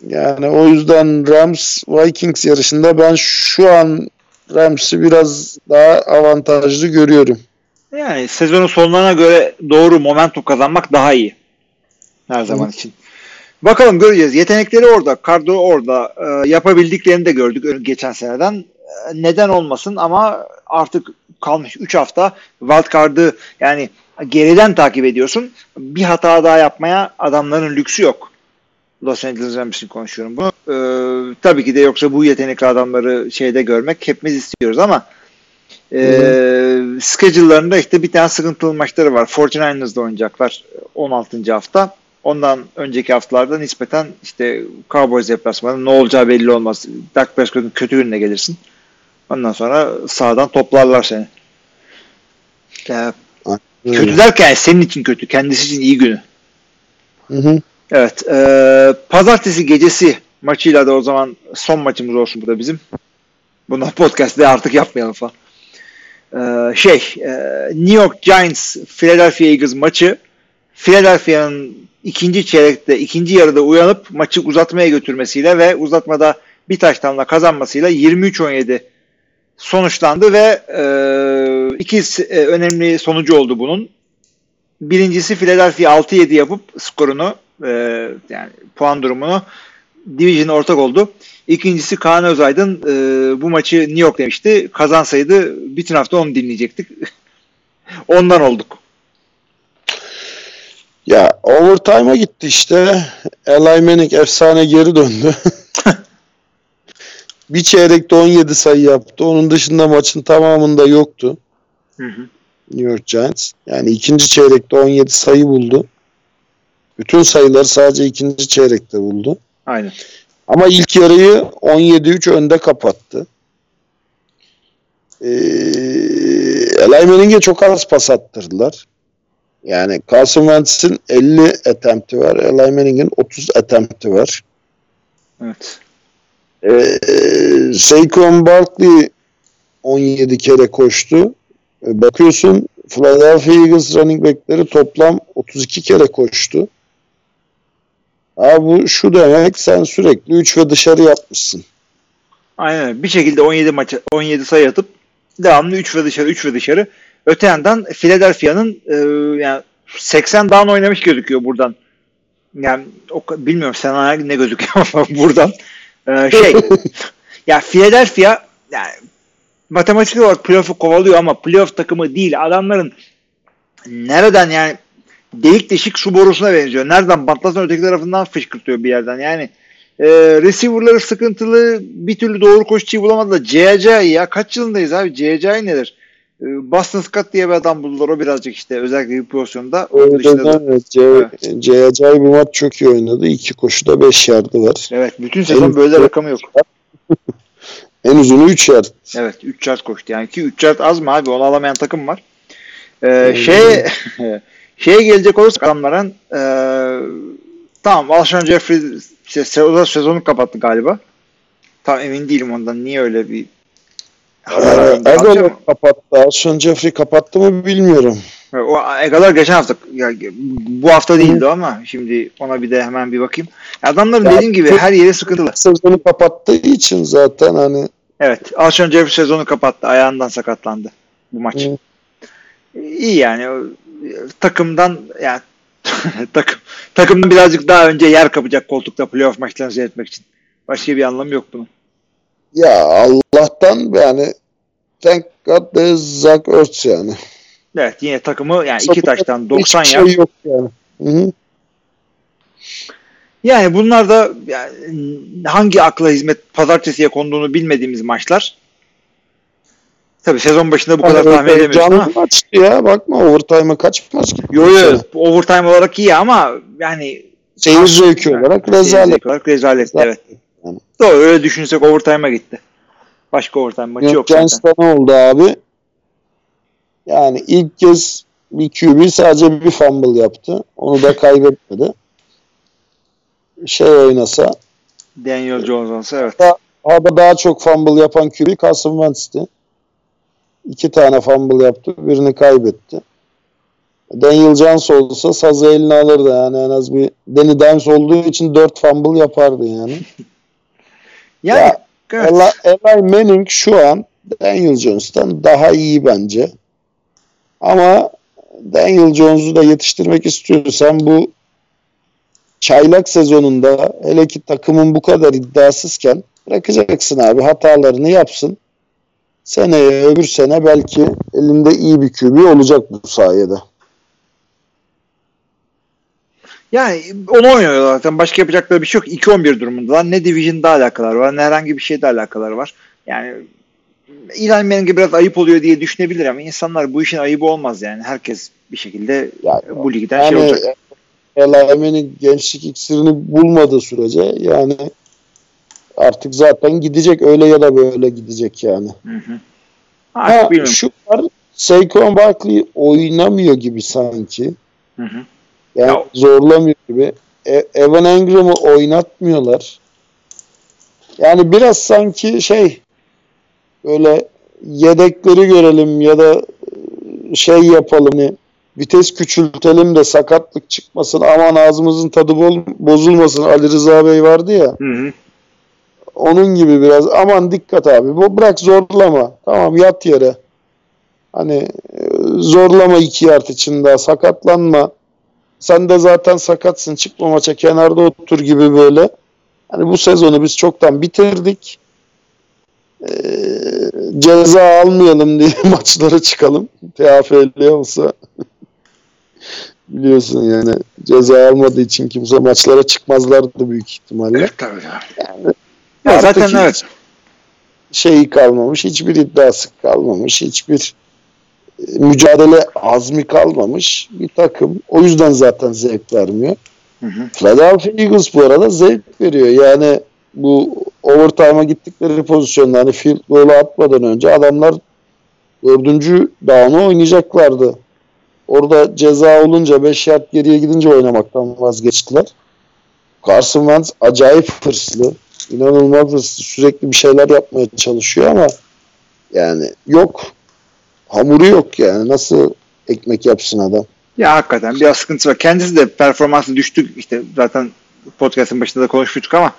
Yani o yüzden Rams Vikings yarışında ben şu an Rams'i biraz daha avantajlı görüyorum. Yani sezonun sonlarına göre doğru momentum kazanmak daha iyi. Her zaman için. Bakalım göreceğiz. Yetenekleri orada. Kadro orada. Ee, yapabildiklerini de gördük geçen seneden. Neden olmasın ama artık kalmış 3 hafta wildcard'ı yani geriden takip ediyorsun. Bir hata daha yapmaya adamların lüksü yok. Los Angeles Rams'in konuşuyorum bunu. Ee, tabii ki de yoksa bu yetenekli adamları şeyde görmek hepimiz istiyoruz ama e, schedule'larında işte bir tane sıkıntılı maçları var. 49ers'da oynayacaklar 16. hafta. Ondan önceki haftalarda nispeten işte Cowboys deplasmanı ne olacağı belli olmaz. Dak Prescott'un kötü gününe gelirsin. Ondan sonra sağdan toplarlar seni. Ya, kötü derken senin için kötü. Kendisi için iyi günü. Hı hı. Evet. E, pazartesi gecesi maçıyla da o zaman son maçımız olsun bu da bizim. Bundan podcast'te artık yapmayalım falan. E, şey e, New York Giants Philadelphia Eagles maçı Philadelphia'nın ikinci çeyrekte ikinci yarıda uyanıp maçı uzatmaya götürmesiyle ve uzatmada bir taştanla kazanmasıyla 23-17 sonuçlandı ve e, iki e, önemli sonucu oldu bunun. Birincisi Philadelphia 6-7 yapıp skorunu e, yani puan durumunu Division ortak oldu. İkincisi Kaan Özaydın e, bu maçı New York demişti. Kazansaydı bütün hafta onu dinleyecektik. Ondan olduk. Ya overtime'a gitti işte. Eli Manning efsane geri döndü. bir çeyrekte 17 sayı yaptı. Onun dışında maçın tamamında yoktu. Hı hı. New York Giants. Yani ikinci çeyrekte 17 sayı buldu. Bütün sayıları sadece ikinci çeyrekte buldu. Aynen. Ama ilk yarıyı 17-3 önde kapattı. Ee, Eli Manning'e çok az pas attırdılar. Yani Carson Wentz'in 50 attempt'i var. Eli Manning'in 30 attempt'i var. Evet. Ee, Saquon Barkley 17 kere koştu. Ee, bakıyorsun Philadelphia Eagles running back'leri toplam 32 kere koştu. Abi bu şu demek sen sürekli 3 ve dışarı yapmışsın. Aynen. Bir şekilde 17 maça 17 sayı atıp devamlı 3 ve dışarı 3 ve dışarı. Öte yandan Philadelphia'nın e, yani 80 down oynamış gözüküyor buradan. Yani o, bilmiyorum sana ne gözüküyor ama buradan. E, şey ya Philadelphia yani matematik olarak playoff'u kovalıyor ama playoff takımı değil. Adamların nereden yani delik deşik su borusuna benziyor. Nereden patlasan öteki tarafından fışkırtıyor bir yerden. Yani e, receiver'ları sıkıntılı bir türlü doğru koşucuyu bulamadı da C.C. ya kaç yılındayız abi C.C. nedir? E, Boston Scott diye bir adam buldular o birazcık işte özellikle bir pozisyonda. Onun dışında Evet, C, C acayip bir maç çok iyi oynadı. İki koşuda 5 yardı var. evet bütün sezon En- böyle rakamı yok. En uzunu 3 yard. Evet 3 yard koştu yani ki 3 yard az mı abi onu alamayan takım var. Ee, Hmm. şey şeye gelecek olursak adamların e, tamam Alshon Jeffrey işte, sezonu kapattı galiba. Tam emin değilim ondan. Niye öyle bir Agalo Alacak mı? kapattı. Alshon Jeffrey kapattı mı bilmiyorum. O Egalar geçen hafta ya, bu hafta değildi ama şimdi ona bir de hemen bir bakayım. Adamların Ya, dediğim gibi her yeri sıkıntılı. Sezonu kapattığı için zaten hani Evet. Alshon Jeffrey sezonu kapattı. Ayağından sakatlandı bu maç. Hı. İyi yani takımdan yani takım takımdan birazcık daha önce yer kapacak koltukta playoff maçlarını seyretmek için. Başka bir anlamı yok bunun. Ya Allah'tan yani thank God there's Zach Ertz yani. Evet yine takımı yani iki taştan 90 Hiçbir yard. şey yok yani. Hı-hı. Yani bunlar da yani hangi akla hizmet pazartesiye konduğunu bilmediğimiz maçlar. Tabii sezon başında bu kadar tahmin edemiyorsun Canlı maçtı ya bakma overtime'a kaç maç gitti. Yo yo overtime olarak iyi ama yani Seyir zevki olarak Seyir rezalet. zevki olarak rezalet. Evet. Doğru öyle düşünsek overtime'a gitti. Başka overtime maçı yok Yok zaten. Giants'ta ne oldu abi? Yani ilk kez bir QB sadece bir fumble yaptı. Onu da kaybetmedi. Şey oynasa Daniel Jones olsa evet. Sahada daha çok fumble yapan QB Carson Wentz'ti. İki tane fumble yaptı. Birini kaybetti. Daniel Jones olsa sazı eline alırdı yani en az bir Danny Dimes olduğu için dört fumble yapardı yani. Yani Ya. Eli, Eli Manning şu an Daniel Jones'tan daha iyi bence. Ama Daniel Jones'u da yetiştirmek istiyorsan bu çaylak sezonunda hele ki takımın bu kadar iddiasızken bırakacaksın abi hatalarını yapsın. Seneye öbür sene belki elinde iyi bir QB olacak bu sayede. Yani onu oynuyorlar zaten. Başka yapacakları bir şey yok. 2-11 durumundalar. Ne Division'da alakaları var ne herhangi bir şeyde alakaları var. Yani İlhan Manning'e biraz ayıp oluyor diye düşünebilir ama insanlar bu işin ayıbı olmaz yani. Herkes bir şekilde Yani, bu ligden şey yani olacak. Eli Manning gençlik iksirini bulmadığı sürece yani artık zaten gidecek öyle ya da böyle gidecek yani. Hı hı. Ha, bilmiyorum. şu var Saquon Barkley oynamıyor gibi sanki. Hı hı. Yani Ya- zorlamıyor gibi. E- Evan Engram'ı oynatmıyorlar. Yani biraz sanki şey böyle yedekleri görelim ya da e, şey yapalım. Hani vites küçültelim de sakatlık çıkmasın aman ağzımızın tadı bozulmasın. Ali Rıza Bey vardı ya. Hı hı. onun gibi biraz. Aman dikkat abi. Bu bırak zorlama. Tamam yat yere. Hani e, zorlama iki yard için daha sakatlanma sen de zaten sakatsın çıkma maça kenarda otur gibi böyle. Hani bu sezonu biz çoktan bitirdik. Ee, ceza almayalım diye maçlara çıkalım. TFL olsa. Biliyorsun yani ceza almadığı için kimse maçlara çıkmazlardı büyük ihtimalle. Evet, tabii. Ya. Artık zaten evet. şeyi kalmamış, hiçbir iddiası kalmamış, hiçbir mücadele azmi kalmamış bir takım. O yüzden zaten zevk vermiyor. Hı hı. Philadelphia Eagles bu arada zevk veriyor. Yani bu overtime'a gittikleri pozisyonda hani field goal'u atmadan önce adamlar dördüncü down'u oynayacaklardı. Orada ceza olunca 5 yard geriye gidince oynamaktan vazgeçtiler. Carson Wentz acayip hırslı. İnanılmaz hırslı. Sürekli bir şeyler yapmaya çalışıyor ama yani yok. Hamuru yok yani. Nasıl ekmek yapsın adam? Ya hakikaten biraz sıkıntısı var. Kendisi de performansı düştü. İşte zaten podcast'ın başında da konuşmuştuk ama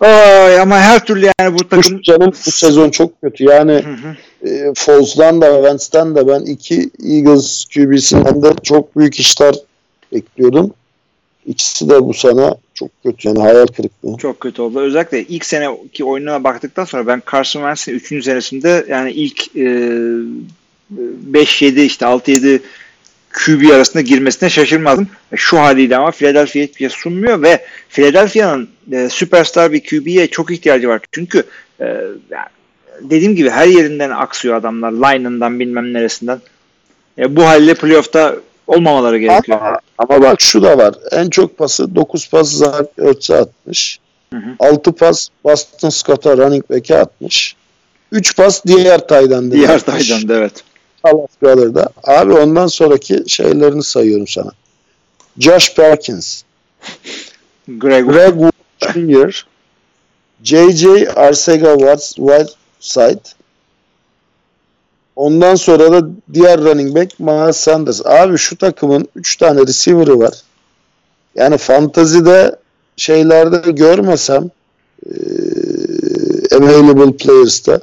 Ay, ama her türlü yani bu takım Bu canım bu sezon çok kötü. Yani Hı hı. e, Foles'dan da Wentz'ten de ben iki Eagles QB'sinden de çok büyük işler bekliyordum. İkisi de bu sene çok kötü yani hayal kırıklığı. çok kötü oldu. Özellikle ilk seneki oyununa baktıktan sonra ben Carson Wentz'in 3. senesinde yani ilk e, 5-7 işte 6-7 QB arasında girmesine şaşırmadım. E, Şu haliyle ama Philadelphia hiçbir şey sunmuyor ve Philadelphia'nın e, süperstar bir QB'ye çok ihtiyacı var. Çünkü e, dediğim gibi her yerinden aksıyor adamlar. Line'ından bilmem neresinden. E, bu haliyle playoff'ta olmamaları gerekiyor. Ama, ama bak şu da var. En çok pası 9 pas Zach Ertz'e atmış. Hı hı. 6 pas Boston Scott'a running back'e atmış. 3 pas diğer taydan Diğer taydan da evet. Dallas Brother'da. Abi ondan sonraki şeylerini sayıyorum sana. Josh Perkins, Greg, Greg Wood Jr., J.J. Arcega Whiteside, ondan sonra da diğer running back Miles Sanders. Abi şu takımın 3 tane receiver'ı var. Yani fantazide şeylerde görmesem eee, available players'ta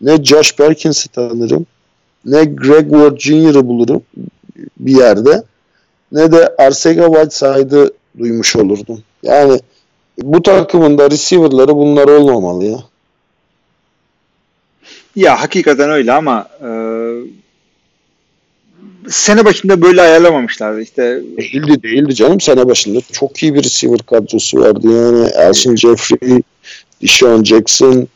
ne Josh Perkins'i tanırım ne Greg Ward Jr.'ı bulurum bir yerde ne de Arcega Whiteside'ı duymuş olurdum. Yani bu takımın da receiver'ları bunlar olmamalı ya. Ya hakikaten öyle ama e, sene başında böyle ayarlamamışlardı. İşte Değildi değildi canım sene başında. Çok iyi bir receiver kadrosu vardı yani. Elsin Jeffrey, Deshaun Jackson e,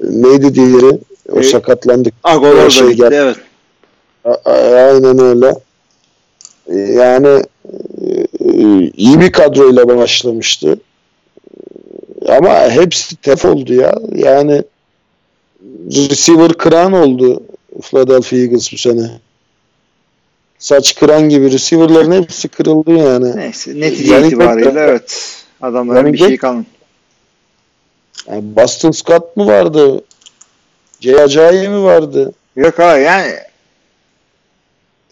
neydi diğeri? O E, sakatlandık. Agolor da şey gitti geldi. evet. A- Aynen öyle. E, Yani e, iyi bir kadroyla başlamıştı. Ama hepsi tef oldu ya. Yani receiver kıran oldu Philadelphia Eagles bu sene. Saç kıran gibi receiver'ların hepsi kırıldı yani. Neyse netice Yani itibariyle evet. Adamların Yani bir şey kalmadı. yani Boston Scott mı vardı? Jay Ajayi mi vardı? Yok ha yani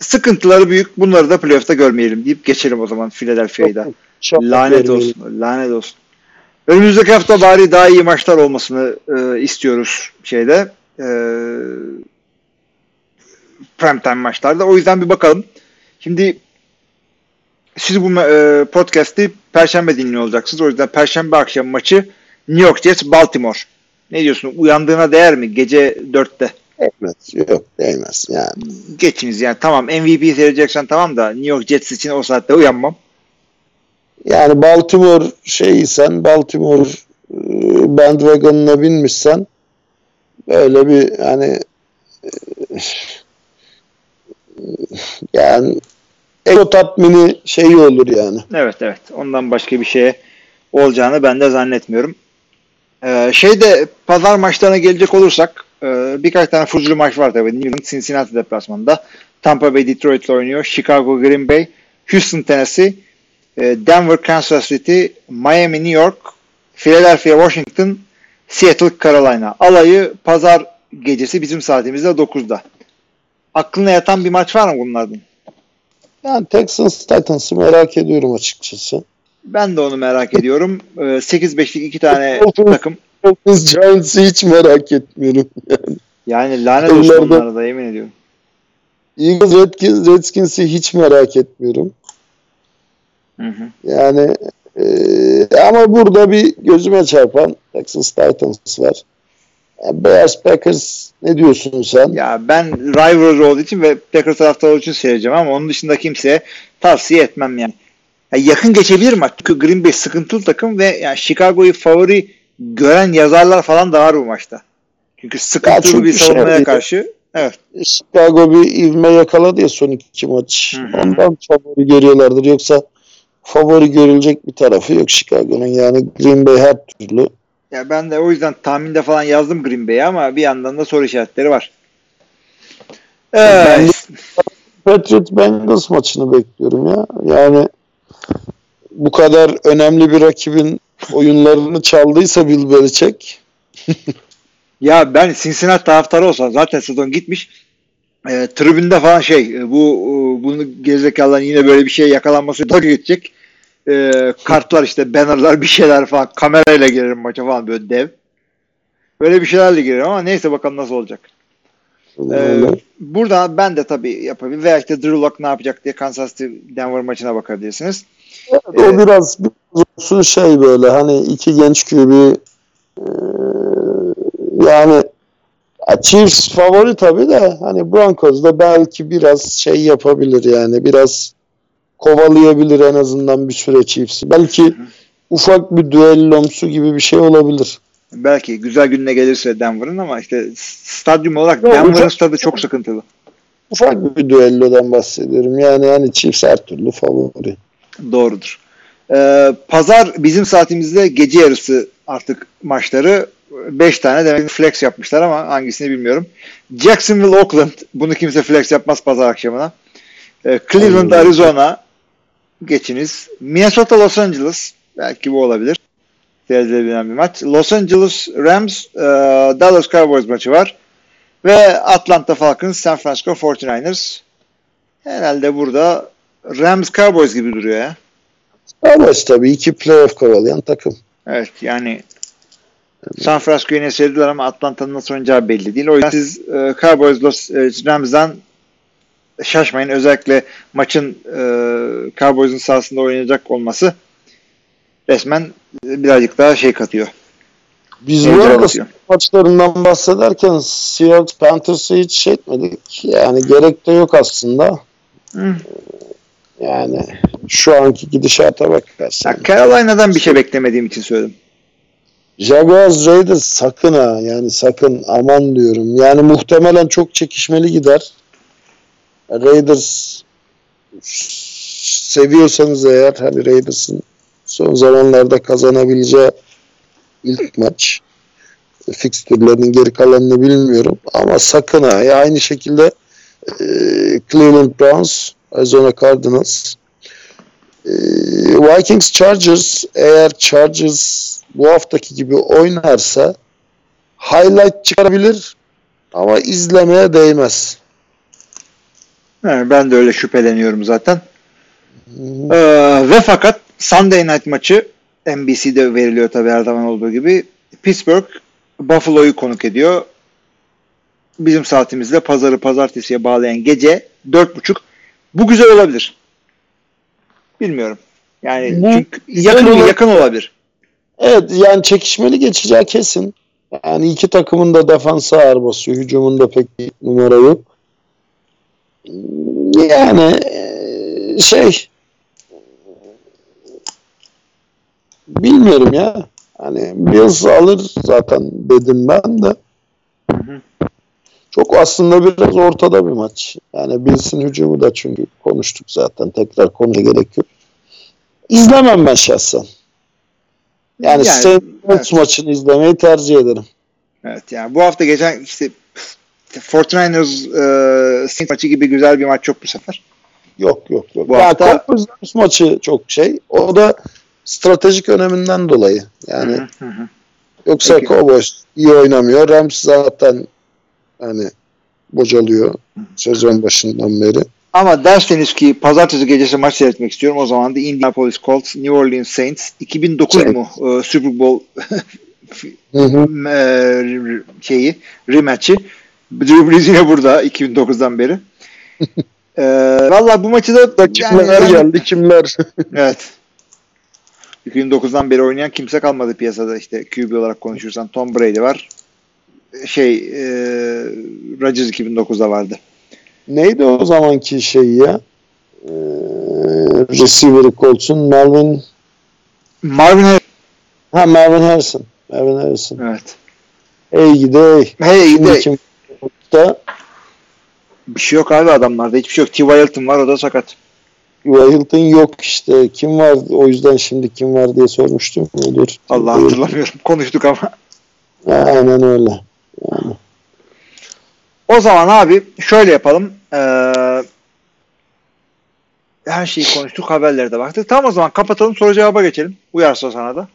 sıkıntıları büyük. Bunları da playoff'ta görmeyelim deyip geçelim o zaman Philadelphia'yı da. Lanet olsun. Lanet olsun. Önümüzdeki hafta bari daha iyi maçlar olmasını e, istiyoruz şeyde. E, primetime maçlarda. O yüzden bir bakalım. Şimdi siz bu e, podcast'i Perşembe dinliyor olacaksınız. O yüzden Perşembe akşam maçı New York Jets Baltimore. Ne diyorsun? Uyandığına değer mi? Gece 4'te. Değmez. Yok değmez yani. Geçiniz yani. Tamam MVP seyredeceksen tamam da New York Jets için o saatte uyanmam. Yani Baltimore şeysen Baltimore e, bandwagon'una binmişsen böyle bir hani yani ego tatmini şeyi olur yani. Evet evet. Ondan başka bir şeye olacağını ben de zannetmiyorum. Ee, şeyde pazar maçlarına gelecek olursak e, birkaç tane fuzulu maç var tabii. New England Cincinnati deplasmanında. Tampa Bay Detroit oynuyor. Chicago Green Bay, Houston Tennessee, Denver Kansas City, Miami New York, Philadelphia Washington, Seattle Carolina. Alayı pazar gecesi bizim saatimizde 9'da. Aklına yatan bir maç var mı bunlardan? Yani Texans Titans'ı merak ediyorum açıkçası. Ben de onu merak ediyorum. Ee, 8-5'lik iki tane takım. Dolphins Giants'ı hiç merak etmiyorum. Yani lanet olsun onlara da yemin ediyorum. Eagles Redskins, Redskins'i hiç merak etmiyorum. Hı hı. Yani e, ama burada bir gözüme çarpan Texas Titans var. Yani Bears Packers ne diyorsun sen? Ya ben rivalry olduğu için ve Packers taraftarı olduğu için seyredeceğim ama onun dışında kimseye tavsiye etmem yani. Ya yakın geçebilir maç. Çünkü Green Bay sıkıntılı takım ve yani Chicago'yu favori gören yazarlar falan da var bu maçta. Çünkü sıkıntılı çünkü bir şey- savunmaya karşı. Evet. Chicago bir ivme yakaladı ya son iki maç. Hı hı. Ondan favori görüyorlardır. Yoksa favori görülecek bir tarafı yok Chicago'nun. Yani Green Bay her türlü. Ya ben de o yüzden tahminde falan yazdım Green Bay'e ama bir yandan da soru işaretleri var. Ben de- Evet. Patriot Bengals maçını bekliyorum ya. Yani bu kadar önemli bir rakibin oyunlarını çaldıysa Bill Belichick Ya ben Cincinnati taraftarı olsam zaten sezon gitmiş. E, tribünde falan şey e, bu e, bunu gerizekalıların yine böyle bir şey yakalanması da geçecek. E, kartlar işte bannerlar bir şeyler falan kamerayla girerim maça falan böyle dev. Böyle bir şeylerle girerim ama neyse bakalım nasıl olacak. Ee, burada ben de tabii yapabilirim. Veya işte Drew Lock ne yapacak diye Kansas City Denver maçına bakabilirsiniz. Evet, o biraz, biraz olsun şey böyle hani iki genç QB e, yani ya Chiefs favori tabii de hani Broncos da belki biraz şey yapabilir yani biraz kovalayabilir en azından bir süre Chiefs'i. Belki ufak bir düellomsu gibi bir şey olabilir. Belki güzel gününe gelirse Denver'ın ama işte stadyum olarak Yok, Denver'ın hocam- stadı çok sıkıntılı. Ufak bir düellodan bahsediyorum. Yani hani Chiefs her türlü favori. Doğrudur. Ee, Pazar bizim saatimizde gece yarısı artık maçları. 5 tane demek flex yapmışlar ama hangisini bilmiyorum. Jacksonville Oakland bunu kimse flex yapmaz pazar akşamına. Ee, Cleveland. Arizona geçiniz. Minnesota Los Angeles belki bu olabilir. Seyredilebilen bir maç. Los Angeles Rams e, Dallas Cowboys maçı var. Ve Atlanta Falcons San Francisco 49ers. Herhalde burada Rams Cowboys gibi duruyor ya. Cowboys tabii iki playoff kovalayan takım. Evet yani San Francisco'yu yine sevdiler ama Atlanta'nın nasıl oynayacağı belli değil. O yüzden siz e, Cowboys Los e, Rams'dan şaşmayın. Özellikle maçın e, Cowboys'un sahasında oynayacak olması resmen birazcık daha şey katıyor. Biz bu arada maçlarından bahsederken Seahawks Panthers'ı hiç şey etmedik. Yani gerek de yok aslında. Hı. Yani şu anki gidişata bakarsan. Ya Carolina'dan bir şey beklemediğim için söyledim. Jaguars Raiders sakın ha yani sakın aman diyorum. Yani muhtemelen çok çekişmeli gider. Raiders seviyorsanız eğer hani Raiders'ın son zamanlarda kazanabileceği ilk maç. Fikstürlerinin geri kalanını bilmiyorum ama sakın ha ya aynı şekilde e, Cleveland Browns, Arizona Cardinals, e, Vikings Chargers eğer Chargers bu haftaki gibi oynarsa highlight çıkarabilir ama izlemeye değmez. Yani ben de öyle şüpheleniyorum zaten. Ee, ve fakat Sunday Night maçı NBC'de veriliyor tabii her zaman olduğu gibi. Pittsburgh Buffalo'yu konuk ediyor. Bizim saatimizde pazarı pazartesiye bağlayan gece 4.30. Bu güzel olabilir. Bilmiyorum. Yani Bu çünkü yakın olur. yakın olabilir. Evet yani çekişmeli geçeceği kesin. Yani iki takımın da defansı ağır basıyor. Hücumunda pek bir numara yok. Yani eee, şey bilmiyorum ya. Hani Bills alır zaten dedim ben de. Çok aslında biraz ortada bir maç. Yani Bills'in hücumu da çünkü konuştuk zaten. Tekrar konuya gerek yok. İzlemem ben şahsen. Yani, Yani, Saints evet. maçını izlemeyi tercih ederim. Evet yani bu hafta geçen işte 49ers e, Saints maçı gibi güzel bir maç yok bu sefer. Yok yok yok. Bu ya hafta- Cowboys maçı çok şey. O da stratejik öneminden dolayı. Yani Hı hı hı. yoksa Peki. Cowboys iyi oynamıyor. Rams zaten hani bocalıyor sezon başından beri. Ama derseniz ki pazartesi gecesi maç seyretmek istiyorum. O zaman da Indianapolis Colts, New Orleans Saints 2009 Saints. mu e, Super Bowl Hı hı. e, şeyi rematch'i. Drew Brees yine burada 2009'dan beri. e, Valla bu maçı da Kimler yani- geldi kimler? Evet. 2009'dan beri oynayan kimse kalmadı piyasada işte QB olarak konuşursan. Tom Brady var. Şey e, Rodgers 2009'da vardı. Neydi o zamanki şey ya? Ee, receiver'ı Colts'un Melvin Marvin Harrison. ha Melvin Harrison. Melvin Harrison. Evet. Hey Şimdi de kim da bir şey yok abi adamlarda. Hiçbir şey yok. T.Y. Hilton var o da sakat. Wilton yok işte. Kim var? O yüzden şimdi kim var diye sormuştum. Dur. Allah hatırlamıyorum. Konuştuk ama. Aynen öyle. O zaman abi şöyle yapalım. Ee, her şeyi konuştuk. Haberlere de baktık. Tamam o zaman kapatalım. Soru cevaba geçelim. Uyarsa sana da.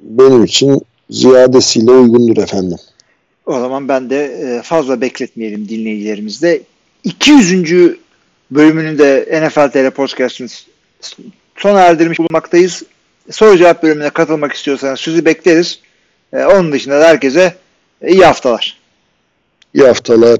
Benim için ziyadesiyle uygundur efendim. O zaman ben de e, fazla bekletmeyelim dinleyicilerimizde. 200. bölümünü de NFL TR Podcast'ın sona erdirmiş bulunmaktayız. Soru cevap bölümüne katılmak istiyorsanız sizi bekleriz. E, onun dışında da herkese iyi haftalar. İyi haftalar.